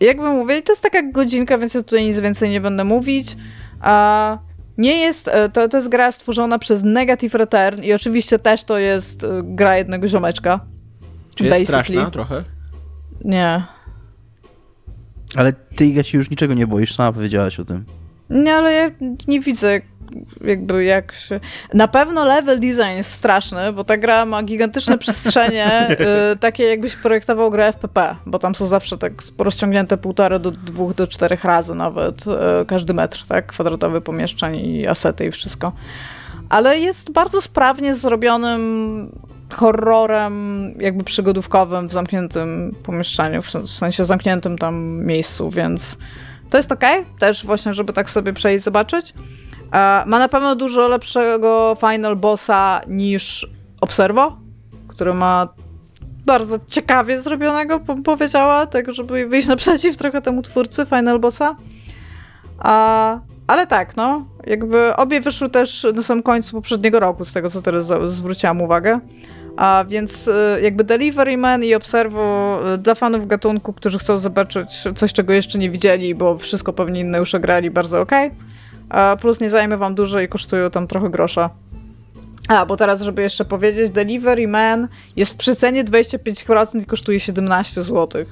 Jakby mówię, to jest taka godzinka, więc ja tutaj nic więcej nie będę mówić. A nie jest, e, to, to jest gra stworzona przez Negative Return i oczywiście też to jest e, gra jednego ziomeczka.
Czy jest straszna trochę?
Nie.
Ale ty, Iga, się już niczego nie boisz, sama powiedziałaś o tym.
Nie, ale ja nie widzę jakby jak się... Na pewno level design jest straszny, bo ta gra ma gigantyczne przestrzenie, y, takie jakbyś projektował grę FPP, bo tam są zawsze tak rozciągnięte półtora do dwóch do czterech razy nawet y, każdy metr, tak? Kwadratowy pomieszczeń i asety i wszystko. Ale jest bardzo sprawnie zrobionym horrorem jakby przygodówkowym w zamkniętym pomieszczeniu, w sensie zamkniętym tam miejscu, więc to jest ok, też właśnie, żeby tak sobie przejść, zobaczyć. E, ma na pewno dużo lepszego final bossa niż Observo, który ma bardzo ciekawie zrobionego, bym powiedziała, tak żeby wyjść naprzeciw trochę temu twórcy final bossa. A, ale tak, no, jakby obie wyszły też na samym końcu poprzedniego roku, z tego co teraz zwróciłam uwagę. A więc y, jakby Delivery Man i Observo y, dla fanów gatunku, którzy chcą zobaczyć coś, czego jeszcze nie widzieli, bo wszystko pewnie inne już grali, bardzo ok. A plus nie zajmie wam dużo i kosztują tam trochę grosza. A, bo teraz, żeby jeszcze powiedzieć, Delivery Man jest w przecenie 25% i kosztuje 17 zł.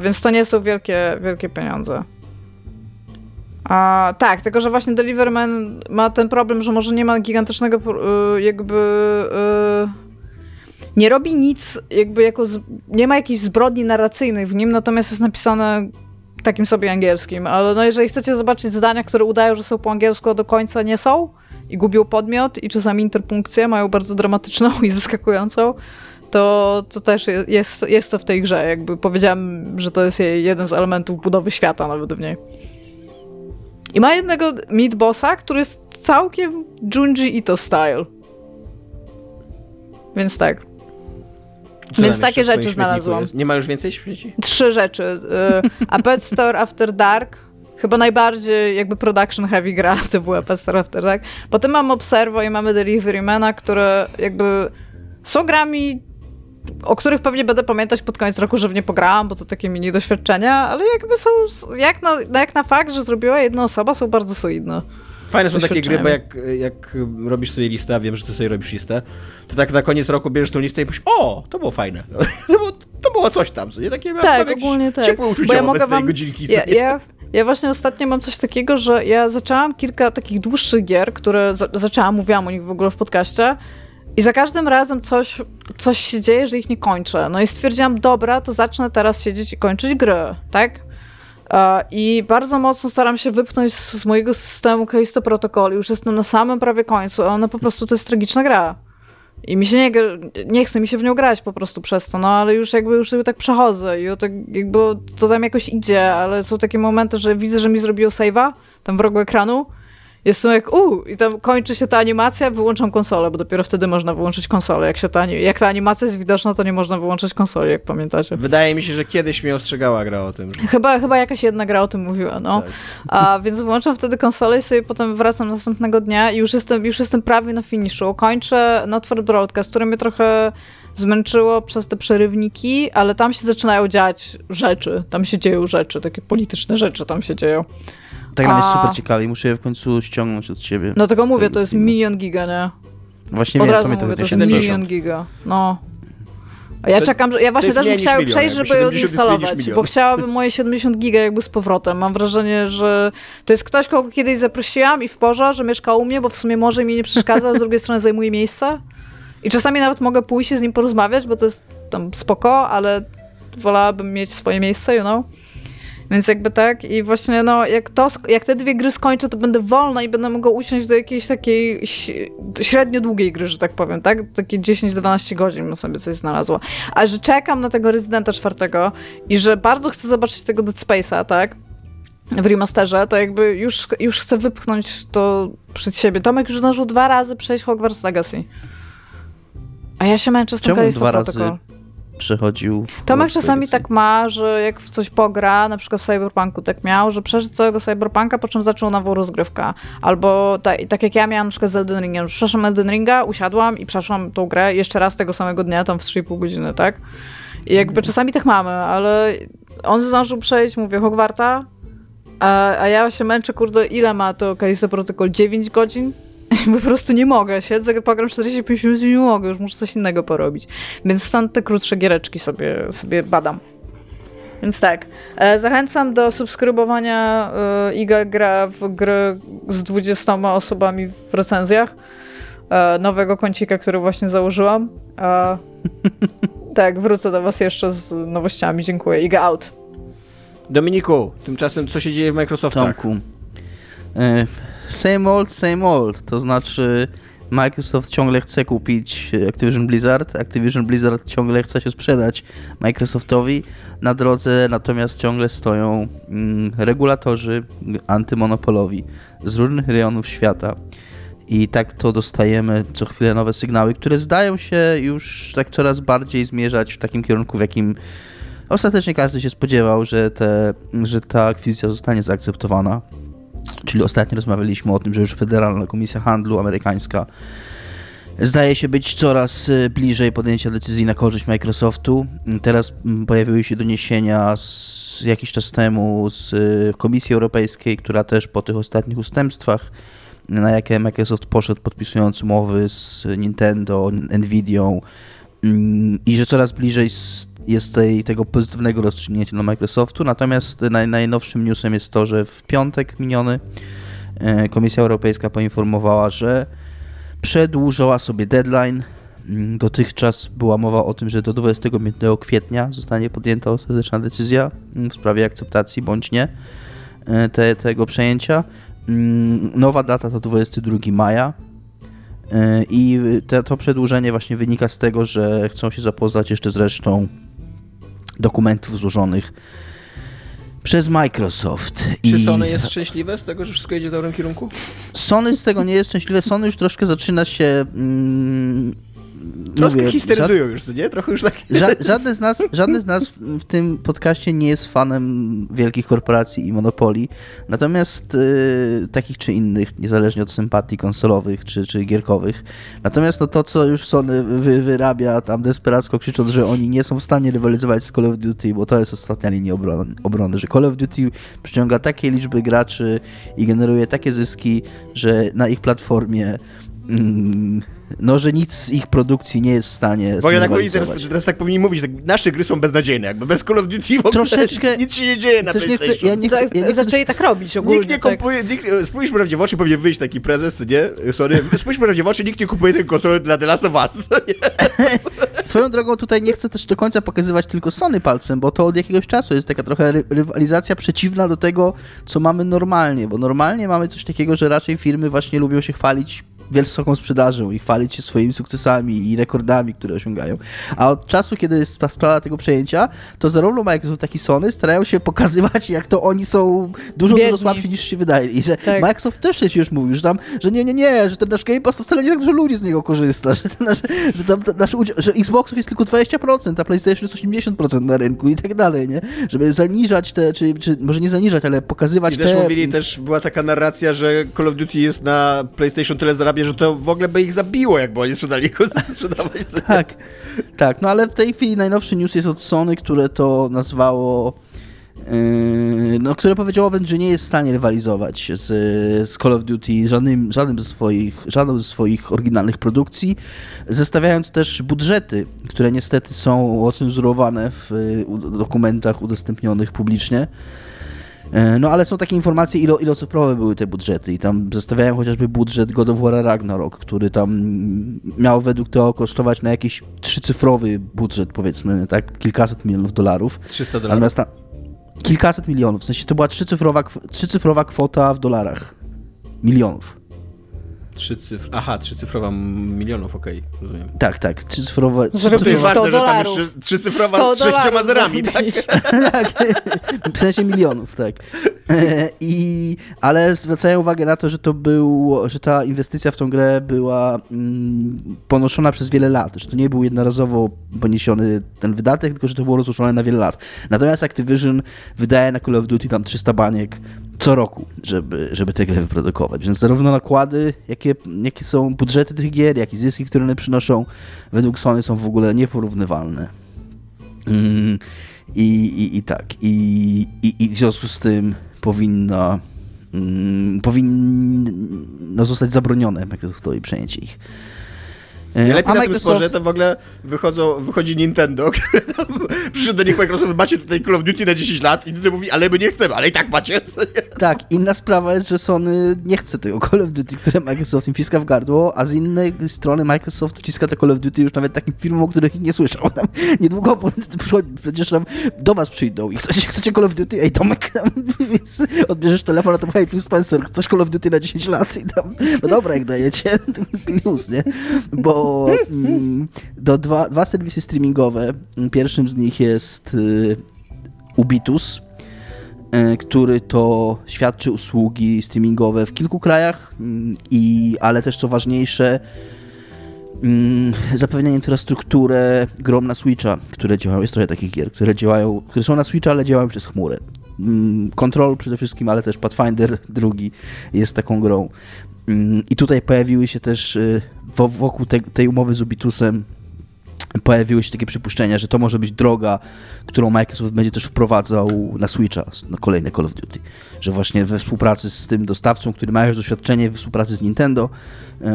Więc to nie są wielkie, wielkie pieniądze. A, tak, tylko że właśnie Delivery Man ma ten problem, że może nie ma gigantycznego y, jakby nie robi nic, jakby jako. Z... Nie ma jakichś zbrodni narracyjnych w nim, natomiast jest napisane takim sobie angielskim. Ale no jeżeli chcecie zobaczyć zdania, które udają, że są po angielsku, a do końca nie są i gubią podmiot i czasami interpunkcję mają bardzo dramatyczną i zaskakującą, to, to też jest, jest to w tej grze. Jakby powiedziałem, że to jest jeden z elementów budowy świata nawet w niej. I ma jednego mid bossa, który jest całkiem Junji Ito style. Więc tak. Więc takie rzeczy znalazłam.
Nie ma już więcej śmieci?
Trzy rzeczy. Y, A Pet Store After Dark, chyba najbardziej jakby production heavy gra to była Pet Store After Dark. Potem mamy Observo i mamy Delivery Mana, które jakby są grami o których pewnie będę pamiętać pod koniec roku, że w nie pograłam, bo to takie mini doświadczenia, ale jakby są, jak na, jak na fakt, że zrobiła jedna osoba, są bardzo solidne.
Fajne są takie gry, bo jak, jak robisz sobie listę, a wiem, że ty sobie robisz listę, to tak na koniec roku bierzesz tą listę i myślisz, o, to było fajne. To było, to było coś tam, co nie? Takie
tak, ogólnie tak.
ciepłe uczucie bo ja mogę wam, godzinki.
Ja, ja, ja, właśnie ostatnio mam coś takiego, że ja zaczęłam kilka takich dłuższych gier, które za, zaczęłam, mówiłam o nich w ogóle w podcaście i za każdym razem coś, coś się dzieje, że ich nie kończę. No i stwierdziłam, dobra, to zacznę teraz siedzieć i kończyć gry, tak? I bardzo mocno staram się wypchnąć z, mojego systemu Kalisto Protocol. Już jestem na samym prawie końcu, a ona po prostu to jest tragiczna gra. I mi się nie, nie chce mi się w nią grać po prostu przez to, no ale już jakby już sobie tak przechodzę i tak jakby to tam jakoś idzie, ale są takie momenty, że widzę, że mi zrobiło save'a tam w rogu ekranu Jestem jak, u i tam kończy się ta animacja, wyłączam konsolę, bo dopiero wtedy można wyłączyć konsolę. Jak, się ta, jak ta animacja jest widoczna, to nie można wyłączyć konsoli, jak pamiętacie.
Wydaje mi się, że kiedyś mnie ostrzegała gra o tym. Że...
Chyba, chyba jakaś jedna gra o tym mówiła, no. Tak. A więc wyłączam wtedy konsolę i sobie potem wracam następnego dnia i już jestem, już jestem prawie na finiszu. Kończę Not Broadcast, który mnie trochę zmęczyło przez te przerywniki, ale tam się zaczynają dziać rzeczy. Tam się dzieją rzeczy, takie polityczne rzeczy tam się dzieją.
Tak nam jest super ciekawe i muszę je w końcu ściągnąć od ciebie.
No tego mówię, to jest milion giga, nie?
Właśnie Od wiem, razu mówię,
to jest milion giga. No. A ja to, czekam, że ja właśnie też bym chciała przejść, żeby ją instalować, bo chciałabym moje 70 giga jakby z powrotem. Mam wrażenie, że to jest ktoś, kogo kiedyś zaprosiłam i w porze, że mieszka u mnie, bo w sumie może mi nie przeszkadza, a z drugiej strony zajmuje miejsce. I czasami nawet mogę pójść i z nim porozmawiać, bo to jest tam spoko, ale wolałabym mieć swoje miejsce, you know? Więc jakby tak i właśnie no, jak, to, jak te dwie gry skończę, to będę wolna i będę mogła usiąść do jakiejś takiej średnio długiej gry, że tak powiem, tak? Takie 10-12 godzin bym sobie coś znalazła. A że czekam na tego Residenta czwartego i że bardzo chcę zobaczyć tego Dead Space'a, tak? w remasterze, to jakby już, już chcę wypchnąć to przed siebie. Tomek już zdążył dwa razy przejść Hogwarts Legacy. A ja się męczę z tym
Czemu dwa razy przechodził.
Tomek czasami tak ma, że jak w coś pogra, na przykład w Cyberpunku tak miał, że przeszedł całego Cyberpunka, po czym zaczął nową rozgrywkę. Albo tak, tak jak ja miałam na przykład z Elden Ringiem, przeszłam Elden Ringa, usiadłam i przeszłam tą grę jeszcze raz tego samego dnia, tam w 3,5 godziny, tak? I jakby czasami tak mamy, ale on zdążył przejść, mówię, Hogwarta, a, a ja się męczę, kurde, ile ma to Callisto Protocol? 9 godzin? po prostu nie mogę. Siedzę, pogram 45 minut i nie mogę, już muszę coś innego porobić. Więc stąd te krótsze giereczki sobie, sobie badam. Więc tak, e, zachęcam do subskrybowania e, Iga gra w gry z 20 osobami w recenzjach. E, nowego kącika, który właśnie założyłam. tak, wrócę do was jeszcze z nowościami. Dziękuję. Iga out.
Dominiku, tymczasem co się dzieje w Microsoftach?
Tomku. Same old, same old. To znaczy Microsoft ciągle chce kupić Activision Blizzard, Activision Blizzard ciągle chce się sprzedać Microsoftowi na drodze, natomiast ciągle stoją mm, regulatorzy antymonopolowi z różnych rejonów świata. I tak to dostajemy co chwilę nowe sygnały, które zdają się już tak coraz bardziej zmierzać w takim kierunku, w jakim ostatecznie każdy się spodziewał, że, te, że ta akwizycja zostanie zaakceptowana. Czyli ostatnio rozmawialiśmy o tym, że już Federalna Komisja Handlu amerykańska zdaje się być coraz y, bliżej podjęcia decyzji na korzyść Microsoftu. Teraz mm, pojawiły się doniesienia z jakiś czas temu z y, Komisji Europejskiej, która też po tych ostatnich ustępstwach, na jakie Microsoft poszedł podpisując umowy z Nintendo, Nvidią mm, i że coraz bliżej jest tej, tego pozytywnego rozstrzygnięcia dla Microsoftu. Natomiast naj, najnowszym newsem jest to, że w piątek miniony e, Komisja Europejska poinformowała, że przedłużyła sobie deadline. Mm, dotychczas była mowa o tym, że do 25 kwietnia zostanie podjęta ostateczna decyzja mm, w sprawie akceptacji bądź nie e, te, tego przejęcia. Mm, nowa data to 22 maja. E, I te, to przedłużenie właśnie wynika z tego, że chcą się zapoznać jeszcze z resztą dokumentów złożonych przez Microsoft.
Czy I... Sony jest szczęśliwe z tego, że wszystko idzie w dobrym kierunku?
Sony z tego nie jest szczęśliwe. Sony już troszkę zaczyna się mm,
Troszkę
mówię,
histeryzują już, nie? Trochę już tak...
Ża żadne z nas, żadne z nas w, tym podcaście nie jest fanem wielkich korporacji i monopoli, natomiast y, takich czy innych, niezależnie od sympatii konsolowych czy, czy gierkowych. Natomiast no, to, co już Sony wy, wyrabia tam desperacko krzycząc, że oni nie są w stanie rywalizować z Call of Duty, bo to jest ostatnia linia obrony, obrony że Call of Duty przyciąga takie liczby graczy i generuje takie zyski, że na ich platformie mm, no, że nic z ich produkcji nie jest w stanie
W ogóle tak powinni teraz, teraz tak powinni mówić, tak, nasze gry są beznadziejne, jakby bez Call of Duty w ogóle
Troszeczkę-
nic się nie dzieje na
Też nie chcę-
PlayStation.
ja nie chcę-
tak,
ja nie chcę-
zaczęli tak robić ogólnie.
Nikt nie
tak.
kupuje, nikt, spójrz prawdzie w oczy, powinien wyjść taki prezes, nie? Sorry, spójrz prawdzie w oczy, nikt nie kupuje tej konsoli dla The Last of Us.
Swoją drogą tutaj nie chcę też do końca pokazywać tylko Sony palcem, bo to od jakiegoś czasu jest taka trochę ry- rywalizacja przeciwna do tego, co mamy normalnie, bo normalnie mamy coś takiego, że raczej firmy właśnie lubią się chwalić wysoką sprzedażą i chwalić się swoimi sukcesami i rekordami, które osiągają. A od czasu, kiedy jest sprawa tego przejęcia, to zarówno Microsoft, jak i Sony starają się pokazywać, jak to oni są dużo,
Biedni.
dużo słabsi niż się wydaje. I że
Tak.
Microsoft też się już mówił, że tam, że nie, nie, nie, że ten nasz Game Pass to wcale nie tak dużo ludzi z niego korzysta, że, ten nasz, że, tam, ten nasz udział, że Xboxów jest tylko 20%, a PlayStation jest 80% na rynku i tak dalej, nie? Żeby zaniżać te, czy, czy może nie zaniżać, ale pokazywać
I
te...
też mówili, też była taka narracja, że Call of Duty jest na PlayStation tyle zarabia, że to w ogóle by ich zabiło, jakby oni sprzedali go sprzedawać.
Tak, tak, no ale w tej chwili najnowszy news jest od Sony, które to nazwało, yy, no, które powiedziało wręcz, że nie jest w stanie rywalizować z, z Call of Duty żadnym, żadnym ze swoich, żadną ze swoich oryginalnych produkcji, zestawiając też budżety, które niestety są ocenzurowane w y, dokumentach udostępnionych publicznie. E, No ale są takie informacje, ilo, ilocyfrowe były te budżety i tam zestawiają chociażby budżet God of War Ragnarok, który tam miał według tego kosztować na jakiś trzycyfrowy budżet, powiedzmy, tak, kilkaset milionów dolarów.
300 dolarów.
Natomiast ta, kilkaset milionów, w sensie to była trzycyfrowa, trzycyfrowa kwota w dolarach. Milionów.
Trzy cyfr... Aha, trzycyfrowa milionów, okej, rozumiem.
Tak, tak,
To jest
100
ważne, że tam
dolarów.
jeszcze trzycyfrowa
100
z sześcioma zerami, tak?
tak, w sensie milionów, tak. I, ale zwracają uwagę na to, że to był, że ta inwestycja w tą grę była mm, ponoszona przez wiele lat, że to nie był jednorazowo poniesiony ten wydatek, tylko że to było rozłożone na wiele lat. Natomiast Activision wydaje na Call of Duty tam 300 baniek co roku, żeby, żeby tę grę wyprodukować. Więc zarówno nakłady, jakie, jakie są budżety tych gier, jak i zyski, które one przynoszą, według Sony są w ogóle nieporównywalne. Mm, I, i, i tak. I, i, I w związku z tym powinno, mm, powinno zostać zabronione Microsoftowi przejęcie ich. E,
Najlepiej
a
na tym
Microsoft-
sporze to w ogóle wychodzą, wychodzi Nintendo, tam przyszedł do nich Microsoft, macie tutaj Call of Duty na 10 lat i Nintendo mówi, ale my nie chcemy, ale i tak macie.
Tak, inna sprawa jest, że Sony nie chce tego Call of Duty, które Microsoft im wciska w gardło, a z innej strony Microsoft wciska te Call of Duty już nawet takim firmom, o których nie słyszał. Tam niedługo przecież tam do was przyjdą i chcecie, chcecie Call of Duty, ej Tomek, tam, więc odbierzesz telefon, a to hej Phil Spencer, chcesz Call of Duty na 10 lat i tam, no dobra, jak dajecie, news, nie? Bo do dwa, dwa serwisy streamingowe, pierwszym z nich jest y, Ubitus, e, który to świadczy usługi streamingowe w kilku krajach, mm, i, ale też co ważniejsze, zapewnia infrastrukturę grom na Switcha, które działają, jest trochę takich gier, które działają, które są na Switcha, ale działają przez chmurę. Mm, Control przede wszystkim, ale też Pathfinder drugi jest taką grą. Mm, I tutaj pojawiły się też y, wo- wokół te, tej umowy z Ubitusem pojawiły się takie przypuszczenia, że to może być droga, którą Microsoft będzie też wprowadzał na Switcha, na kolejne Call of Duty. Że właśnie we współpracy z tym dostawcą, który ma już doświadczenie we współpracy z Nintendo, yy,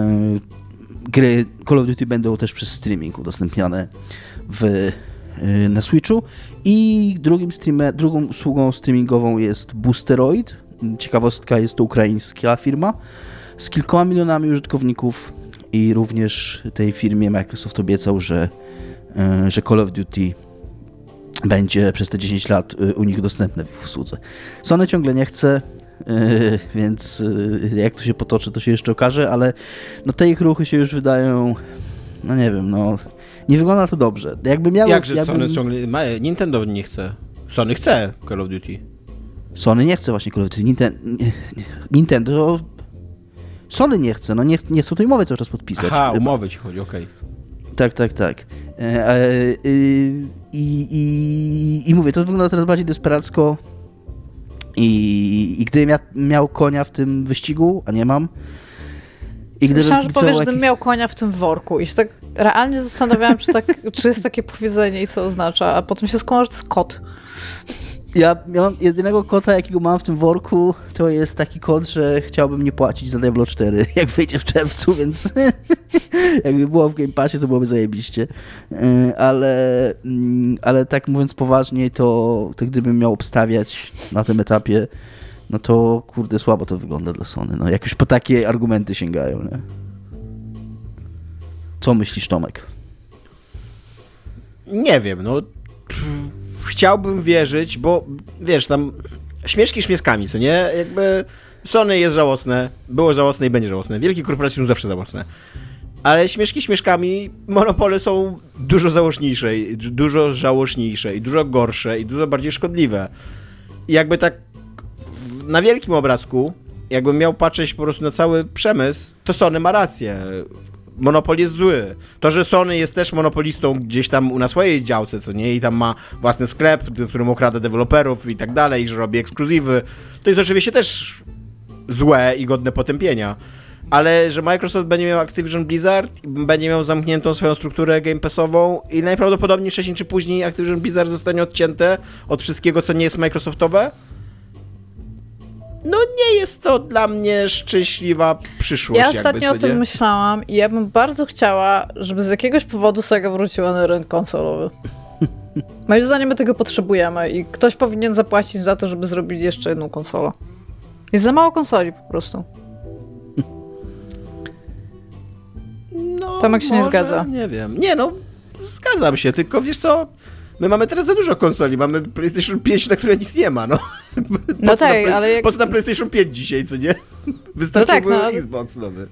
gry Call of Duty będą też przez streaming udostępniane w, yy, na Switchu. I drugim streame, drugą usługą streamingową jest Boosteroid. Ciekawostka, jest to ukraińska firma z kilkoma milionami użytkowników i również tej firmie Microsoft obiecał, że, e, że Call of Duty będzie przez te 10 lat e, u nich dostępne w ich usłudze. Sony ciągle nie chce, e, więc jak to się potoczy, to się jeszcze okaże, ale no te ich ruchy się już wydają, no nie wiem, no nie wygląda to dobrze. Jakby miało,
Jakże
jakby,
Sony ciągle... Ma, Nintendo nie chce. Sony chce Call of Duty.
Sony nie chce właśnie Call of Duty. Ninten, Nintendo... Sony nie chce, no nie, nie chcą tej umowy cały czas podpisać.
Aha, umowy ci chodzi, okej.
Tak, tak, tak. E, e, i, i, I mówię, to wygląda teraz bardziej desperacko. I, i gdybym ja miał konia w tym wyścigu, a nie mam.
I gdybym Myślałam, że powiesz, gdybym miał konia w tym worku. I się tak realnie zastanawiałam, czy, tak, czy jest takie powiedzenie i co oznacza, a potem się skłamał, że to jest kot.
Ja, ja mam jedynego kota, jakiego mam w tym worku, to jest taki kot, że chciałbym nie płacić za Diablo 4, jak wyjdzie w czerwcu, więc jakby było w Game Passie, to byłoby zajebiście. E, ale, mm, ale tak mówiąc poważniej, to, to gdybym miał obstawiać na tym etapie, no to kurde, słabo to wygląda dla Sony. No, jak już po takie argumenty sięgają, nie? Co myślisz, Tomek?
Nie wiem, no chciałbym wierzyć, bo wiesz, tam śmieszki śmieszkami, co nie? Jakby Sony jest żałosne, było żałosne i będzie żałosne. Wielkie korporacje są zawsze żałosne. Ale śmieszki śmieszkami, monopole są dużo założniejsze, dużo żałośniejsze i dużo gorsze i dużo bardziej szkodliwe. I jakby tak na wielkim obrazku, jakbym miał patrzeć po prostu na cały przemysł, to Sony ma rację monopol jest zły. To, że Sony jest też monopolistą gdzieś tam na swojej działce, co nie, i tam ma własny sklep, którym okrada deweloperów i tak dalej, że robi ekskluzywy, to jest oczywiście też złe i godne potępienia. Ale że Microsoft będzie miał Activision Blizzard, będzie miał zamkniętą swoją strukturę Game Passową i najprawdopodobniej wcześniej czy później Activision Blizzard zostanie odcięte od wszystkiego, co nie jest Microsoftowe, no nie jest to dla mnie szczęśliwa przyszłość.
Ja ostatnio jakby, o tym myślałam i ja bym bardzo chciała, żeby z jakiegoś powodu Sega wróciła na rynek konsolowy. Moim zdaniem my tego potrzebujemy i ktoś powinien zapłacić za to, żeby zrobić jeszcze jedną konsolę. Jest za mało konsoli po prostu. No, Tomek się może, nie zgadza.
Nie wiem. Nie no, zgadzam się, tylko wiesz co, My mamy teraz za dużo konsoli, mamy PlayStation 5, na które nic nie ma, no. Po no tak, ale jak... Po co na PlayStation 5 dzisiaj, co nie? Wystarczy no tak, no, Xbox nowy.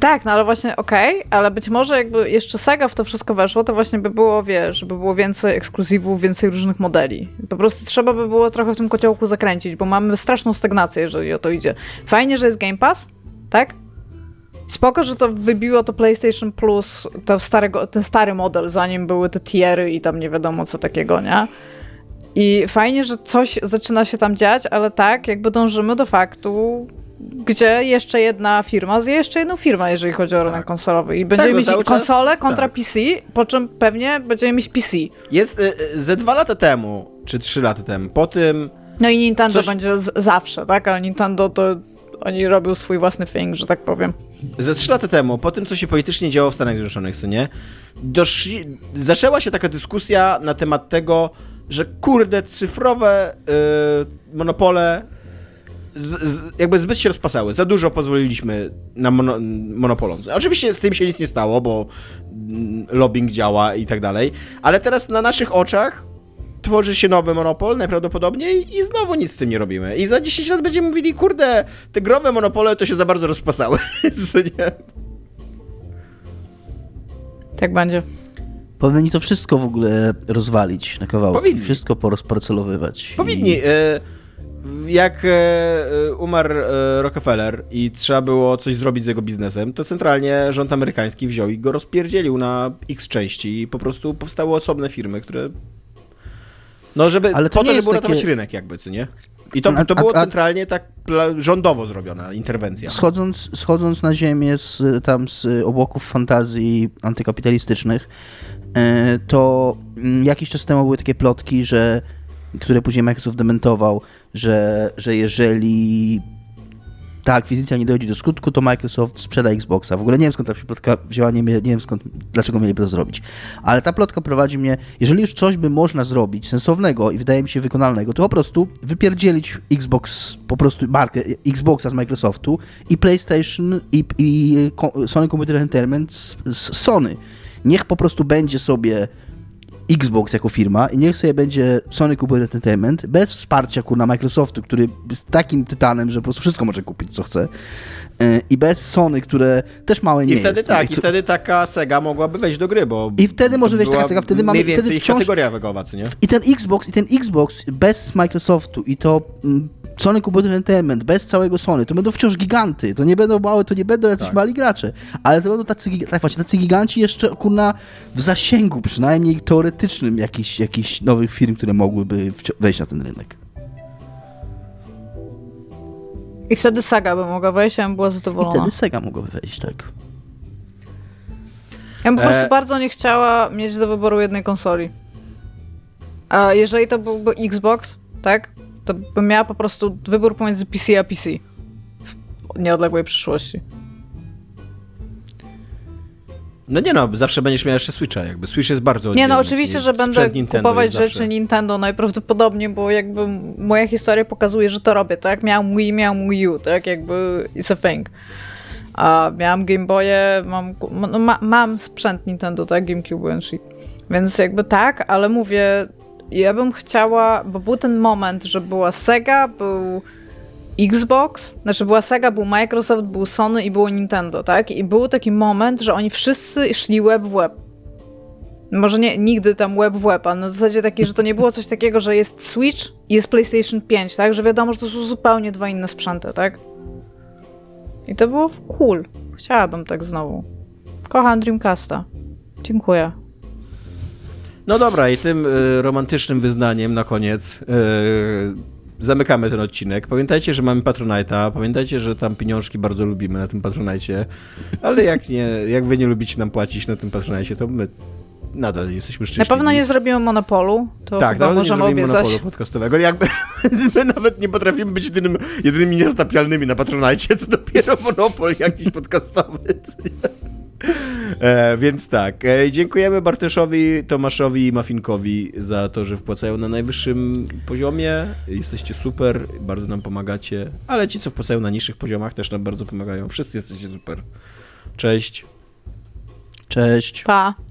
Tak, no ale właśnie okej, okay, ale być może jakby jeszcze Sega w to wszystko weszło, to właśnie by było, wiesz, żeby było więcej ekskluzywów, więcej różnych modeli. Po prostu trzeba by było trochę w tym kociołku zakręcić, bo mamy straszną stagnację, jeżeli o to idzie. Fajnie, że jest Game Pass, tak? Spoko, że to wybiło to PlayStation Plus, to starego, ten stary model, zanim były te tiery i tam nie wiadomo co takiego, nie? I fajnie, że coś zaczyna się tam dziać, ale tak, jakby dążymy do faktu, gdzie jeszcze jedna firma zje jeszcze jedną firmę, jeżeli chodzi o rynek tak. konsolowy. I będziemy tak, mieć konsolę czas, kontra tak. PC, po czym pewnie będziemy mieć PC.
Jest y, y, ze dwa lata temu, czy trzy lata temu, po tym...
No i Nintendo coś... będzie z, zawsze, tak? Ale Nintendo to oni robią swój własny thing, że tak powiem.
Ze trzy lata temu, po tym, co się politycznie działo w Stanach Zjednoczonych, co nie, doszli, zaczęła się taka dyskusja na temat tego, że kurde, cyfrowe yy, monopole z, z, jakby zbyt się rozpasały. Za dużo pozwoliliśmy na mono, monopolom. Oczywiście z tym się nic nie stało, bo mm, lobbying działa i tak dalej, ale teraz na naszych oczach tworzy się nowy monopol najprawdopodobniej i znowu nic z tym nie robimy. I za 10 lat będziemy mówili, kurde, te growe monopole to się za bardzo rozpasały.
tak będzie.
Powinni to wszystko w ogóle rozwalić na kawałki. Powinni. Wszystko porozparcelowywać.
Powinni. I... E, jak e, umarł e, Rockefeller i trzeba było coś zrobić z jego biznesem, to centralnie rząd amerykański wziął i go rozpierdzielił na x części i po prostu powstały osobne firmy, które no, żeby Ale to po to, żeby uratować takie... rynek jakby, co nie? I to, to było a, a, centralnie tak rządowo zrobiona interwencja.
Schodząc, schodząc na ziemię z, tam z obłoków fantazji antykapitalistycznych, e, to mm, jakiś czas temu były takie plotki, że które później Microsoft dementował, że, że jeżeli ta akwizycja nie dojdzie do skutku, to Microsoft sprzeda Xboxa. W ogóle nie wiem skąd ta plotka wzięła, nie, nie wiem skąd, dlaczego mieliby to zrobić. Ale ta plotka prowadzi mnie, jeżeli już coś by można zrobić sensownego i wydaje mi się wykonalnego, to po prostu wypierdzielić Xbox, po prostu markę Xboxa z Microsoftu i PlayStation i, i Sony Computer Entertainment z, z Sony. Niech po prostu będzie sobie Xbox jako firma i niech sobie będzie Sony Computer Entertainment bez wsparcia kurna Microsoftu, który jest takim tytanem, że po prostu wszystko może kupić co chce e, i bez Sony, które też małe nie
I wtedy
jest.
tak, i wtedy taka Sega mogłaby wejść do gry, bo
I wtedy może wejść taka Sega, wtedy mamy wtedy
wciąż... kategoria wegowa, co nie?
I ten Xbox, i ten Xbox bez Microsoftu i to mm, Sony Computer Entertainment, bez całego Sony, to będą wciąż giganty, to nie będą małe, to nie będą jacyś
Tak.
mali gracze, ale to będą tacy, tak właśnie, tacy giganci jeszcze, kurna, w zasięgu przynajmniej teoretycznym jakichś, jakichś nowych firm, które mogłyby wejść na ten rynek.
I wtedy Saga by mogła wejść, ja bym była
I
zadowolona.
wtedy Sega mogłaby wejść, tak.
Ja bym po prostu
E.
bardzo nie chciała mieć do wyboru jednej konsoli. A jeżeli to byłby Xbox, tak, to bym miała po prostu wybór pomiędzy PC a PC w nieodległej przyszłości.
No nie no, zawsze będziesz miał jeszcze Switcha, jakby. Switch jest bardzo
Nie no, oczywiście, że będę
Nintendo
kupować rzeczy
zawsze-
Nintendo najprawdopodobniej, bo jakby moja historia pokazuje, że to robię, tak? Miałam Wii, miałam Wii U, tak? Jakby it's a thing. A miałam Game Boye, mam, no, ma, mam sprzęt Nintendo, tak? GameCube and shit. Więc jakby tak, ale mówię, ja bym chciała, bo był ten moment, że była Sega, był Xbox, znaczy była Sega, był Microsoft, był Sony i było Nintendo, tak? I był taki moment, że oni wszyscy szli web w web. Może nie nigdy tam web w web, ale na zasadzie takiej, że to nie było coś takiego, że jest Switch i jest PlayStation 5, tak? Że wiadomo, że to są zupełnie dwa inne sprzęty, tak? I to było cool. Chciałabym tak znowu. Kocham Dreamcasta. Dziękuję.
No dobra, i tym y, romantycznym wyznaniem na koniec y, zamykamy ten odcinek. Pamiętajcie, że mamy Patronite'a, pamiętajcie, że tam pieniążki bardzo lubimy na tym Patronite, ale jak, nie, jak wy nie lubicie nam płacić na tym Patronite, to my nadal jesteśmy
Na
szczęśliwi.
pewno nie zrobimy monopolu, to
tak,
chyba
nie
możemy
zrobimy
obiecać.
monopolu podcastowego. Jakby, my nawet nie potrafimy być jedynym, jedynymi niestapialnymi na Patronite, to dopiero monopol jakiś podcastowy. E, więc tak, e, dziękujemy Bartoszowi, Tomaszowi i Mafinkowi za to, że wpłacają na najwyższym poziomie. Jesteście super, bardzo nam pomagacie, ale ci, co wpłacają na niższych poziomach, też nam bardzo pomagają. Wszyscy jesteście super. Cześć.
Cześć.
Pa.